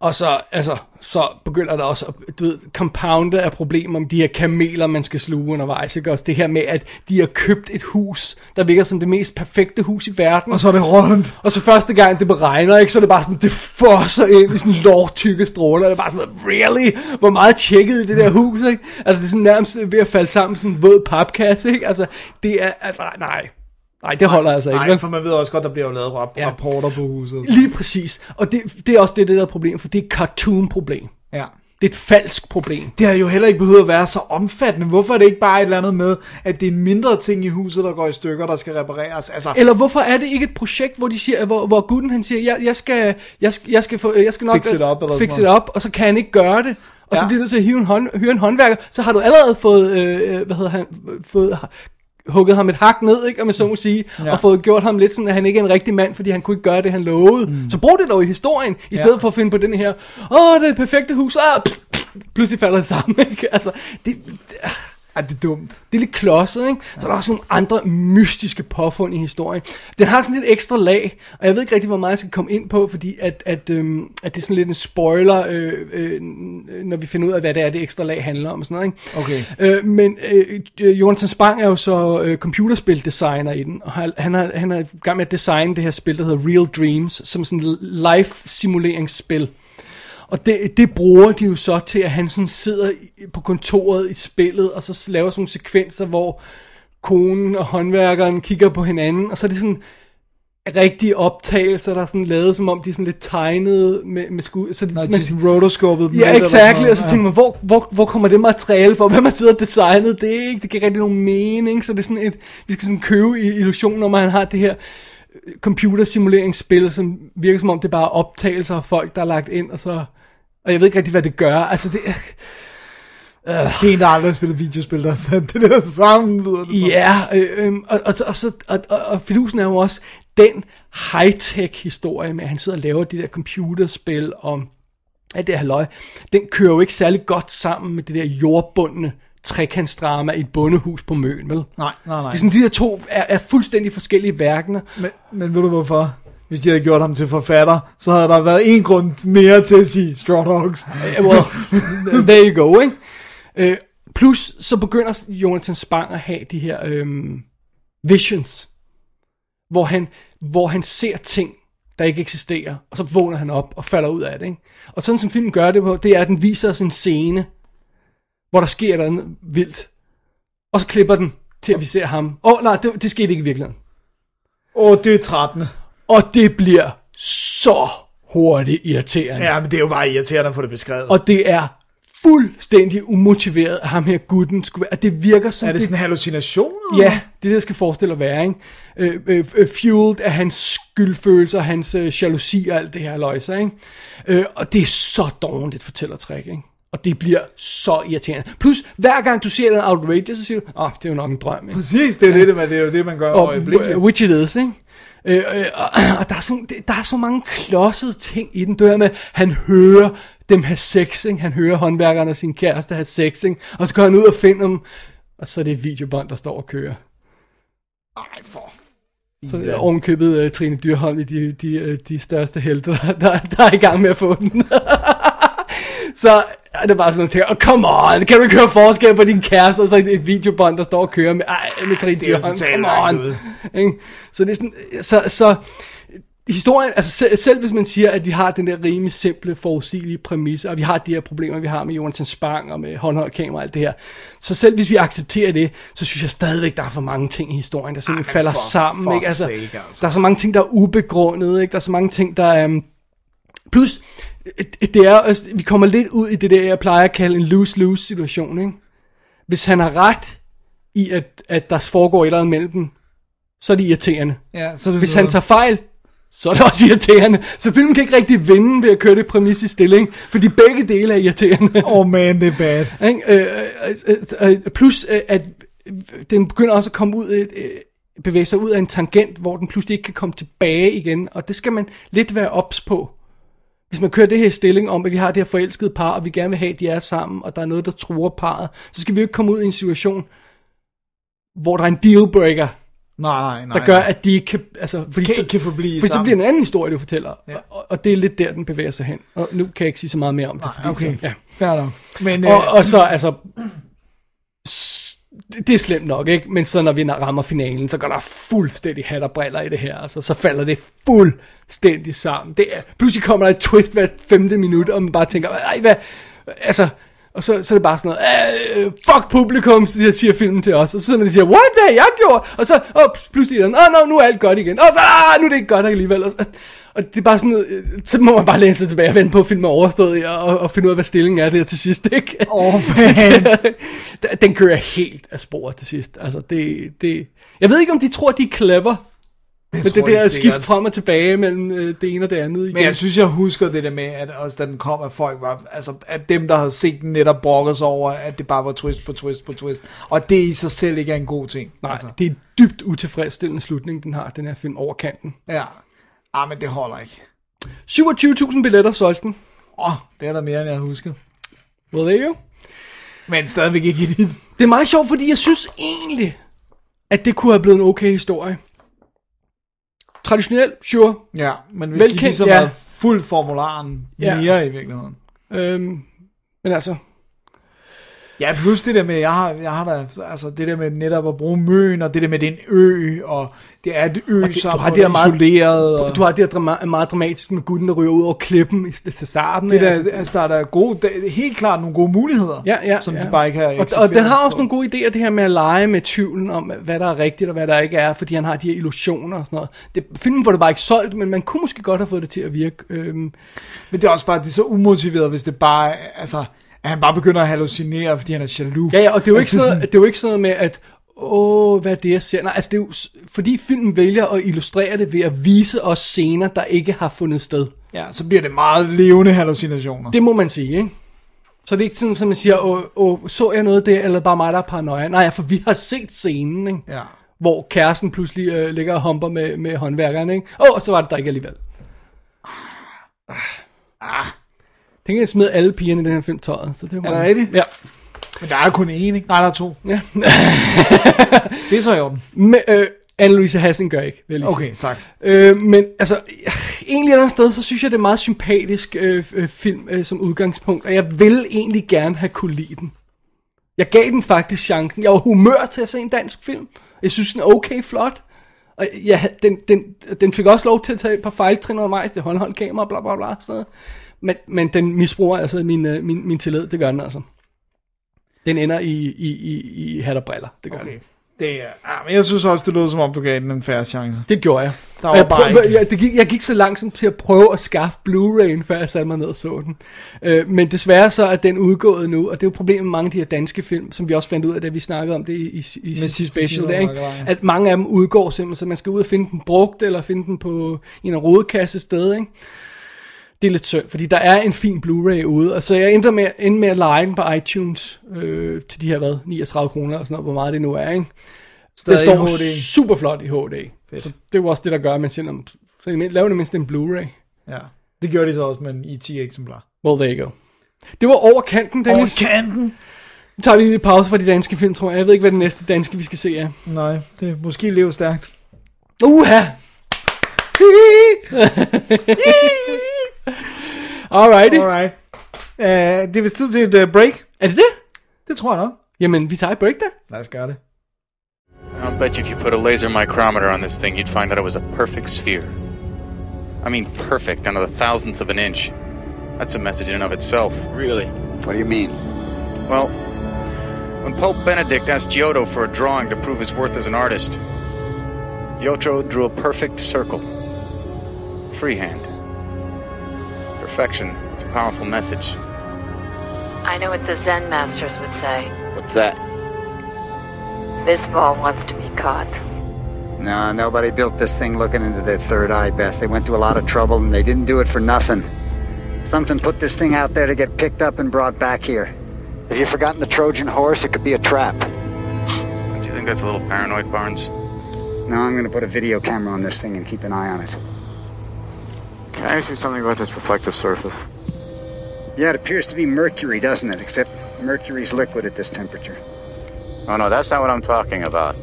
C: Og så, altså, så begynder der også at, du ved, compounde af problemer med de her kameler, man skal sluge undervejs, ikke? Også det her med, at de har købt et hus, der virker som det mest perfekte hus i verden.
D: Og så er det rundt.
C: Og så første gang det beregner, ikke, så er det bare sådan, det fosser ind i sådan lovtykke stråler. Det er bare sådan, really? Hvor meget tjekket det der hus, ikke? Altså, det er sådan nærmest ved at falde sammen sådan en våd papkasse, ikke? Altså, det er, altså, nej. Nej, det holder altså ikke.
D: Nej, for man ved også godt, der bliver jo lavet rap-
C: Ja.
D: rapporter på huset.
C: Lige præcis. Og det, det er også det, det der er problem, for det er et cartoon-problem.
D: Ja.
C: Det er et falsk problem.
D: Det har jo heller ikke behøvet at være så omfattende. Hvorfor er det ikke bare et eller andet med, at det er en mindre ting i huset, der går i stykker, der skal repareres? Altså,
C: Eller hvorfor er det ikke et projekt, hvor de siger, hvor, hvor gutten han siger, jeg, jeg skal, jeg, jeg skal, få, jeg skal nok
D: Fix it up, eller
C: fix it up, og så kan han ikke gøre det. Og så
D: Ja.
C: bliver du nødt til at hive en hånd, hyre en håndværker, så har du allerede fået, øh, hvad hedder han, fået hugget ham et hak ned, ikke, om jeg så må sige, ja. Og fået gjort ham lidt sådan, at han ikke er en rigtig mand, fordi han kunne ikke gøre det, han lovede. Mm. Så brug det dog i historien, i stedet
D: Ja.
C: for at finde på den her, åh, det er det perfekte hus, ah, pff, pff, pludselig falder det sammen, ikke? Altså, det,
D: er det dumt?
C: det er lidt klodset, ikke? Så er der også nogle andre mystiske påfund i historien. Den har sådan lidt ekstra lag, og jeg ved ikke rigtig, hvor meget jeg skal komme ind på, fordi at, at, øhm, at det er sådan lidt en spoiler, øh, øh, når vi finder ud af, hvad det er, det ekstra lag handler om og sådan noget, ikke?
D: Okay.
C: Øh, men øh, øh, Jonathan Spang er jo så øh, computerspildesigner i den, og han, er, han er i gang med at designe det her spil, der hedder Real Dreams, som sådan en live-simuleringsspil. Og det, det bruger de jo så til, at han sådan sidder på kontoret i spillet, og så laver sådan nogle sekvenser, hvor konen og håndværkeren kigger på hinanden, og så er det sådan rigtige optagelser, der er sådan lavet, som om de er sådan lidt tegnede med, med skud. Så
D: Når
C: man-
D: de sådan rotoscopet
C: Ja,
D: sådan
C: exakt. Og så tænker man, hvor, hvor, hvor kommer det materiale fra? Hvem har siddet og designet det? Ikke? Det giver rigtig nogen mening. Så det er sådan et, vi skal sådan købe illusionen at han har det her øh, computersimuleringsspil, som virker som om det er bare optagelser af folk, der er lagt ind, og så... Og jeg ved ikke rigtig, hvad det gør. Altså, det,
D: Det er en, der aldrig har spillet videospil, der har det der sammen, lyder det.
C: Ja, øh, øh, og, og, og, så, og, og, og fidusen er jo også den high-tech historie med, at han sidder og laver de der computerspil om alt det her. Den kører jo ikke særlig godt sammen med det der jordbundne trekantsdrama i et bondehus på Møn, vel?
D: Nej, nej, nej.
C: Det er sådan, de der to er, er fuldstændig forskellige verdener.
D: Men, men ved du hvorfor? Hvis de havde gjort ham til forfatter, så havde der været en grund mere til at sige Straw Dogs.
C: Well, there you go, ikke? Øh, plus, så begynder Jonathan Spang at have de her øhm, visions, hvor han, hvor han ser ting, der ikke eksisterer, og så vågner han op og falder ud af det, ikke? Og sådan som filmen gør det på, det er, at den viser os en scene, hvor der sker noget vildt, og så klipper den til, at vi ser ham. Åh, oh, nej, det, det skete ikke i virkeligheden.
D: Åh, oh, det er 13.
C: Og det bliver så hurtigt irriterende.
D: Ja, men det er jo bare irriterende at få det beskrevet.
C: Og det er fuldstændig umotiveret, at ham her gutten skulle være, at det virker som
D: er det sådan hallucinationer?
C: Ja, det er det, der skal forestille at være, ikke? Øh, øh, øh, fueled af hans skyldfølelser, hans øh, jalousi og alt det her løjse, ikke? Øh, og det er så dårligt et fortællertræk, ikke? Og det bliver så irriterende. Plus, hver gang du ser den outrageous, så siger du, åh, oh, det er jo nok en drøm. Ikke?
D: Præcis, det er det, det er jo det, man gør
C: Og,
D: øjeblikkeligt.
C: which it is, ikke? Øh, øh, og, og der, er så, der er så mange klodsede ting i den. Det er med, han hører dem have sex, ikke? Han hører håndværkerne og sin kæreste have sex, ikke? Og så går han ud og finder dem, og så er det et videobånd, der står og kører.
D: Ej, for...
C: Så er ovenkøbet uh, Trine Dyrholm i de, de, uh, de største helte, der, der, der er i gang med at få den. så er det bare sådan, at man tænker, oh, come on, kan du ikke høre forskel på din kæreste, og så et, et videobånd, der står og kører med, ej, med Trine
D: er
C: Dyrholm, come on. Ikke? Så det er sådan, så, så historien, altså selv, selv hvis man siger, at vi har den der rimelig simple, forudsigelige præmisse, og vi har de her problemer, vi har med Jonathan Spang og med håndholdt kamera og alt det her, så selv hvis vi accepterer det, så synes jeg stadigvæk, der er for mange ting i historien, der simpelthen
D: men
C: falder
D: for
C: sammen. Ikke? Altså,
D: sake, altså.
C: Der er så mange ting, der er ubegrundet, ikke? der er så mange ting, der er... Um, plus, øh, det er, altså, vi kommer lidt ud i det der, jeg plejer at kalde en lose-lose situation. Ikke? Hvis han har ret i, at, at der foregår et eller andet mellem dem, så er det irriterende.
D: Ja, så er det
C: Hvis han tager fejl, så er det også irriterende. Så filmen kan ikke rigtig vinde ved at køre det præmis i stilling, fordi begge dele er irriterende.
D: Oh man, det er bad.
C: Øh, øh, plus, at den begynder også at komme ud, bevæge sig ud af en tangent, hvor den pludselig ikke kan komme tilbage igen, og det skal man lidt være ops på. Hvis man kører det her stilling om, at vi har det her forelskede par, og vi gerne vil have, at de er sammen, og der er noget, der truer parret, så skal vi jo ikke komme ud i en situation, hvor der er en dealbreaker,
D: Nej, nej, nej.
C: der gør, at de ikke kan... Altså, fordi
D: Kan
C: så,
D: kan forblive
C: fordi så
D: sammen.
C: bliver det en anden historie, du fortæller.
D: Ja.
C: Ja. Og, og det er lidt der, den bevæger sig hen. Og nu kan jeg ikke sige så meget mere om det.
D: Nej,
C: fordi
D: okay.
C: Så, ja.
D: Fair nok. Men,
C: Og,
D: øh,
C: og så, altså... Det er slemt nok, ikke? Men så når vi rammer finalen, så går der fuldstændig hat og briller i det her. Altså, så falder det fuldstændig sammen. Det er, pludselig kommer der et twist hver femte minut, og man bare tænker, ej, hvad... Altså, og så, så er det bare sådan noget, fuck publikum, siger, siger filmen til os. Og så sidder man og siger, what, det har jeg gjort? Og så, og pludselig er den, åh, no, nu er alt godt igen. Og så, ah, nu er det ikke godt alligevel. Og, så- og det er bare sådan øh, så må man bare læne sig tilbage og vente på, at filmen er overstået, og, og finde ud af, hvad stillingen er der til sidst, ikke?
D: Åh, man.
C: den kører helt af sporet til sidst. Altså, det, det... Jeg ved ikke, om de tror, de er clever.
D: det
C: Men det der skifte
D: sikkert.
C: frem og tilbage mellem øh, det ene og det andet igen.
D: Men jeg synes, jeg husker det der med, at også da den kom, at folk var, altså, at dem, der havde set den netop brokkede sig over, at det bare var twist på twist på twist. Og det i sig selv ikke er en god ting.
C: Nej,
D: Altså,
C: det er dybt utilfredsstillende slutning, den har, den her film over kanten.
D: ja. Ah, men det holder ikke.
C: 27.000 billetter solgte den.
D: Åh, oh, det er der mere, end jeg husker.
C: Well, there you.
D: Men stadigvæk ikke i dit.
C: Det er meget sjovt, fordi jeg synes egentlig, at det kunne have blevet en okay historie. Traditionelt, sure.
D: Ja, men hvis
C: Velkendt,
D: de ligesom
C: ja.
D: havde fuldt formularen
C: Ja.
D: mere i virkeligheden.
C: Øhm, men altså,
D: Ja, plus det der med, jeg har, jeg har da, altså det der med netop at bruge møen, og det der med, det er en ø, og det er et ø,
C: Og det-
D: som
C: du har
D: er
C: det her meget-
D: isoleret. Og
C: du har det her drama- meget dramatisk med gutten, der ryger ud over klippen i- til starten.
D: det der,
C: altså,
D: altså, der er der gode, der, er helt klart nogle gode muligheder,
C: Ja, ja,
D: som
C: ja.
D: de bare ikke har
C: og, og den har også nogle gode idéer, det her med at lege med tvivlen om, hvad der er rigtigt og hvad der ikke er, fordi han har de her illusioner og sådan noget. Det, filmen får det bare ikke solgt, men man kunne måske godt have fået det til at virke. Øhm,
D: Men det er også bare, det er så umotiveret, hvis det bare, er- altså, at han bare begynder at hallucinere, fordi han er jaloux.
C: ja, ja, og det er jo,
D: altså,
C: ikke sådan, noget, det er jo ikke sådan noget med, at åh, hvad er det, jeg ser? Nej, altså det er jo, fordi filmen vælger at illustrere det ved at vise os scener, der ikke har fundet sted.
D: Ja, så bliver det meget levende hallucinationer.
C: Det må man sige, ikke? Så det er ikke sådan, som man siger, åh, åh, så jeg noget der, eller bare mig, der er paranoia. Nej, for vi har set scenen, ikke?
D: Ja.
C: hvor kæresten pludselig øh, ligger og humper med, med håndværkeren, ikke? Åh, og så var det der ikke alligevel. Ah. Tænk, at jeg smed alle pigerne i den her film tøjet, så det var
D: Er det rigtigt?
C: Ja.
D: Men der er kun én, ikke? Nej, der er to.
C: ja.
D: Det er så i orden.
C: Men, øh, Anne-Louise Hassen gør ikke, vil jeg.
D: Okay, tak.
C: Øh, men altså, egentlig et eller andet sted, så synes jeg, det er meget sympatisk øh, øh, film øh, som udgangspunkt, og jeg vil egentlig gerne have kunne lide den. Jeg gav den faktisk chancen. Jeg var humør til at se en dansk film. Jeg synes, den er okay flot. Og jeg, den, den, den fik også lov til at tage et par fejltrin undervejs. Det håndholdt kamera, bla bla bla. Sådan noget. Men, men den misbruger altså min, øh, min, min tillid. Det gør den altså. Den ender i, i, i, i hat og briller. Det gør okay. Den.
D: Det er, ja, men jeg synes også, det lød som om, du gav den en færre chance.
C: Det gjorde jeg.
D: Der var
C: jeg,
D: bare
C: prøv,
D: ikke-
C: jeg, det gik, jeg gik så langsomt til at prøve at skaffe Blu-ray'en, før jeg satte mig ned og så den. Øh, men desværre så er den udgået nu, og det er jo problemet med mange af de her danske film, som vi også fandt ud af, da vi snakkede om det i, i, i sidste
D: sidste
C: special, der, ikke? at mange af dem udgår simpelthen, så man skal ud og finde den brugt, eller finde den på en rodekasse sted, ikke? Det er lidt synd, fordi der er en fin Blu-ray ude, og så jeg endte med, endte med at lege den på iTunes øh, til de her, hvad, 39 kroner og sådan noget, hvor meget det nu er, ikke? Det
D: Stadig
C: står
D: HD.
C: super flot i HD. Fedt. Så det jo også det, der gør, at man siger, "Nå, så det mindste- laver det mindst en Blu-ray.
D: Ja. Det gjorde de så også med en i 10 eksemplar.
C: Well, there you go. Det var over kanten, Dennis.
D: Over kanten?
C: Nu tager vi lige en pause fra de danske film, tror jeg. Jeg ved ikke, hvad det næste danske, vi skal se er.
D: Nej, det er måske lever stærkt.
C: Uha! Alrighty.
D: Alright. Uh, det er vist tid til et uh, break.
C: Er det det?
D: Det tror jeg nok.
C: Jamen, vi tager et break der.
D: Lad os gøre det.
I: I'll bet you if you put a laser micrometer on this thing, you'd find that it was a perfect sphere. I mean, perfect, down to the thousandth of an inch. That's a message in and of itself.
H: Really?
F: What do you mean?
I: Well, when Pope Benedict asked Giotto for a drawing to prove his worth as an artist, Giotto drew a perfect circle. Freehand. Perfection. It's a powerful message.
J: I know what the Zen masters would say.
F: What's that?
J: This ball wants to be caught.
F: No, nobody built this thing looking into their third eye, Beth. They went to a lot of trouble and they didn't do it for nothing. Something put this thing out there to get picked up and brought back here. Have you forgotten the Trojan horse? It could be a trap.
I: Don't you think that's a little paranoid, Barnes?
F: No, I'm gonna put a video camera on this thing and keep an eye on it.
I: Can I ask you something about this reflective surface?
F: Yeah, it appears to be mercury, doesn't it? Except mercury's liquid at this temperature.
K: Oh, no, that's not what I'm talking about.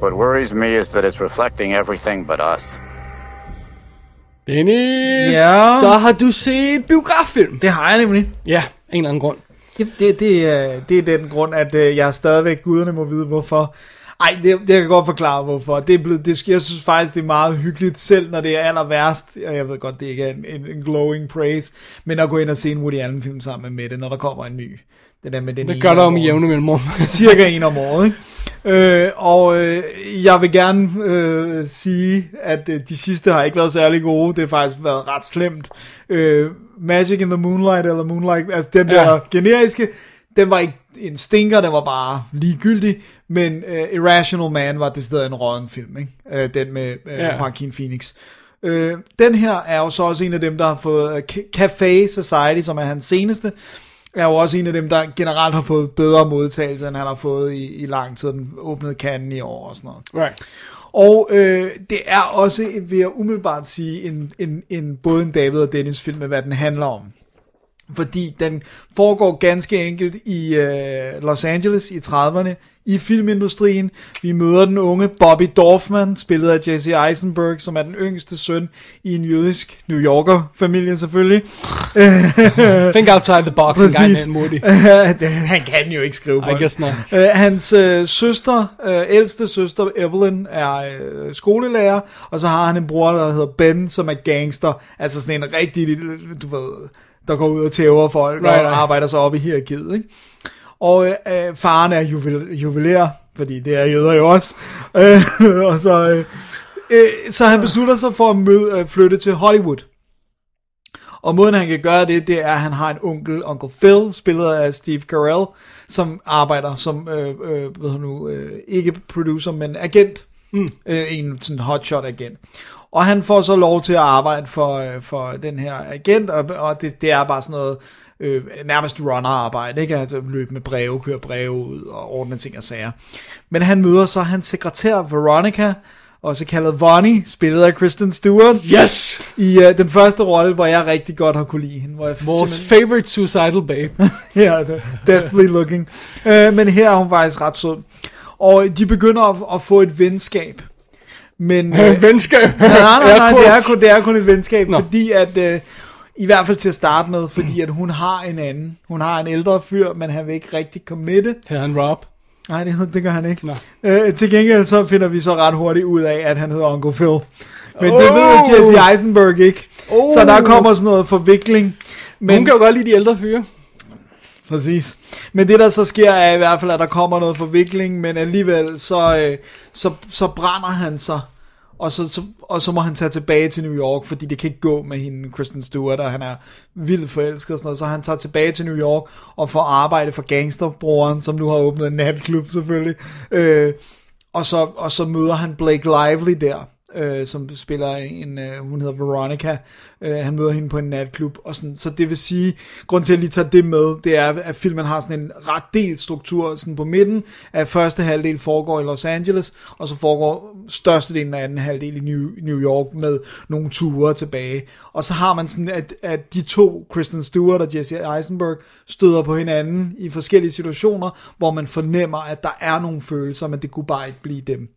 K: What worries me is that it's reflecting everything but us.
C: Dennis,
D: Ja.
C: så har du set biograffilm.
D: Det har jeg nemlig.
C: Ja, af en eller anden grund.
D: Det, det, det, er, det er den grund, at øh, jeg stadigvæk, guderne må vide hvorfor. Ej, det, det jeg kan godt forklare hvorfor. Det er blevet, det, jeg synes faktisk, det er meget hyggeligt, selv når det er aller værst. Og jeg ved godt, det ikke er en, en, en glowing praise, men at gå ind og se en Woody Allen film sammen med Mette, når der kommer en ny. Det der med den
C: Det gør der om jævne mellemrum.
D: Cirka en om året, ikke? Øh, og øh, jeg vil gerne øh, sige, at øh, de sidste har ikke været særlig gode. Det har faktisk været ret slemt. Øh, Magic in the Moonlight, eller Moonlight, altså den der
C: Ja.
D: generiske, den var ikke en stinker, den var bare ligegyldig, men øh, Irrational Man var det stedet en råden film, ikke? Øh, den med øh,
C: Ja.
D: ja. Joaquin Phoenix. Øh, den her er jo så også en af dem, der har fået øh, Ca- Café Society, som er hans seneste, er jo også en af dem, der generelt har fået bedre modtagelse, end han har fået i, i lang tid. Den åbnede kanden i år og sådan noget.
C: Right.
D: Og øh, det er også, vil jeg umiddelbart sige, en, en, en, både en David og Dennis film med, hvad den handler om. Fordi den foregår ganske enkelt i øh, Los Angeles i 30'erne, i filmindustrien. Vi møder den unge Bobby Dorfman, spillet af Jesse Eisenberg, som er den yngste søn i en jødisk New Yorker-familie selvfølgelig.
C: Think outside the box en gang.
D: Det- Han kan jo ikke skrive på
C: I guess not.
D: Øh, hans øh, søster, øh, ældste søster Evelyn, er øh, skolelærer, og så har han en bror, der hedder Ben, som er gangster. Altså sådan en rigtig, du ved, der går ud og tæver folk
C: Right,
D: og
C: right.
D: arbejder sig op i hierarkiet, ikke? Og øh, øh, faren er juvel, juveler, fordi det er jøder jo også. Øh, og så, øh, øh, så han beslutter sig for at møde, øh, flytte til Hollywood. Og måden han kan gøre det, det er, at han har en onkel, Uncle Phil, spillet af Steve Carell, som arbejder som, øh, øh, hvad nu, øh, ikke producer, men agent. Mm. Øh, en sådan hotshot agent. Og han får så lov til at arbejde for, øh, for den her agent, og, og det, det er bare sådan noget, øh, nærmest runner-arbejde, ikke? At løbe med breve, køre breve ud og ordne ting og sager. Men han møder så hans sekretær, Veronica, også kaldet Vonnie, spillet af Kristen Stewart.
C: Yes!
D: I uh, den første rolle, hvor jeg rigtig godt har kunne lide hende. Hvor jeg
C: Vores
D: simpelthen-
C: favorite suicidal babe.
D: ja, deathly looking. Uh, men her er hun faktisk ret sød. Og de begynder at, at få et venskab. Men,
C: Øh, venskab.
D: nej, nej, nej, det er kun, det er kun et venskab,
C: Nå.
D: fordi at, uh, i hvert fald til at starte med, fordi at hun har en anden. Hun har en ældre fyr, men han vil ikke rigtig committe.
C: Hedder han Rob?
D: Nej, det, det gør han ikke.
C: Nå.
D: Øh, til gengæld så finder vi så ret hurtigt ud af, at han hedder Uncle Phil. Men oh! det
C: Oh!
D: ved Jesse Eisenberg ikke.
C: Oh!
D: Så der kommer sådan noget forvikling.
C: Men... Hun kan jo godt lide de ældre fyre.
D: Præcis. Men det der så sker er i hvert fald, at der kommer noget forvikling, men alligevel så, øh, så, så brænder han sig, og så, så, og så må han tage tilbage til New York, fordi det kan ikke gå med hende, Kristen Stewart, og han er vildt forelsket og sådan noget, så han tager tilbage til New York og får arbejde for gangsterbroren, som nu har åbnet en natklub selvfølgelig, øh, og, så, og så møder han Blake Lively der, øh, som spiller en, øh, hun hedder Veronica, øh, han møder hende på en natklub, og sådan, så det vil sige, grund til at jeg lige tager det med, det er, at filmen har sådan en ret delt struktur, sådan på midten, at første halvdel foregår i Los Angeles, og så foregår størstedelen af anden halvdel i New, New York med nogle ture tilbage, og så har man sådan, at, at de to, Kristen Stewart og Jesse Eisenberg, støder på hinanden i forskellige situationer, hvor man fornemmer, at der er nogle følelser, men det kunne bare ikke blive dem.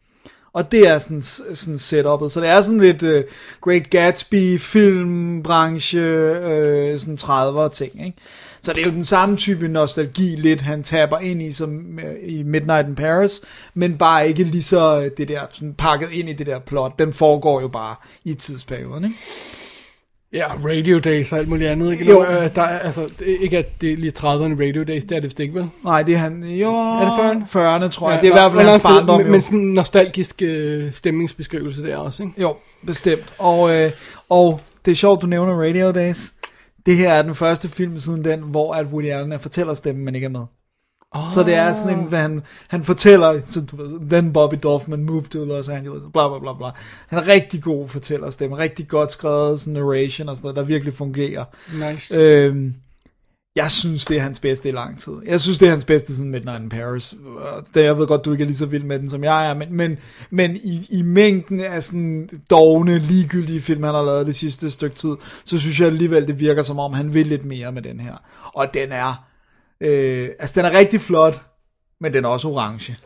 D: Og det er sådan, sådan setupet. Så det er sådan lidt uh, Great Gatsby, filmbranche, uh, sådan 30'er ting, ikke? Så det er jo den samme type nostalgi lidt, han taber ind i som uh, i Midnight in Paris, men bare ikke lige så det der, sådan pakket ind i det der plot. Den foregår jo bare i tidsperioden, ikke?
C: Ja, Radio Days og alt muligt andet. Ikke?
D: Jo.
C: Jo. Der er, altså, ikke at det er lige 30'erne Radio Days, det er det vist ikke, vel?
D: Nej, det er han, jo,
C: Er det 40'erne?
D: 40'erne, tror jeg. det er i hvert fald
C: nå,
D: hans
C: nå,
D: barndom,
C: men, men sådan en nostalgisk øh, stemningsbeskrivelse der også, ikke?
D: Jo, bestemt. Og, øh, og det er sjovt, du nævner Radio Days. Det her er den første film siden den, hvor at Woody Allen er fortællerstemmen, men ikke er med. Oh. Så det er sådan en, han, han fortæller, så then Bobby Dorfman moved to Los Angeles, bla bla bla bla. Han er rigtig god fortællerstemme, rigtig godt skrevet sådan narration og sådan noget, der virkelig fungerer.
C: Nice.
D: Øhm, jeg synes, det er hans bedste i lang tid. Jeg synes, det er hans bedste siden Midnight in Paris. Det, jeg ved godt, du ikke er lige så vild med den, som jeg er, men, men, men i, i mængden af sådan dogne, ligegyldige film, han har lavet det sidste stykke tid, så synes jeg alligevel, det virker som om, han vil lidt mere med den her. Og den er, øh, altså den er rigtig flot, men den er også orange.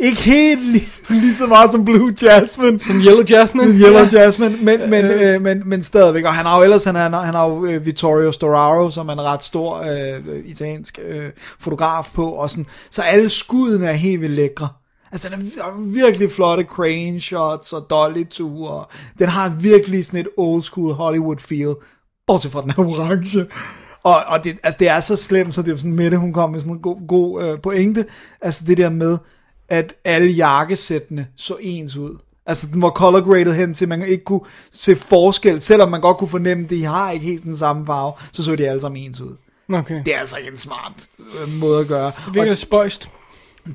D: Ikke helt lige, lige så meget som Blue Jasmine.
C: Som Yellow Jasmine.
D: Yellow
C: Ja.
D: Jasmine, men, men, øh, men, men stadigvæk. Og han har jo ellers, han, er, han har jo øh, Vittorio Storaro, som er en ret stor øh, italiensk øh, fotograf på. Og sådan. Så alle skuddene er helt vildt lækre. Altså, den er, virkelig flotte crane shots og dolly ture. Den har virkelig sådan et old school Hollywood feel. Bortset fra den er orange. Og, og det, altså, det er så slemt, så det er sådan Mette, hun kom med sådan en god, god øh, pointe. Altså det der med, at alle jakkesættene så ens ud. Altså den var color graded hen til, at man ikke kunne se forskel, selvom man godt kunne fornemme, at de har ikke helt den samme farve, så så de alle sammen ens ud.
C: Okay.
D: Det er altså ikke en smart øh, måde at gøre.
C: Det virker lidt spøjst.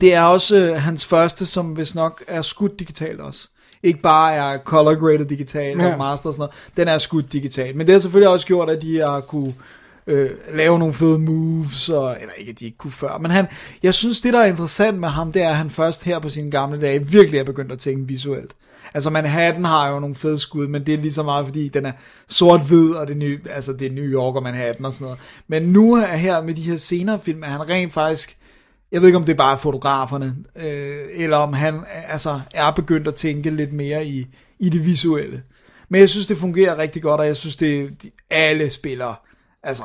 D: Det er også øh, hans første, som hvis nok er skudt digitalt også. Ikke bare er color graded digitalt
C: Ja.
D: og master og sådan noget. Den er skudt digitalt. Men det har selvfølgelig også gjort, at de har kunne øh, lave nogle fede moves, og, eller ikke, at de ikke kunne før. Men han, jeg synes, det der er interessant med ham, det er, at han først her på sine gamle dage virkelig er begyndt at tænke visuelt. Altså Manhattan har jo nogle fede skud, men det er lige så meget, fordi den er sort-hvid, og det er, ny, altså, det er New York og Manhattan og sådan noget. Men nu er her med de her senere film, er han rent faktisk jeg ved ikke, om det er bare fotograferne, øh, eller om han altså, er begyndt at tænke lidt mere i, i det visuelle. Men jeg synes, det fungerer rigtig godt, og jeg synes, det alle spillere, altså,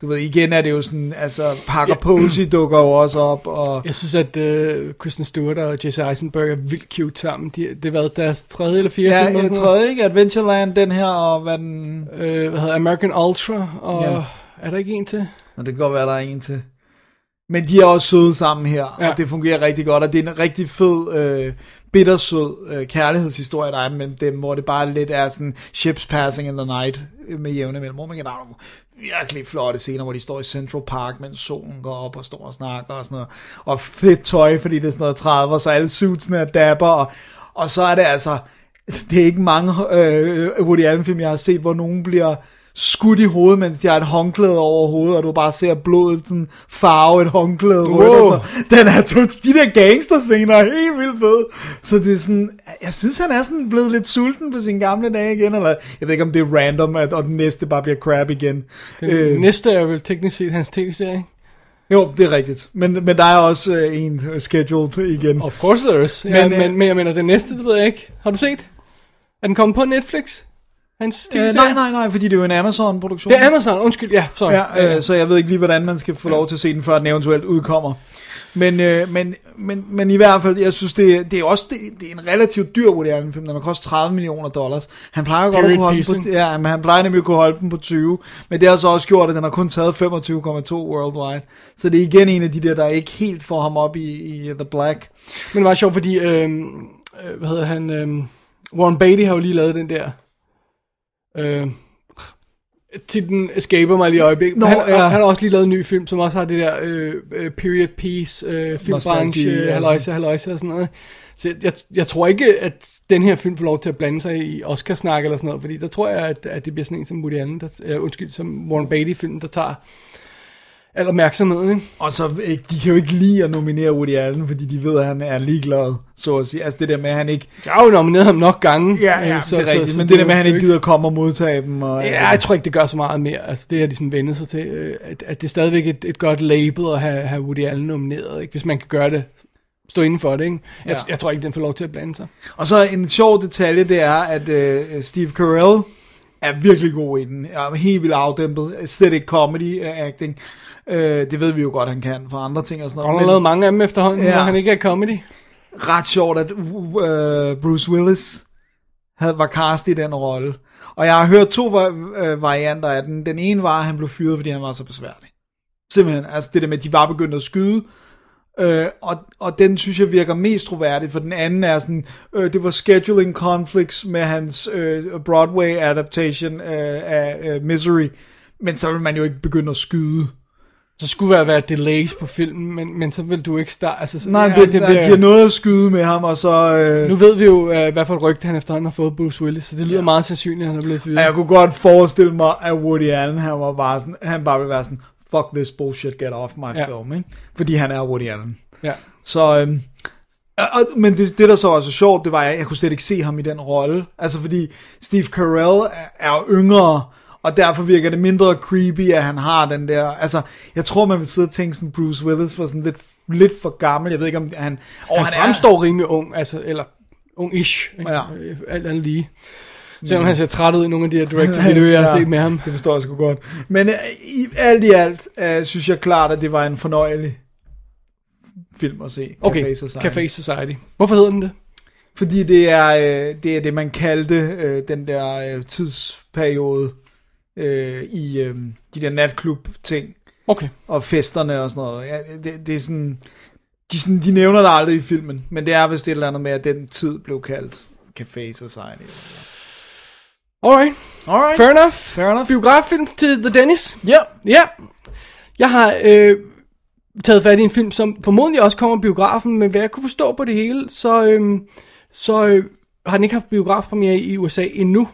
D: du ved, igen er det jo sådan, altså, Parker Posey dukker jo også op, og
C: Jeg synes, at øh, Kristen Stewart og Jesse Eisenberg er vildt cute sammen. De, det har været deres tredje eller fjerde
D: ja,
C: film. sådan
D: tredje, ikke? Adventureland, den her, og hvad den...
C: Øh, hvad hedder American Ultra, og
D: Ja.
C: er der ikke en til?
D: Og det kan godt være, der er en til. Men de er også søde sammen her, ja.
C: Ja.
D: og det fungerer rigtig godt, og det er en rigtig fed, øh, bittersød øh, kærlighedshistorie, der er mellem dem, hvor det bare lidt er sådan ships passing in the night øh, med jævne mellemrum. Men der er nogle virkelig flotte scener, hvor de står i Central Park, mens solen går op og står og snakker og sådan noget. Og fedt tøj, fordi det er sådan noget 30, så alle suitsene er dapper, og, og så er det altså, det er ikke mange øh, Woody Allen film, jeg har set, hvor nogen bliver skudt i hovedet, mens de har et håndklæde over hovedet, og du bare ser blodet sådan farve et håndklæde rødt og sådan noget. Den er to, de der gangsterscener er helt vildt fede. Så det er sådan, jeg synes han er sådan blevet lidt sulten på sine gamle dage igen, eller jeg ved ikke om det er random, at, og den næste bare bliver crap igen.
C: Den øh. næste er vel teknisk set hans tv-serie?
D: Jo, det er rigtigt. Men, men der er også øh, en øh, scheduled igen.
C: Of course there is. Ja,
D: Men,
C: men,
D: øh,
C: men jeg mener, den næste, det ved jeg ikke. Har du set? Er den kommet på Netflix? Hans
D: Øh, nej, nej, nej, fordi det er jo en Amazon-produktion.
C: Det er Amazon, undskyld, ja, sorry.
D: Ja, øh, så jeg ved ikke lige, hvordan man skal få lov til at se den, før den eventuelt udkommer. Men, øh, men, men, men i hvert fald, jeg synes, det, det er også det, det er en relativt dyr Woody Allen film. Den har kostet 30 millioner dollars. Han plejer godt at kunne holde den på, ja, men han plejer nemlig at kunne holde den på 20. Men det har så også gjort, at den har kun taget 25,2 worldwide. Så det er igen en af de der, der ikke helt får ham op i, i The Black.
C: Men det var sjovt, fordi, øh, øh, hvad hedder han, øh, Warren Beatty har jo lige lavet den der, øh, Titlen escaper mig lige i øjeblikket.
D: Nå,
C: han,
D: ja.
C: han har også lige lavet en ny film, som også har det der øh, øh, period piece, øh, filmbranche,
D: ja,
C: haløjse, haløjse og sådan noget. Så jeg, jeg, jeg tror ikke, at den her film får lov til at blande sig i Oscar-snak eller sådan noget, fordi der tror jeg, at, at det bliver sådan en som Woody Allen, der, øh, undskyld, som Warren Beatty-film, der tager al opmærksomhed, ikke?
D: Og så, øh, de kan jo ikke lide at nominere Woody Allen, fordi de ved, at han er ligeglad, så at sige. Altså det der med, at han ikke...
C: Jeg har jo nomineret ham nok gange.
D: Ja, ja,
C: øh,
D: så, det er rigtigt, men det der med, at han ikke gider komme og modtage dem. Og,
C: Ja, jeg tror ikke, det gør så meget mere. Altså, det har de sådan vendet sig til, øh, at, at det er stadigvæk et, et godt label at have, have Woody Allen nomineret, ikke? hvis man kan gøre det, stå inden for det. Ikke? Jeg,
D: Ja.
C: jeg tror ikke, den får lov til at blande sig.
D: Og så en sjov detalje, det er, at øh, Steve Carell er virkelig god i den. Er helt vildt afdæmpet. Slet ikke comedy acting. Øh, det ved vi jo godt, han kan for andre ting og sådan
C: Og han
D: noget.
C: har lavet mange af dem efterhånden,
D: Ja.
C: når han ikke er comedy.
D: ret sjovt, at øh, Bruce Willis havde, var cast i den rolle. Og jeg har hørt to øh, varianter af den. Den ene var, at han blev fyret, fordi han var så besværlig. Simpelthen, altså det der med, at de var begyndt at skyde. Øh, og, og den synes jeg virker mest troværdig, for den anden er sådan, øh, det var scheduling conflicts med hans øh, Broadway adaptation øh, af øh, Misery, men så vil man jo ikke begynde at skyde.
C: Så skulle der være delays på filmen, men, men så vil du ikke starte... Altså, så-
D: Nej,
C: ja,
D: det, det der giver noget at skyde med ham, og så... Øh,
C: Nu ved vi jo, øh, hvad for et rygte han efterhånden har fået Bruce Willis, så det lyder ja. meget sandsynligt, at han er blevet fyret.
D: Jeg kunne godt forestille mig, at Woody Allen, han var bare sådan, han bare ville være sådan, fuck this bullshit, get off my
C: Ja.
D: film, ikke? Fordi han er Woody Allen.
C: Ja.
D: Så, øhm, og, men det, det, der så var så sjovt, det var, at jeg kunne slet ikke se ham i den rolle. Altså fordi Steve Carell er, er yngre, og derfor virker det mindre creepy, at han har den der, altså, jeg tror, man vil sidde og tænke sådan, Bruce Willis var sådan lidt, lidt for gammel, jeg ved ikke, om han...
C: Og han, han fremstår er... rimelig ung, altså, eller ung-ish, ikke?
D: Ja.
C: Øh, alt andet lige. Selvom han ser træt ud i nogle af de her direct-to-video, jeg har set med ham.
D: Det forstår jeg sgu godt. Men øh, i alt i alt, øh, synes jeg klart, at det var en fornøjelig film at se.
C: Okay,
D: Café Society.
C: Café Society. Hvorfor hedder den det?
D: Fordi det er, øh, det er det, man kaldte øh, den der øh, tidsperiode øh, i øh, de der natklub-ting.
C: Okay.
D: Og festerne og sådan noget. Ja, det, det er sådan... De, sådan, de nævner det aldrig i filmen, men det er vist et eller andet med, at den tid blev kaldt Café Society.
C: Alright.
D: Alright.
C: Fair enough.
D: Fair enough.
C: Biograffilm til The Dennis.
D: Ja.
C: Ja. Jeg har øh, taget fat i en film, som formodentlig også kommer biografen, men hvad jeg kunne forstå på det hele, så, øh, så øh, har den ikke haft biografpremiere i USA endnu.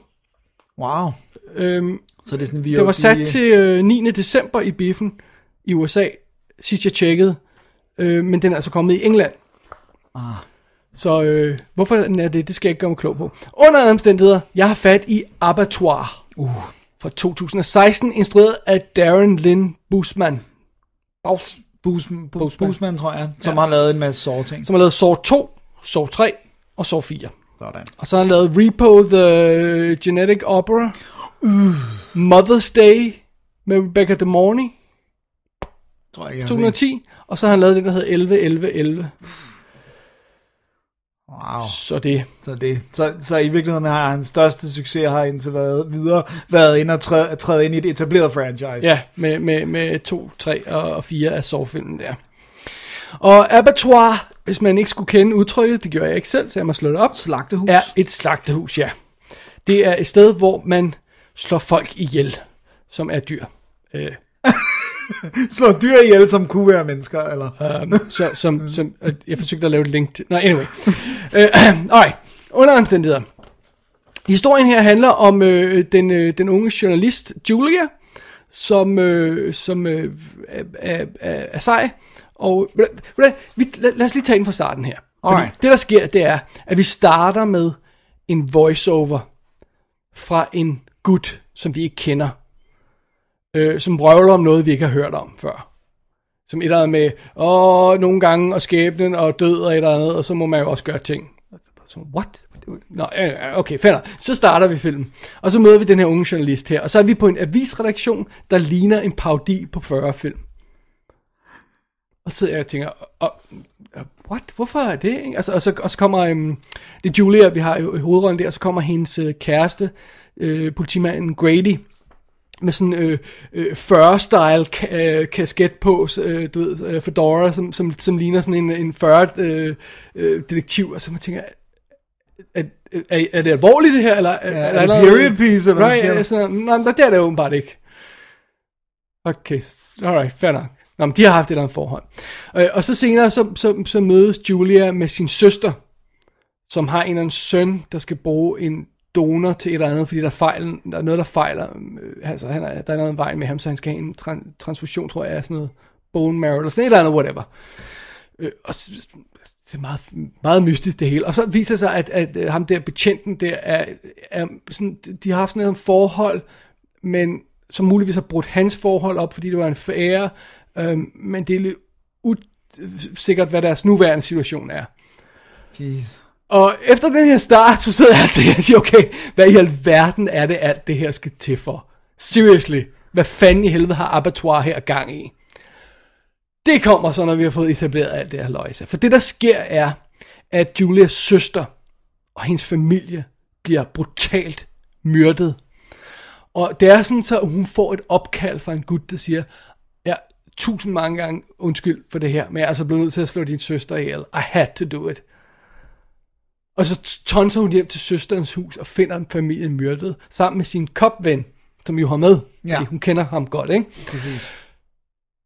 D: Wow.
C: Øhm,
D: Så det er sådan, vi
C: det var sat til øh, 9. december i biffen i USA, sidst jeg tjekkede. Øh, men den er altså kommet i England.
D: Ah.
C: Så øh, hvorfor den er det, det skal jeg ikke gøre mig klog på. Under alle omstændigheder, jeg har fat i Abattoir.
D: Uh.
C: Fra 2016, instrueret af Darren Lynn Bousman. Baus.
D: Boosman,
C: Bousman.
D: Boosman, tror jeg, som
C: Ja.
D: har lavet en masse såre ting.
C: Som har lavet Saw 2, Saw 3 og Saw 4.
D: Sådan.
C: Og så har han lavet Repo the Genetic Opera.
D: Uh.
C: Mother's Day med Rebecca De Morney.
D: Tror jeg, jeg har
C: 2010. Og så har han lavet det, der hedder 11, 11, 11.
D: Wow.
C: Så det.
D: Så, det. Så, så i virkeligheden har hans største succes har indtil været videre været ind og træde, træde ind i et etableret franchise.
C: Ja, med, med, med 2, 3 og 4 af Saw-filmen der. Og abattoir, hvis man ikke skulle kende udtrykket, det gjorde jeg ikke selv, så jeg må slå det op.
D: Slagtehus.
C: Er et slagtehus, ja. Det er et sted, hvor man slår folk ihjel, som er dyr. Øh,
D: Så dyr ihjel, som kunne være mennesker, eller?
C: um, så, som, som, øh, jeg forsøgte at lave et link til... Nå, anyway. uh, alright, under omstændigheder. Historien her handler om øh, den, øh, den unge journalist Julia, som, øh, som øh, er, er, er, er sej. Og vi, lad, lad os lige tage den fra starten her. Fordi det der sker, det er, at vi starter med en voiceover fra en gut, som vi ikke kender. Øh, som røvler om noget, vi ikke har hørt om før. Som et eller andet med, åh, nogle gange, og skæbnen, og død, og et eller andet, og så må man jo også gøre ting. Så, what? Nå, okay, fælder. Så starter vi filmen. Og så møder vi den her unge journalist her. Og så er vi på en avisredaktion, der ligner en parodi på 40 film. Og så sidder jeg og tænker, oh, what? Hvorfor er det? Altså, og, så, og så kommer, um, det er Julia, vi har i, i hovedrollen der, og så kommer hendes uh, kæreste, uh, politimanden Grady, med sådan øh, øh, 40-style ka- øh, kasket på, øh, du ved, øh, fedora, som, som, som ligner sådan en, en 40 øh, øh, og så man tænker, er, er, er det alvorligt det her, eller er,
D: Ja,
C: er,
D: er det period piece, eller hvad
C: right, er sådan, nej, det er det åbenbart ikke. Okay, alright, fair nok. Nå, men de har haft et eller andet forhold. Øh, og så senere, så, så, så mødes Julia med sin søster, som har en eller anden søn, der skal bruge en donor til et eller andet, fordi der er, fejl, der er noget, der fejler. Øh, altså, han er, der er noget en vej med ham, så han skal have en tran- transfusion, tror jeg, af sådan noget bone marrow, eller sådan et eller andet, whatever. Øh, og det er meget, meget mystisk det hele. Og så viser det sig, at, at øh, ham der betjenten der er, er sådan, de har haft sådan et forhold, men som muligvis har brudt hans forhold op, fordi det var en fære, øh, men det er lidt usikkert, hvad deres nuværende situation er.
D: Jeez.
C: Og efter den her start, så sidder jeg til og siger, okay, hvad i alverden er det, alt det her skal til for? Seriously, hvad fanden i helvede har Abattoir her gang i? Det kommer så, når vi har fået etableret alt det her løjse. For det, der sker, er, at Julias søster og hendes familie bliver brutalt myrdet. Og det er sådan, så hun får et opkald fra en gut, der siger, ja, tusind mange gange undskyld for det her, men jeg er altså blevet nødt til at slå din søster ihjel. I had to do it. Og så tonser hun hjem til søsterens hus og finder familien myrdet, sammen med sin kopven, som jo har med.
D: Ja.
C: Fordi hun kender ham godt, ikke?
D: Præcis.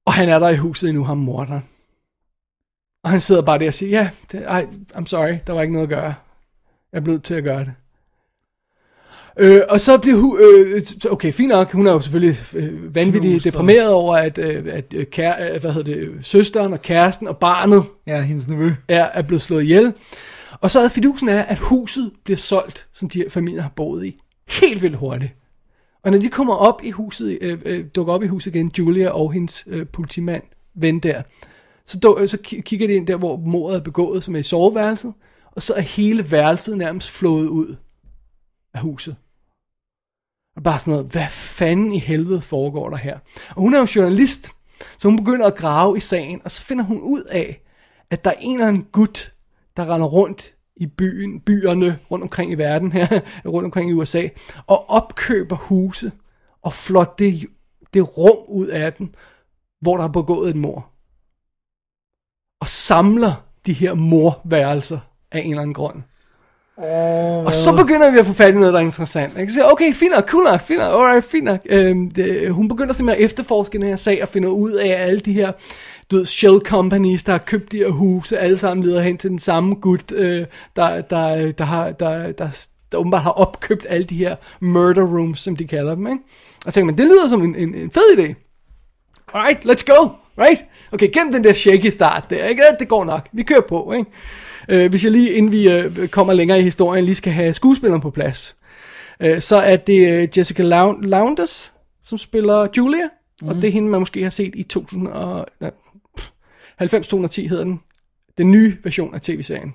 C: Og han er der i huset endnu, ham morderen. Og han sidder bare der og siger, ja, det, ej, I'm sorry, der var ikke noget at gøre. Jeg er blevet til at gøre det. Øh, og så bliver hun, øh, okay, fint nok, hun er jo selvfølgelig øh, vanvittigt
D: Knust
C: deprimeret over, at, øh, at øh, kære, øh, hvad hedder det, søsteren og kæresten og barnet
D: Ja, hendes nevø.
C: er, er blevet slået ihjel. Og så er fidusen er, at huset bliver solgt, som de her familier har boet i, helt vildt hurtigt. Og når de kommer op i huset, øh, øh, dukker op i huset igen, Julia og hendes øh, politimand, ven der, så, duk, øh, så kigger de ind der, hvor mordet er begået, som er i soveværelset, og så er hele værelset nærmest flået ud af huset. Og bare sådan noget, hvad fanden i helvede foregår der her? Og hun er jo journalist, så hun begynder at grave i sagen, og så finder hun ud af, at der er en eller anden gut, der render rundt i byen, byerne rundt omkring i verden her, rundt omkring i USA, og opkøber huse og flot det, det rum ud af den, hvor der er begået et mor. Og samler de her morværelser af en eller anden grund.
D: Oh.
C: Og så begynder vi at få fat i noget, der er interessant. Jeg kan sige, okay, fint nok, cool nok, fint nok, alright, fint nok. Øhm, det, hun begynder simpelthen at efterforske den her sag og finder ud af, alle de her du ved, shell companies, der har købt de her huse, alle sammen leder hen til den samme gut, øh, der, der, der, har, der, der, der åbenbart har opkøbt alle de her murder rooms, som de kalder dem. Ikke? Og så tænker man, det lyder som en, en, en fed idé. Alright, let's go, right? Okay, gennem den der shaky start der, ikke? Det går nok, vi kører på, ikke? Øh, hvis jeg lige, inden vi øh, kommer længere i historien, lige skal have skuespilleren på plads, øh, så er det øh, Jessica Lowndes, som spiller Julia, mm. og det er hende, man måske har set i 2000 og, nej, 90-210 hedder den. Den nye version af tv-serien.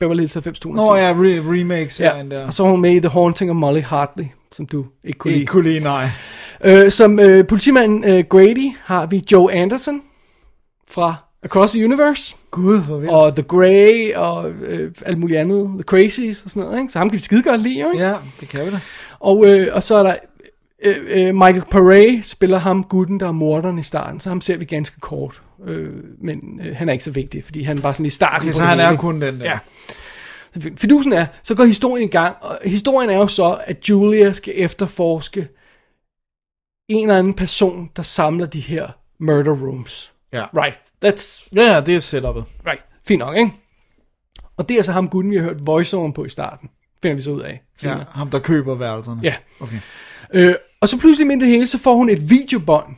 C: Beverly Hills 90-210.
D: Nå ja, re- remake-serien
C: ja.
D: der.
C: Og så er hun med i The Haunting of Molly Hartley, som du ikke kunne
D: Ikke
C: lide.
D: kunne lide, nej.
C: Øh, som øh, politimanden øh, Grady har vi Joe Anderson fra Across the Universe.
D: Gud, hvor vildt.
C: Og The Grey og øh, alt muligt andet. The Crazies og sådan noget. Ikke? Så ham kan vi skide godt lide, jo, ikke?
D: Ja, det kan vi da.
C: Og, øh, og så er der øh, øh, Michael Paré spiller ham gutten, der er morderen i starten. Så ham ser vi ganske kort. Øh, men øh, han er ikke så vigtig, fordi han er bare sådan i starten.
D: Okay,
C: på
D: så
C: det
D: han
C: hele.
D: er kun den der.
C: Ja. Så Fidusen er, så går historien i gang, og historien er jo så, at Julia skal efterforske en eller anden person, der samler de her murder rooms.
D: Ja.
C: Right, that's...
D: Ja, det er setupet.
C: Right, fint nok, ikke? Og det er så ham gutten, vi har hørt voiceoveren på i starten. Finder vi så ud af.
D: Ja,
C: senere.
D: ham der køber værelserne.
C: Ja.
D: Okay.
C: Øh, og så pludselig i det hele, så får hun et videobånd,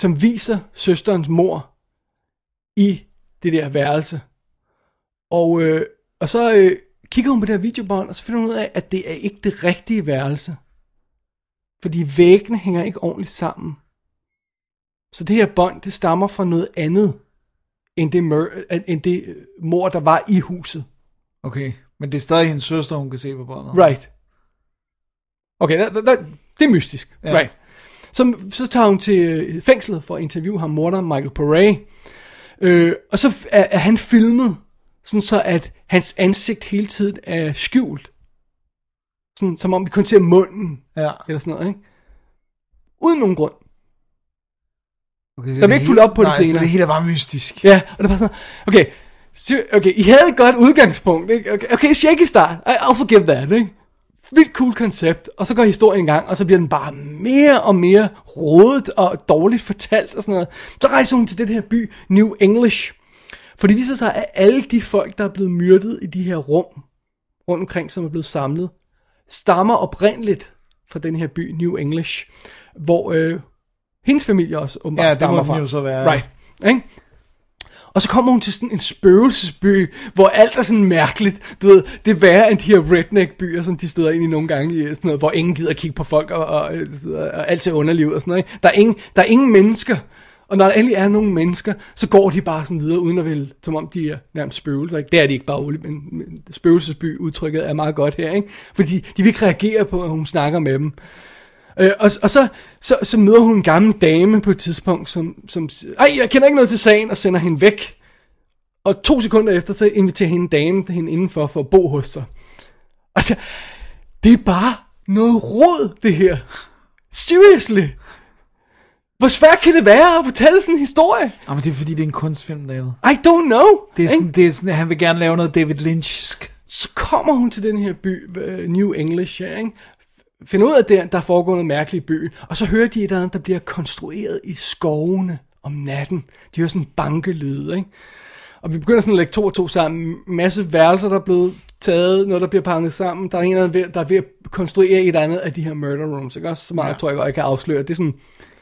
C: som viser søsterens mor i det der værelse. Og, øh, og så øh, kigger hun på det her videobånd, og så finder hun ud af, at det er ikke det rigtige værelse. Fordi væggene hænger ikke ordentligt sammen. Så det her bånd, det stammer fra noget andet, end det, mør- end det øh, mor, der var i huset.
D: Okay, men det er stadig hendes søster, hun kan se på båndet.
C: Right. Okay, der, der, der, det er mystisk.
D: Ja.
C: Right. Så, så tager hun til øh, fængslet for at interviewe ham, morderen Michael Paré. Øh, og så er, er han filmet, sådan så at hans ansigt hele tiden er skjult. Sådan, som om vi kun ser munden,
D: Ja.
C: eller sådan noget, ikke? Uden nogen grund.
D: Okay,
C: Der er
D: det
C: ikke fuldt op på det
D: nej, så
C: senere.
D: det hele er bare mystisk.
C: Ja, og det var sådan, okay, okay, I havde et godt udgangspunkt, ikke? Okay, okay shaky start, I, I'll forgive that, ikke? Vildt cool koncept, og så går historien i gang, og så bliver den bare mere og mere rodet og dårligt fortalt og sådan noget. Så rejser hun til den her by, New English. For det viser sig, at alle de folk, der er blevet myrdet i de her rum, rundt omkring, som er blevet samlet, stammer oprindeligt fra den her by, New English, hvor øh, hendes familie også åbenbart
D: Ja, det må
C: stammer
D: den
C: fra.
D: jo så være.
C: Right. Ikke? Og så kommer hun til sådan en spøgelsesby, hvor alt er sådan mærkeligt. Du ved, det er værre end de her redneck-byer, som de støder ind i nogle gange, i sådan noget, hvor ingen gider kigge på folk, og, og, øh, og, og alt ser underligt ud og sådan noget. Ikke? Der, er ingen, der er ingen mennesker, og når der endelig er nogle mennesker, så går de bare sådan videre, uden at vil, som om de er nærmest spøgelser. Ikke? Det er de ikke bare, roligt, men, men spøgelsesby udtrykket er meget godt her. Ikke? Fordi de vil ikke reagere på, at hun snakker med dem. Øh, og, og så, så, så møder hun en gammel dame på et tidspunkt, som, som siger, ej, jeg kender ikke noget til sagen, og sender hende væk. Og to sekunder efter, så inviterer hende dame hende indenfor for at bo hos sig. Altså, det er bare noget råd, det her. Seriously. Hvor svært kan det være at fortælle sådan en historie?
D: Jamen, det er fordi, det er en kunstfilm, David.
C: I don't know.
D: Det er sådan, det er sådan, han vil gerne lave noget David Lynchsk.
C: Så kommer hun til den her by, øh, New English, ja, ikke? Finder ud af, at der, der foregår noget mærkeligt i byen, og så hører de et eller andet, der bliver konstrueret i skovene om natten. De hører sådan bankelyde, ikke? Og vi begynder sådan at lægge to og to sammen. En masse værelser, der er blevet taget, noget, der bliver pakket sammen. Der er en eller anden, ved- der er ved at konstruere et eller andet af de her murder rooms, ikke? Også så meget,
D: Ja.
C: tror jeg godt, jeg kan afsløre. Det er sådan,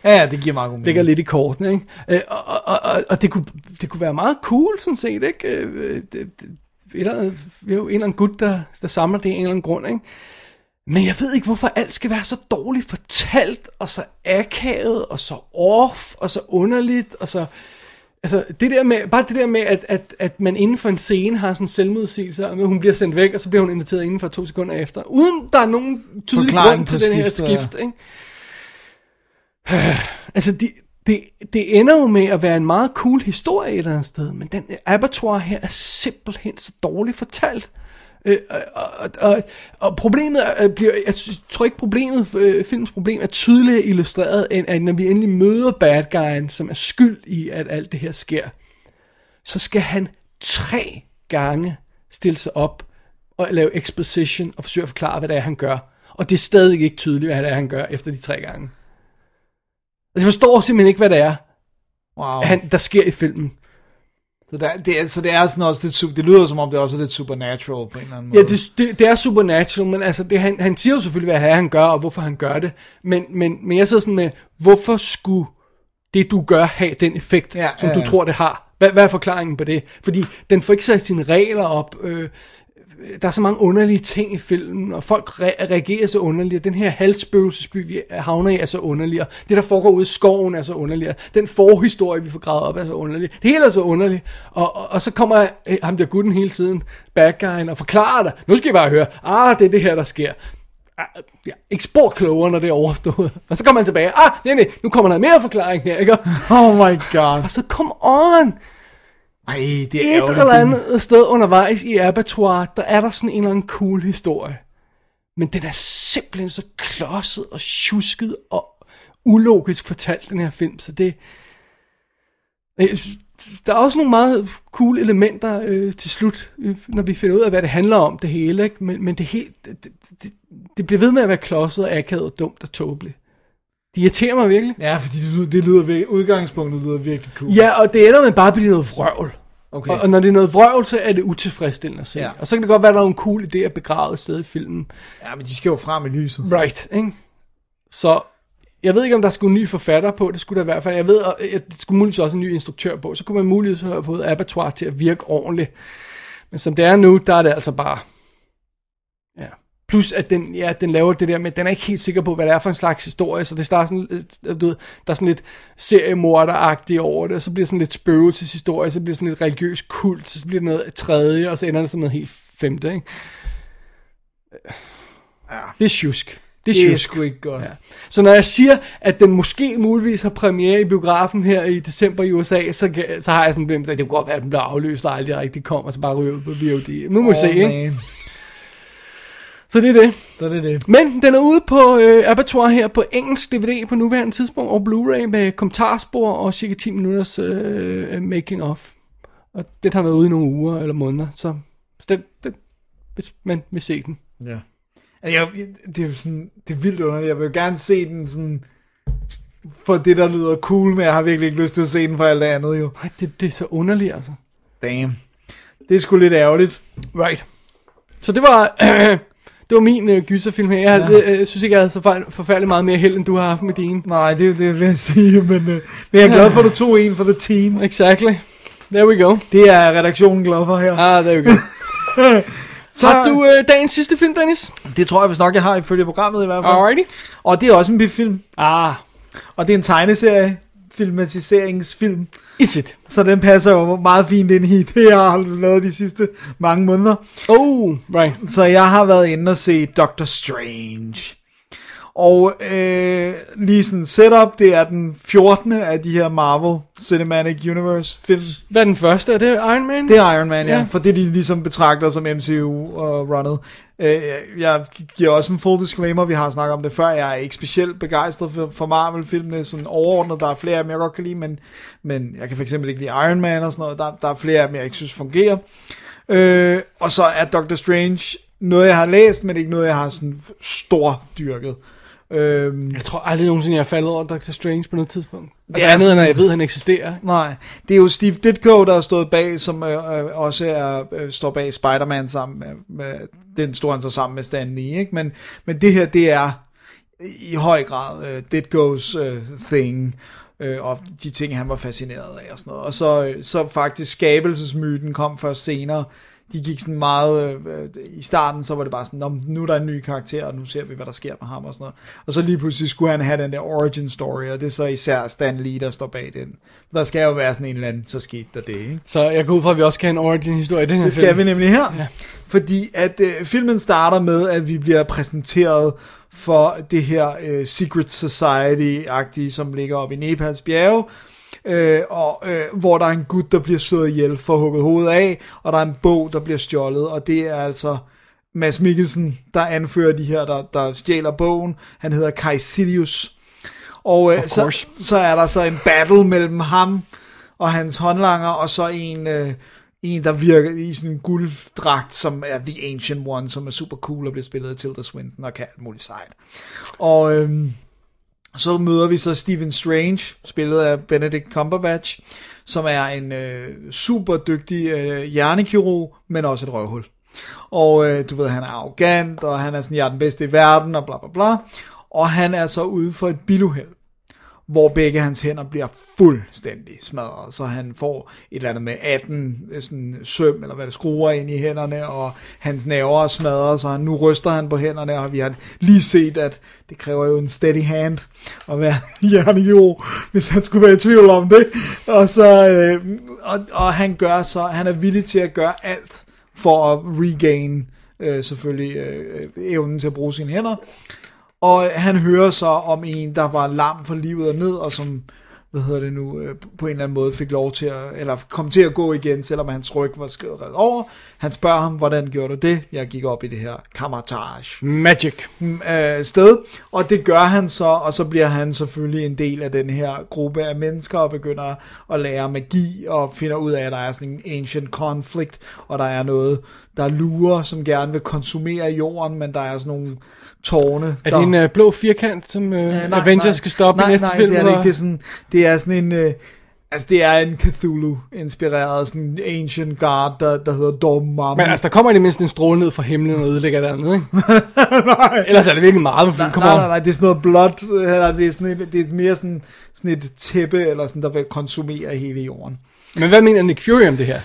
D: Ja, ja, det giver meget god mening.
C: ligger lidt i kortene, ikke? Øh, og, og, og, og, det, kunne, det kunne være meget cool, sådan set, ikke? Øh, det, det, et eller andet, jo en eller anden gut, der, der samler det af en eller anden grund, ikke? Men jeg ved ikke, hvorfor alt skal være så dårligt fortalt, og så akavet, og så off, og så underligt, og så... Altså, det der med, bare det der med, at, at, at man inden for en scene har sådan en selvmodsigelse, og hun bliver sendt væk, og så bliver hun inviteret inden for to sekunder efter, uden der er nogen tydelig
D: Forklaring
C: grund til den her skift, ikke? Altså, det, det, det ender jo med at være en meget cool historie et eller andet sted, men den abattoir her er simpelthen så dårligt fortalt. Øh, og, og, og, problemet er, bliver, jeg tror ikke problemet, øh, filmens problem er tydeligt illustreret, end at når vi endelig møder bad guyen, som er skyld i, at alt det her sker, så skal han tre gange stille sig op og lave exposition og forsøge at forklare, hvad det er, han gør. Og det er stadig ikke tydeligt, hvad det er, han gør efter de tre gange. Altså, jeg forstår simpelthen ikke, hvad det er,
D: Wow.
C: han, der sker i filmen.
D: Så, der, det, er, så det er sådan også lidt, det lyder som om det også er lidt supernatural på en eller anden måde.
C: Ja, det, det, det er supernatural, men altså, det, han, han siger jo selvfølgelig, hvad er, han gør, og hvorfor han gør det. Men, men, men jeg sidder sådan med, hvorfor skulle det, du gør, have den effekt,
D: Ja,
C: som
D: ja,
C: du tror, det har? Hvad, hvad er forklaringen på det? Fordi den får ikke sat sine regler op. Øh, der er så mange underlige ting i filmen, og folk re- reagerer så underligt. Den her halvspøgelsesby, vi havner i, er så underlig. og Det, der foregår ude i skoven, er så underligt. Den forhistorie, vi får gravet op, er så underlig. Det hele er så underligt. Og, og, og så kommer øh, ham der gutten hele tiden, bad guyen, og forklarer dig. Nu skal I bare høre, ah, det er det her, der sker. Ah, Ja, ikke spor klogere, når det er overstået. Og så kommer han tilbage. Ah, nej, nej, nu kommer der mere forklaring her, ikke også?
D: Oh my god.
C: Og så come on!
D: Ej, det er
C: et
D: ærgerligt.
C: eller andet sted undervejs i Abattoir, der er der sådan en eller anden cool historie. Men den er simpelthen så klodset og tjusket og ulogisk fortalt, den her film. Så det... Der er også nogle meget cool elementer øh, til slut, øh, når vi finder ud af, hvad det handler om, det hele. Ikke? Men, men det, helt, det, det, det bliver ved med at være klodset og akavet og dumt og tåbeligt. Det irriterer mig virkelig.
D: Ja, fordi det lyder, det lyder vir- udgangspunktet lyder virkelig cool.
C: Ja, og det ender med bare at blive noget vrøvl.
D: Okay.
C: Og, og når det er noget vrøvl, så er det utilfredsstillende at se.
D: Ja.
C: Ja. Og så kan det godt være, at der er nogle cool idéer begravet et sted i filmen.
D: Ja, men de skal jo frem i lyset.
C: Right, ikke? Så jeg ved ikke, om der skulle en ny forfatter på. Det skulle der i hvert fald. Jeg ved, at det skulle muligvis også en ny instruktør på. Så kunne man muligvis have fået Abattoir til at virke ordentligt. Men som det er nu, der er det altså bare... Plus, at den, ja, den laver det der at den er ikke helt sikker på, hvad det er for en slags historie, så det starter sådan, lidt- du ved, der er sådan lidt seriemorderagtigt over det, og så bliver det sådan lidt spøgelseshistorie, så bliver det sådan lidt religiøs kult, så bliver det noget tredje, og så ender det sådan noget helt femte, ikke?
D: Ja.
C: Det er tjusk. Det er,
D: Det er sgu ikke godt.
C: Ja. Så når jeg siger, at den måske muligvis har premiere i biografen her i december i USA, så, så har jeg sådan en at det kunne godt være, at den bliver afløst, og aldrig rigtig kommer, og så bare ryger ud på VOD. Nu må vi
D: Åh,
C: se, ikke? Så det er det.
D: Så det er det.
C: Men den er ude på øh, Abattoir her på engelsk DVD på nuværende tidspunkt, og Blu-ray med kommentarspor og cirka 10 minutters øh, making of. Og den har været ude i nogle uger eller måneder, så, så den, den, hvis man vil se den.
D: Ja. Altså, Jeg, det er jo sådan, det er vildt underligt. Jeg vil jo gerne se den sådan, for det der lyder cool, men jeg har virkelig ikke lyst til at se den for alt det andet jo.
C: Nej, det, det er så underligt, altså.
D: Damn. Det er sgu lidt ærgerligt.
C: Right. Så det var, det var min øh, gyserfilm her. Jeg, havde,
D: Ja.
C: øh, jeg synes ikke, jeg havde så forfærdeligt meget mere held, end du har haft med dine.
D: Nej, det, det vil jeg sige, men, øh, men jeg er glad for, at du tog en for the team.
C: Exactly. There we go.
D: Det er redaktionen glad for her.
C: Ah, there we go.
D: Så,
C: Har du øh, dagens sidste film, Dennis?
D: Det tror jeg vist nok, jeg har ifølge programmet i hvert fald.
C: Alrighty.
D: Og det er også en biffilm.
C: Ah.
D: Og det er en tegneserie, filmatiseringsfilm.
C: Is it?
D: Så den passer jo meget fint ind i det, jeg har lavet de sidste mange måneder.
C: Oh, right.
D: Så jeg har været inde og se Doctor Strange. Og øh, lige sådan setup, det er den 14. af de her Marvel Cinematic Universe film.
C: Hvad er den første? Er det Iron Man?
D: Det er Iron Man, ja.
C: Ja.
D: For det de ligesom betragter som MCU og runnet. Øh, jeg giver også en full disclaimer, vi har snakket om det før. Jeg er ikke specielt begejstret for, for Marvel-filmene, sådan overordnet. Der er flere af dem, jeg godt kan lide, men, men jeg kan for eksempel ikke lide Iron Man og sådan noget. Der, der er flere af dem, jeg ikke synes fungerer. Øh, og så er Doctor Strange noget, jeg har læst, men ikke noget, jeg har sådan stor dyrket. Øh,
C: Jeg tror aldrig nogensinde, jeg er faldet over Doctor Strange på noget tidspunkt. Altså
D: Det er
C: andet end,
D: sådan-
C: at jeg ved, at han eksisterer.
D: Nej, det er jo Steve Ditko, der har stået bag, som øh, øh, også er, øh, står bag Spider-Man sammen med, med, den står han så sammen med Stan Lee, ikke? Men, men det her, det er i høj grad øh, Ditko's øh, thing, øh, og de ting, han var fascineret af og sådan noget. Og så, øh, så faktisk skabelsesmyten kom først senere. De gik sådan meget, øh, i starten så var det bare sådan, "Nå, nu er der en ny karakter, og nu ser vi, hvad der sker med ham og sådan noget. Og så lige pludselig skulle han have den der origin story, og det er så især Stan Lee, der står bag den. Der skal jo være sådan en eller anden, så skete der det, ikke?
C: Så jeg går ud fra, at vi også skal have en origin-historie i den her
D: Det skal
C: film.
D: vi nemlig her.
C: Ja.
D: Ja. Fordi at øh, filmen starter med, at vi bliver præsenteret for det her øh, Secret Society-agtige, som ligger oppe i Nepals bjerge, øh, og øh, hvor der er en gut, der bliver slået ihjel for hugget hovedet af, og der er en bog, der bliver stjålet, og det er altså Mads Mikkelsen, der anfører de her, der, der stjæler bogen. Han hedder Kai. Og øh, så, så er der så en battle mellem ham og hans håndlanger, og så en, øh, en der virker i sådan en gulddragt, som er The Ancient One, som er super cool og bliver spillet af Tilda Swinton og kan alt muligt sejt. Og øhm, så møder vi så Stephen Strange, spillet af Benedict Cumberbatch, som er en øh, super dygtig øh, hjernekirurg, men også et røvhul. Og øh, du ved, han er arrogant, og han er sådan, jeg er den bedste i verden, og bla bla bla. Og han er så ude for et biluheld, hvor begge hans hænder bliver fuldstændig smadret, så han får et eller andet med 18 øh, sådan søm, eller hvad det skruer ind i hænderne, og hans nerver er smadret, så han, nu ryster han på hænderne, og vi har lige set, at det kræver jo en steady hand at være hjernekirurg, hvis han skulle være i tvivl om det. Og, så, øh, og, og han gør så, han er villig til at gøre alt for at regain øh, selvfølgelig øh, øh evnen til at bruge sine hænder. Og han hører så om en, der var lam for livet og ned, og som, hvad hedder det nu, øh, på en eller anden måde fik lov til at, eller kom til at gå igen, selvom hans ryg var skrevet over. Han spørger ham, hvordan gjorde du det? Jeg gik op i det her kammertage
C: Magic.
D: øh, sted, og det gør han så, og så bliver han selvfølgelig en del af den her gruppe af mennesker, og begynder at lære magi, og finder ud af, at der er sådan en ancient conflict, og der er noget, der lurer, som gerne vil konsumere jorden, men der er sådan nogle tårne,
C: Er
D: der...
C: det en øh, blå firkant, som øh,
D: Øh, nej,
C: Avengers
D: nej.
C: skal stoppe
D: nej,
C: i næste
D: nej,
C: film?
D: det er det ikke. Det er sådan, det er sådan en... Øh, altså, det er en Cthulhu-inspireret sådan ancient guard, der, der hedder Dormammu.
C: Men altså, der kommer i det mindste en stråle ned fra himlen og ødelægger det andet, ikke? nej. Ellers er det virkelig meget,
D: Nej,
C: film.
D: nej, nej, nej, det er sådan noget blot, eller det er, sådan et, det er mere sådan, sådan et tæppe, eller sådan, der vil konsumere hele jorden.
C: Men hvad mener Nick Fury om det her?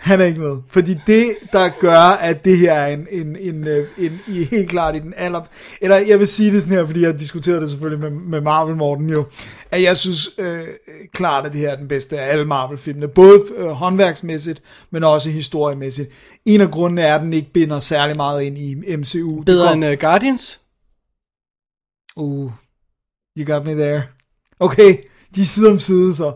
D: Han er ikke med. Fordi det, der gør, at det her er en, en, en, øh, en, en helt klart i den aller... Eller jeg vil sige det sådan her, fordi jeg har diskuteret det selvfølgelig med, med Marvel Morten jo, at jeg synes øh, klart, at det her er den bedste af alle Marvel-filmene. Både øh, håndværksmæssigt, men også historiemæssigt. En af grundene er, at den ikke binder særlig meget ind i MCU.
C: Bedre
D: kom-
C: end uh, Guardians?
D: Uh, you got me there. Okay, de er side om side så.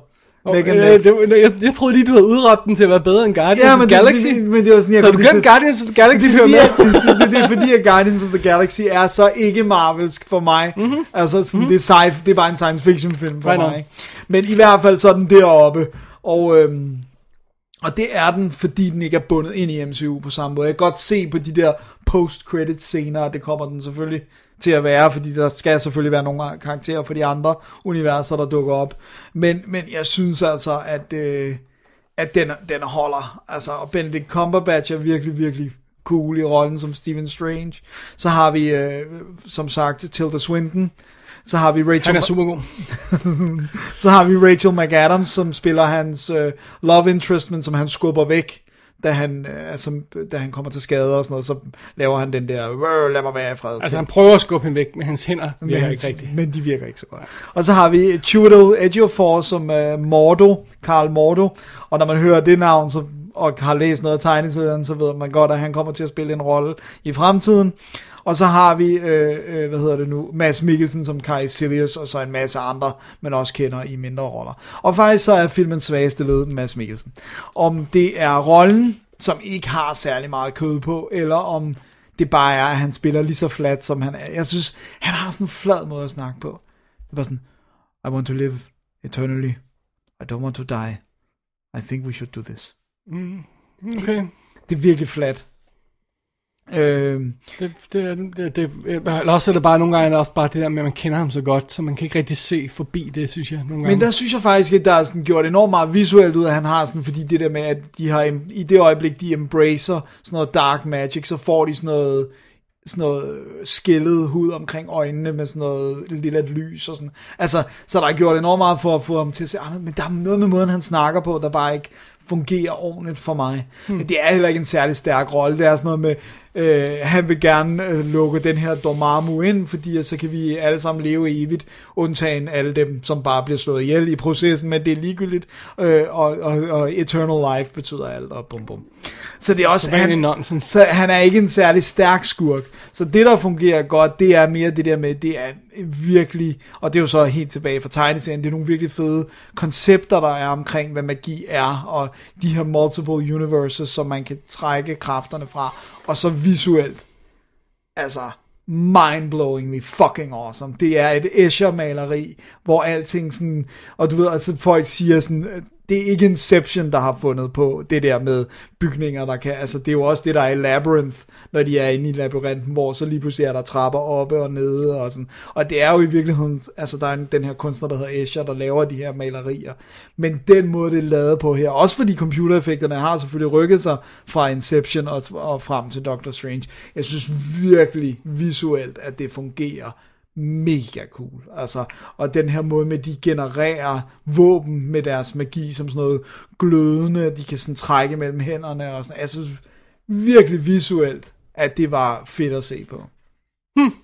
D: And
C: øh, det, jeg, jeg troede lige, du havde udråbt den til at være bedre end Guardians
D: Ja,
C: of
D: men
C: the
D: det,
C: Galaxy.
D: det, men det var sådan, jeg
C: Så du
D: til-
C: Guardians of the Galaxy
D: det, er fordi, at- det, det, det, er fordi, at Guardians of the Galaxy er så ikke marvelsk for mig. Mm-hmm. Altså, sådan, mm-hmm. det, er sci- det er bare en science fiction film for
C: Right
D: mig. Ikke? Men i hvert fald så er den deroppe. Og, øhm, Og det er den, fordi den ikke er bundet ind i MCU på samme måde. Jeg kan godt se på de der post-credit scener, det kommer den selvfølgelig til at være, fordi der skal selvfølgelig være nogle karakterer for de andre universer, der dukker op. Men, men jeg synes altså, at, øh, at den, den holder. Altså, og Benedict Cumberbatch er virkelig, virkelig cool i rollen som Stephen Strange. Så har vi, øh, som sagt, Tilda Swinton. Så har vi Rachel...
C: Han er super god.
D: så har vi Rachel McAdams, som spiller hans øh, love interest, men som han skubber væk, da han, øh, altså, da han kommer til skade og sådan noget, så laver han den der, "Rrr, lad mig være i fred.
C: Altså han prøver at skubbe hende væk, men hans hænder
D: Men
C: virker
D: hans-
C: ikke rigtigt.
D: Men de virker ikke så godt. Og så har vi Chiwetel Ejiofor som uh, Mordo, Karl Mordo. Og når man hører det navn, så, og har læst noget af tegneserien, så ved man godt, at han kommer til at spille en rolle i fremtiden. Og så har vi, øh, øh, hvad hedder det nu, Mads Mikkelsen som Kai Silius, og så en masse andre, man også kender i mindre roller. Og faktisk så er filmens svageste led Mads Mikkelsen. Om det er rollen, som ikke har særlig meget kød på, eller om det bare er, at han spiller lige så flat, som han er. Jeg synes, han har sådan en flad måde at snakke på. Det er bare sådan, I want to live eternally. I don't want to die. I think we should do this.
C: Mm, okay.
D: Det er virkelig flat. Øh,
C: Det, det, er- det, det, eller også er det bare nogle gange også bare det der med, at man kender ham så godt, så man kan ikke rigtig se forbi det, synes jeg. Nogle gange.
D: Men der synes jeg faktisk, at der er sådan gjort enormt meget visuelt ud af, han har sådan, fordi det der med, at de har, i det øjeblik, de embracer sådan noget dark magic, så får de sådan noget, sådan noget skældet hud omkring øjnene med sådan noget lille lys og sådan. Altså, så der er gjort enormt meget for at få ham til at se anderledes, men der er noget med måden, han snakker på, der bare ikke fungerer ordentligt for mig. Hmm. Men det er heller ikke en særlig stærk rolle. Det er sådan noget med, øh, han vil gerne øh, lukke den her Dormammu ind, fordi så kan vi alle sammen leve evigt, undtagen alle dem, som bare bliver slået ihjel i processen, men det er ligegyldigt, øh, og, og, og eternal life betyder alt, og bum bum. Så det er også, han, så han er ikke en særlig stærk skurk. Så det, der fungerer godt, det er mere det der med, det er virkelig, og det er jo så helt tilbage fra tegneserien, det er nogle virkelig fede koncepter, der er omkring, hvad magi er, og de her multiple universes, som man kan trække kræfterne fra, og så visuelt, altså mindblowingly fucking awesome. Det er et Escher-maleri, hvor alting sådan, og du ved, altså folk siger sådan, det er ikke Inception, der har fundet på det der med bygninger, der kan, altså det er jo også det, der er i Labyrinth, når de er inde i labyrinten, hvor så lige pludselig er der trapper oppe og nede, og sådan, og det er jo i virkeligheden, altså der er en, den her kunstner, der hedder Escher, der laver de her malerier, men den måde, det er lavet på her, også fordi computereffekterne har selvfølgelig rykket sig fra Inception og, og frem til Doctor Strange, jeg synes virkelig visuelt, at det fungerer mega cool. Altså, og den her måde med, at de genererer våben med deres magi, som sådan noget glødende, de kan sådan trække mellem hænderne og sådan. Jeg synes virkelig visuelt, at det var fedt at se på. Hmm.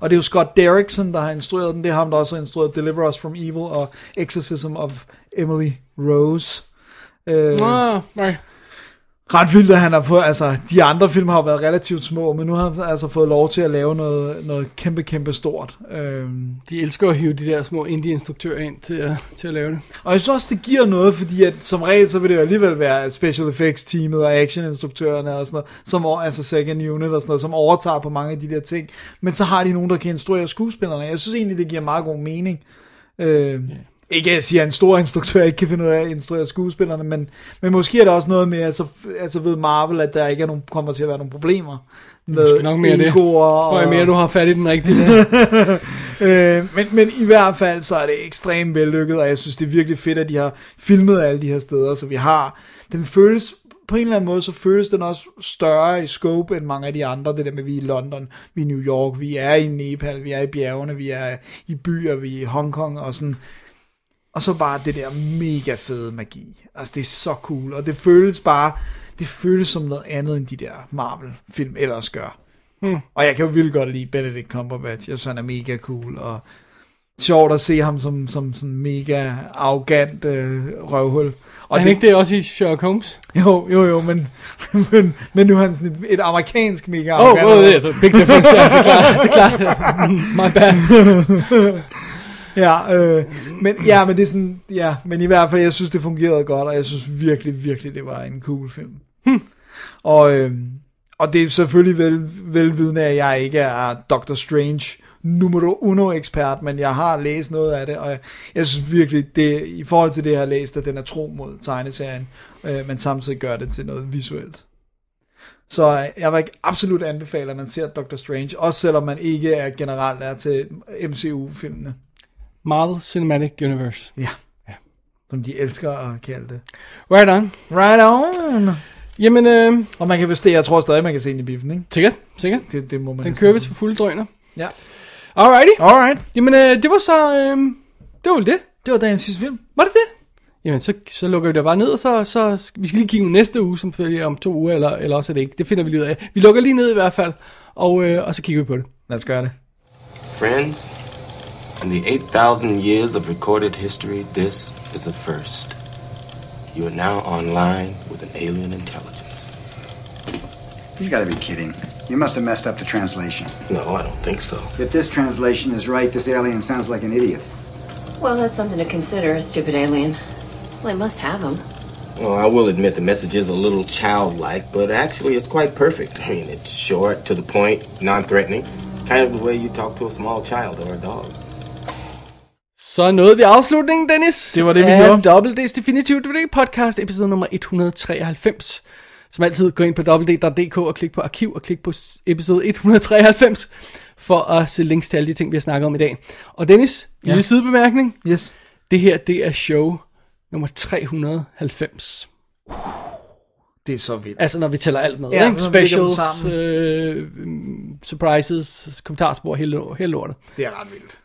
D: Og det er jo Scott Derrickson, der har instrueret den. Det er ham, der også har instrueret Deliver Us From Evil og Exorcism of Emily Rose. Øh,
C: Nå, nej.
D: Ret vildt, at han har fået, altså, de andre film har jo været relativt små, men nu har han altså fået lov til at lave noget, noget kæmpe, kæmpe stort. Øhm,
C: De elsker at hive de der små indie-instruktører ind til at, til at lave det.
D: og jeg synes også, det giver noget, fordi at som regel, så vil det jo alligevel være special effects teamet og action-instruktørerne og sådan noget, som, altså second unit og sådan noget, som overtager på mange af de der ting. Men så har de nogen, der kan instruere skuespillerne. Jeg synes egentlig, det giver meget god mening. Øh, Ikke at jeg siger, at en stor instruktør ikke kan finde ud af at instruere skuespillerne, men, men måske er der også noget med, altså, altså ved Marvel, at der ikke er nogen, kommer til at være nogle problemer med
C: nok mere det.
D: egoer
C: Tror jeg mere, du har fat i den rigtige der.
D: øh, men, men i hvert fald, så er det ekstremt vellykket, og jeg synes, det er virkelig fedt, at de har filmet alle de her steder, så vi har, den føles, på en eller anden måde, så føles den også større i scope end mange af de andre, det der med, vi er i London, vi er i New York, vi er i Nepal, vi er i bjergene, vi er i byer, vi er i Hongkong, og sådan, og så bare det der mega fede magi. Altså, det er så cool, og det føles bare, det føles som noget andet, end de der Marvel-film ellers gør.
C: Hmm.
D: Og jeg kan jo virkelig godt lide Benedict Cumberbatch. Jeg synes, han er mega cool, og sjovt at se ham som, som sådan mega arrogant øh, røvhul.
C: Og er han ikke det også i Sherlock Holmes?
D: Jo, jo, jo, men, men, men nu er han sådan et, et amerikansk mega
C: Oh,
D: arrogant.
C: oh, det er big difference, ja, det er klart, det er klart. My bad.
D: ja, øh, men, ja, men det er sådan, ja, men i hvert fald, jeg synes, det fungerede godt, og jeg synes virkelig, virkelig, det var en cool film.
C: Hmm.
D: Og, øh, og det er selvfølgelig vel, velvidende, at jeg ikke er Doctor Strange numero uno ekspert, men jeg har læst noget af det, og jeg, jeg synes virkelig, det, i forhold til det, jeg har læst, at den er tro mod tegneserien, øh, men samtidig gør det til noget visuelt. Så øh, jeg vil ikke absolut anbefale, at man ser Doctor Strange, også selvom man ikke er generelt er til MCU-filmene.
C: Marvel Cinematic Universe.
D: Ja. ja. Som de elsker at kalde det.
C: Right on.
D: Right on.
C: Jamen, øh,
D: Og man kan det, jeg tror stadig, man kan se den i biffen, ikke?
C: sikkert, sikkert.
D: Det, det må man
C: Den
D: næsten
C: kører vist for fulde drøner.
D: Ja.
C: Alrighty.
D: Alright.
C: Jamen, øh, det var så, øh, det var vel det.
D: Det var dagens sidste film.
C: Var det det? Jamen, så, så lukker vi det bare ned, og så, så vi skal lige kigge næste uge, som følger om to uger, eller, eller også er det ikke. Det finder vi lige ud af. Vi lukker lige ned i hvert fald, og, øh, og så kigger vi på det.
D: Lad os gøre det.
H: Friends, in the 8,000 years of recorded history, this is a first. You are now online with an alien intelligence.
F: You gotta be kidding. You must have messed up the translation.
H: No, I don't think so.
F: If this translation is right, this alien sounds like an idiot.
G: Well, that's something to consider, a stupid alien. Well, they must have him.
H: Well, I will admit the message is a little childlike, but actually it's quite perfect. I mean, it's short, to the point, non threatening. Kind of the way you talk to a small child or a dog.
C: Så nåede vi afslutningen, Dennis.
D: Det var det, vi gjorde.
C: Double D's Definitive DVD podcast, episode nummer 193. Som altid, gå ind på www.dk og klik på arkiv og klik på episode 193 for at se links til alle de ting, vi har snakket om i dag. Og Dennis, ja. lille sidebemærkning.
D: Yes.
C: Det her, det er show nummer 390.
D: Det er så vildt.
C: Altså når vi tæller alt med,
D: Ja,
C: ikke? Specials, øh, mm, surprises, kommentarspor, hele, hele lortet.
D: Det er ret vildt.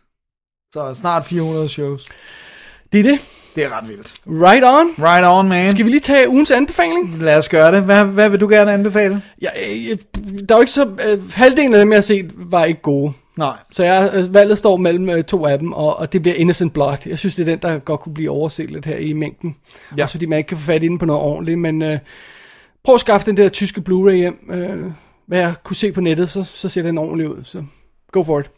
D: Så snart 400 shows.
C: Det er det.
D: Det er ret vildt.
C: Right on.
D: Right on, man.
C: Skal vi lige tage ugens anbefaling?
D: Lad os gøre det. Hvad, hvad vil du gerne anbefale?
C: Ja, øh, der er jo ikke så... Øh, halvdelen af dem, jeg har set, var ikke gode.
D: Nej.
C: Så jeg, øh, valget står mellem øh, to af dem, og, og det bliver Innocent Blood. Jeg synes, det er den, der godt kunne blive overset lidt her i mængden.
D: Ja.
C: Også fordi man ikke kan få fat i den på noget ordentligt, men øh, prøv at skaffe den der tyske Blu-ray hjem. Øh, hvad jeg kunne se på nettet, så, så ser den ordentligt ud. Så go for it.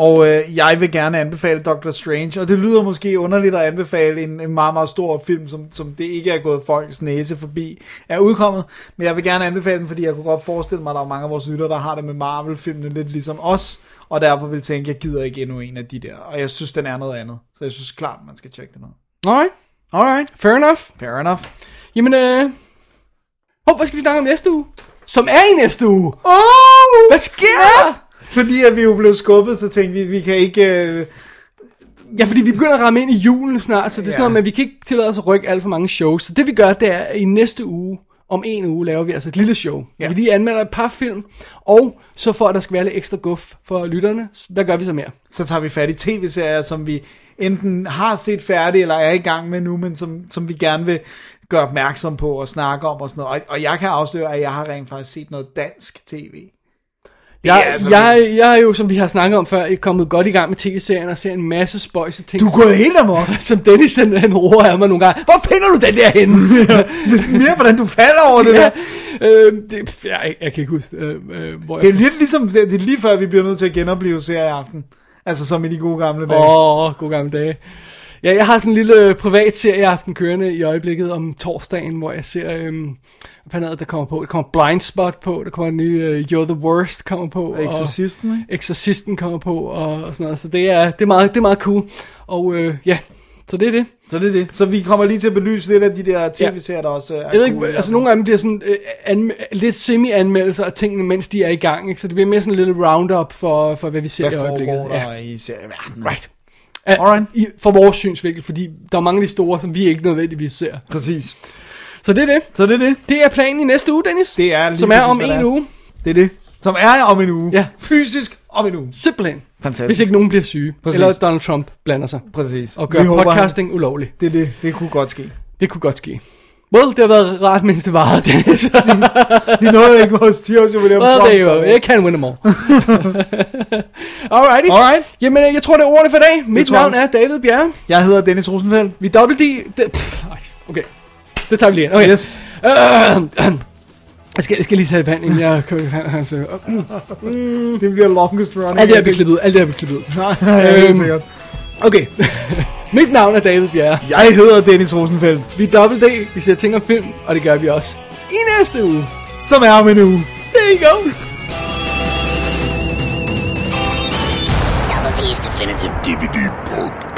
D: Og øh, jeg vil gerne anbefale Doctor Strange, og det lyder måske underligt at anbefale en, en meget, meget stor film, som, som det ikke er gået folks næse forbi, er udkommet. Men jeg vil gerne anbefale den, fordi jeg kunne godt forestille mig, at der er mange af vores lyttere, der har det med Marvel-filmene lidt ligesom os, og derfor vil tænke, jeg gider ikke endnu en af de der. Og jeg synes, den er noget andet. Så jeg synes klart, man skal tjekke den ud.
C: Alright.
D: Alright.
C: Fair enough.
D: Fair enough.
C: Jamen, øh... Hov, hvad skal vi snakke om næste uge? Som er i næste uge.
D: Oh!
C: Hvad sker der?
D: Fordi at vi jo blev skubbet, så tænkte vi, vi kan ikke... Øh...
C: Ja, fordi vi begynder at ramme ind i julen snart, så det er sådan
D: Ja.
C: noget, men vi kan ikke tillade os at rykke alt for mange shows. Så det vi gør, det er, at i næste uge, om en uge, laver vi altså et lille show. Ja. Vi lige anmelder et par film, og så for at der skal være lidt ekstra guf for lytterne, hvad gør vi så mere?
D: så tager vi fat i tv-serier, som vi enten har set færdig, eller er i gang med nu, men som, som vi gerne vil gøre opmærksom på og snakke om og sådan noget. Og, og jeg kan afsløre, at jeg har rent faktisk set noget dansk tv.
C: Jeg,
D: altså
C: jeg, jeg er jo, som vi har snakket om før, kommet godt i gang med tv-serien og ser en masse spøjse ting.
D: Du er gået helt amok.
C: Som Dennis han, han roer af mig nogle gange. Hvor finder du den der henne?
D: Det er mere, hvordan du falder over det
C: ja,
D: der.
C: øh, det, jeg, jeg kan ikke huske, øh, øh, hvor
D: Det er
C: jeg...
D: lidt ligesom, det det er lige før, vi bliver nødt til at genopleve serieaften. Altså som i de gode gamle dage.
C: Åh, oh, gode gamle dage. Ja, jeg har sådan en lille øh, privat serieaften kørende i øjeblikket om torsdagen, hvor jeg ser, hvad fanden er det, der kommer på? Der kommer Blind Spot på, der kommer en ny øh, You're the Worst kommer på.
D: Og Exorcisten, ikke?
C: Exorcisten kommer på, og, og sådan noget. Så det er, det er, meget, det er meget cool. Og øh, ja, så det er det.
D: Så det er det. Så vi kommer lige til at belyse lidt af de der tv-serier, der også er
C: Jeg ved
D: cool.
C: ikke, altså nogle af dem bliver sådan øh, anme- lidt semi-anmeldelser af tingene, mens de er i gang, ikke? Så det bliver mere sådan en lille roundup for, for hvad vi ser
D: Hvad
C: i øjeblikket.
D: foregår der i serieverdenen?
C: Right. Alright. For vores synsvinkel, fordi der er mange af de store, som vi ikke nødvendigvis ser.
D: Præcis.
C: Så det er det.
D: Så det er det.
C: Det er planen i næste uge, Dennis.
D: Det er lige
C: Som er
D: præcis,
C: om
D: hvad det
C: en
D: er.
C: uge.
D: Det er det. Som er om en uge.
C: Ja.
D: Fysisk om en uge.
C: Simpelthen.
D: Fantastisk.
C: Hvis ikke nogen bliver syge.
D: Præcis.
C: Eller Donald Trump blander sig.
D: Præcis.
C: Og gør
D: Vi håber,
C: podcasting ulovlig.
D: Det er det. Det kunne godt ske.
C: Det kunne godt ske. Well, det har været rart, mens det varede, Dennis.
D: Vi nåede ikke vores 10 års jubilæum.
C: well, there you go. I
D: os.
C: can win them all. Alrighty.
D: Alright.
C: Jamen, øh, jeg tror, det er ordene for i dag. Mit
D: tror jeg
C: navn er David Bjerre.
D: Jeg hedder Dennis Rosenfeldt.
C: Vi er dobbelt D. Det, pff, ej, okay. Det tager vi lige ind. Okay.
D: Yes.
C: Øh, jeg, skal, jeg skal lige tage vand, inden jeg kører han, hans... Øh, mm,
D: Det bliver longest running.
C: alt det her bliver klippet ud. Alt det her bliver klippet ud.
D: Nej, nej, helt
C: Øhm,
D: sikkert.
C: Okay. Mit navn er David Bjerre.
D: Jeg hedder Dennis Rosenfeldt.
C: Vi er dobbelt D. Vi ser ting om film, og det gør vi også i næste uge.
D: Som er om en uge.
C: There you go.
B: DVD's Definitive
L: DVD podcast.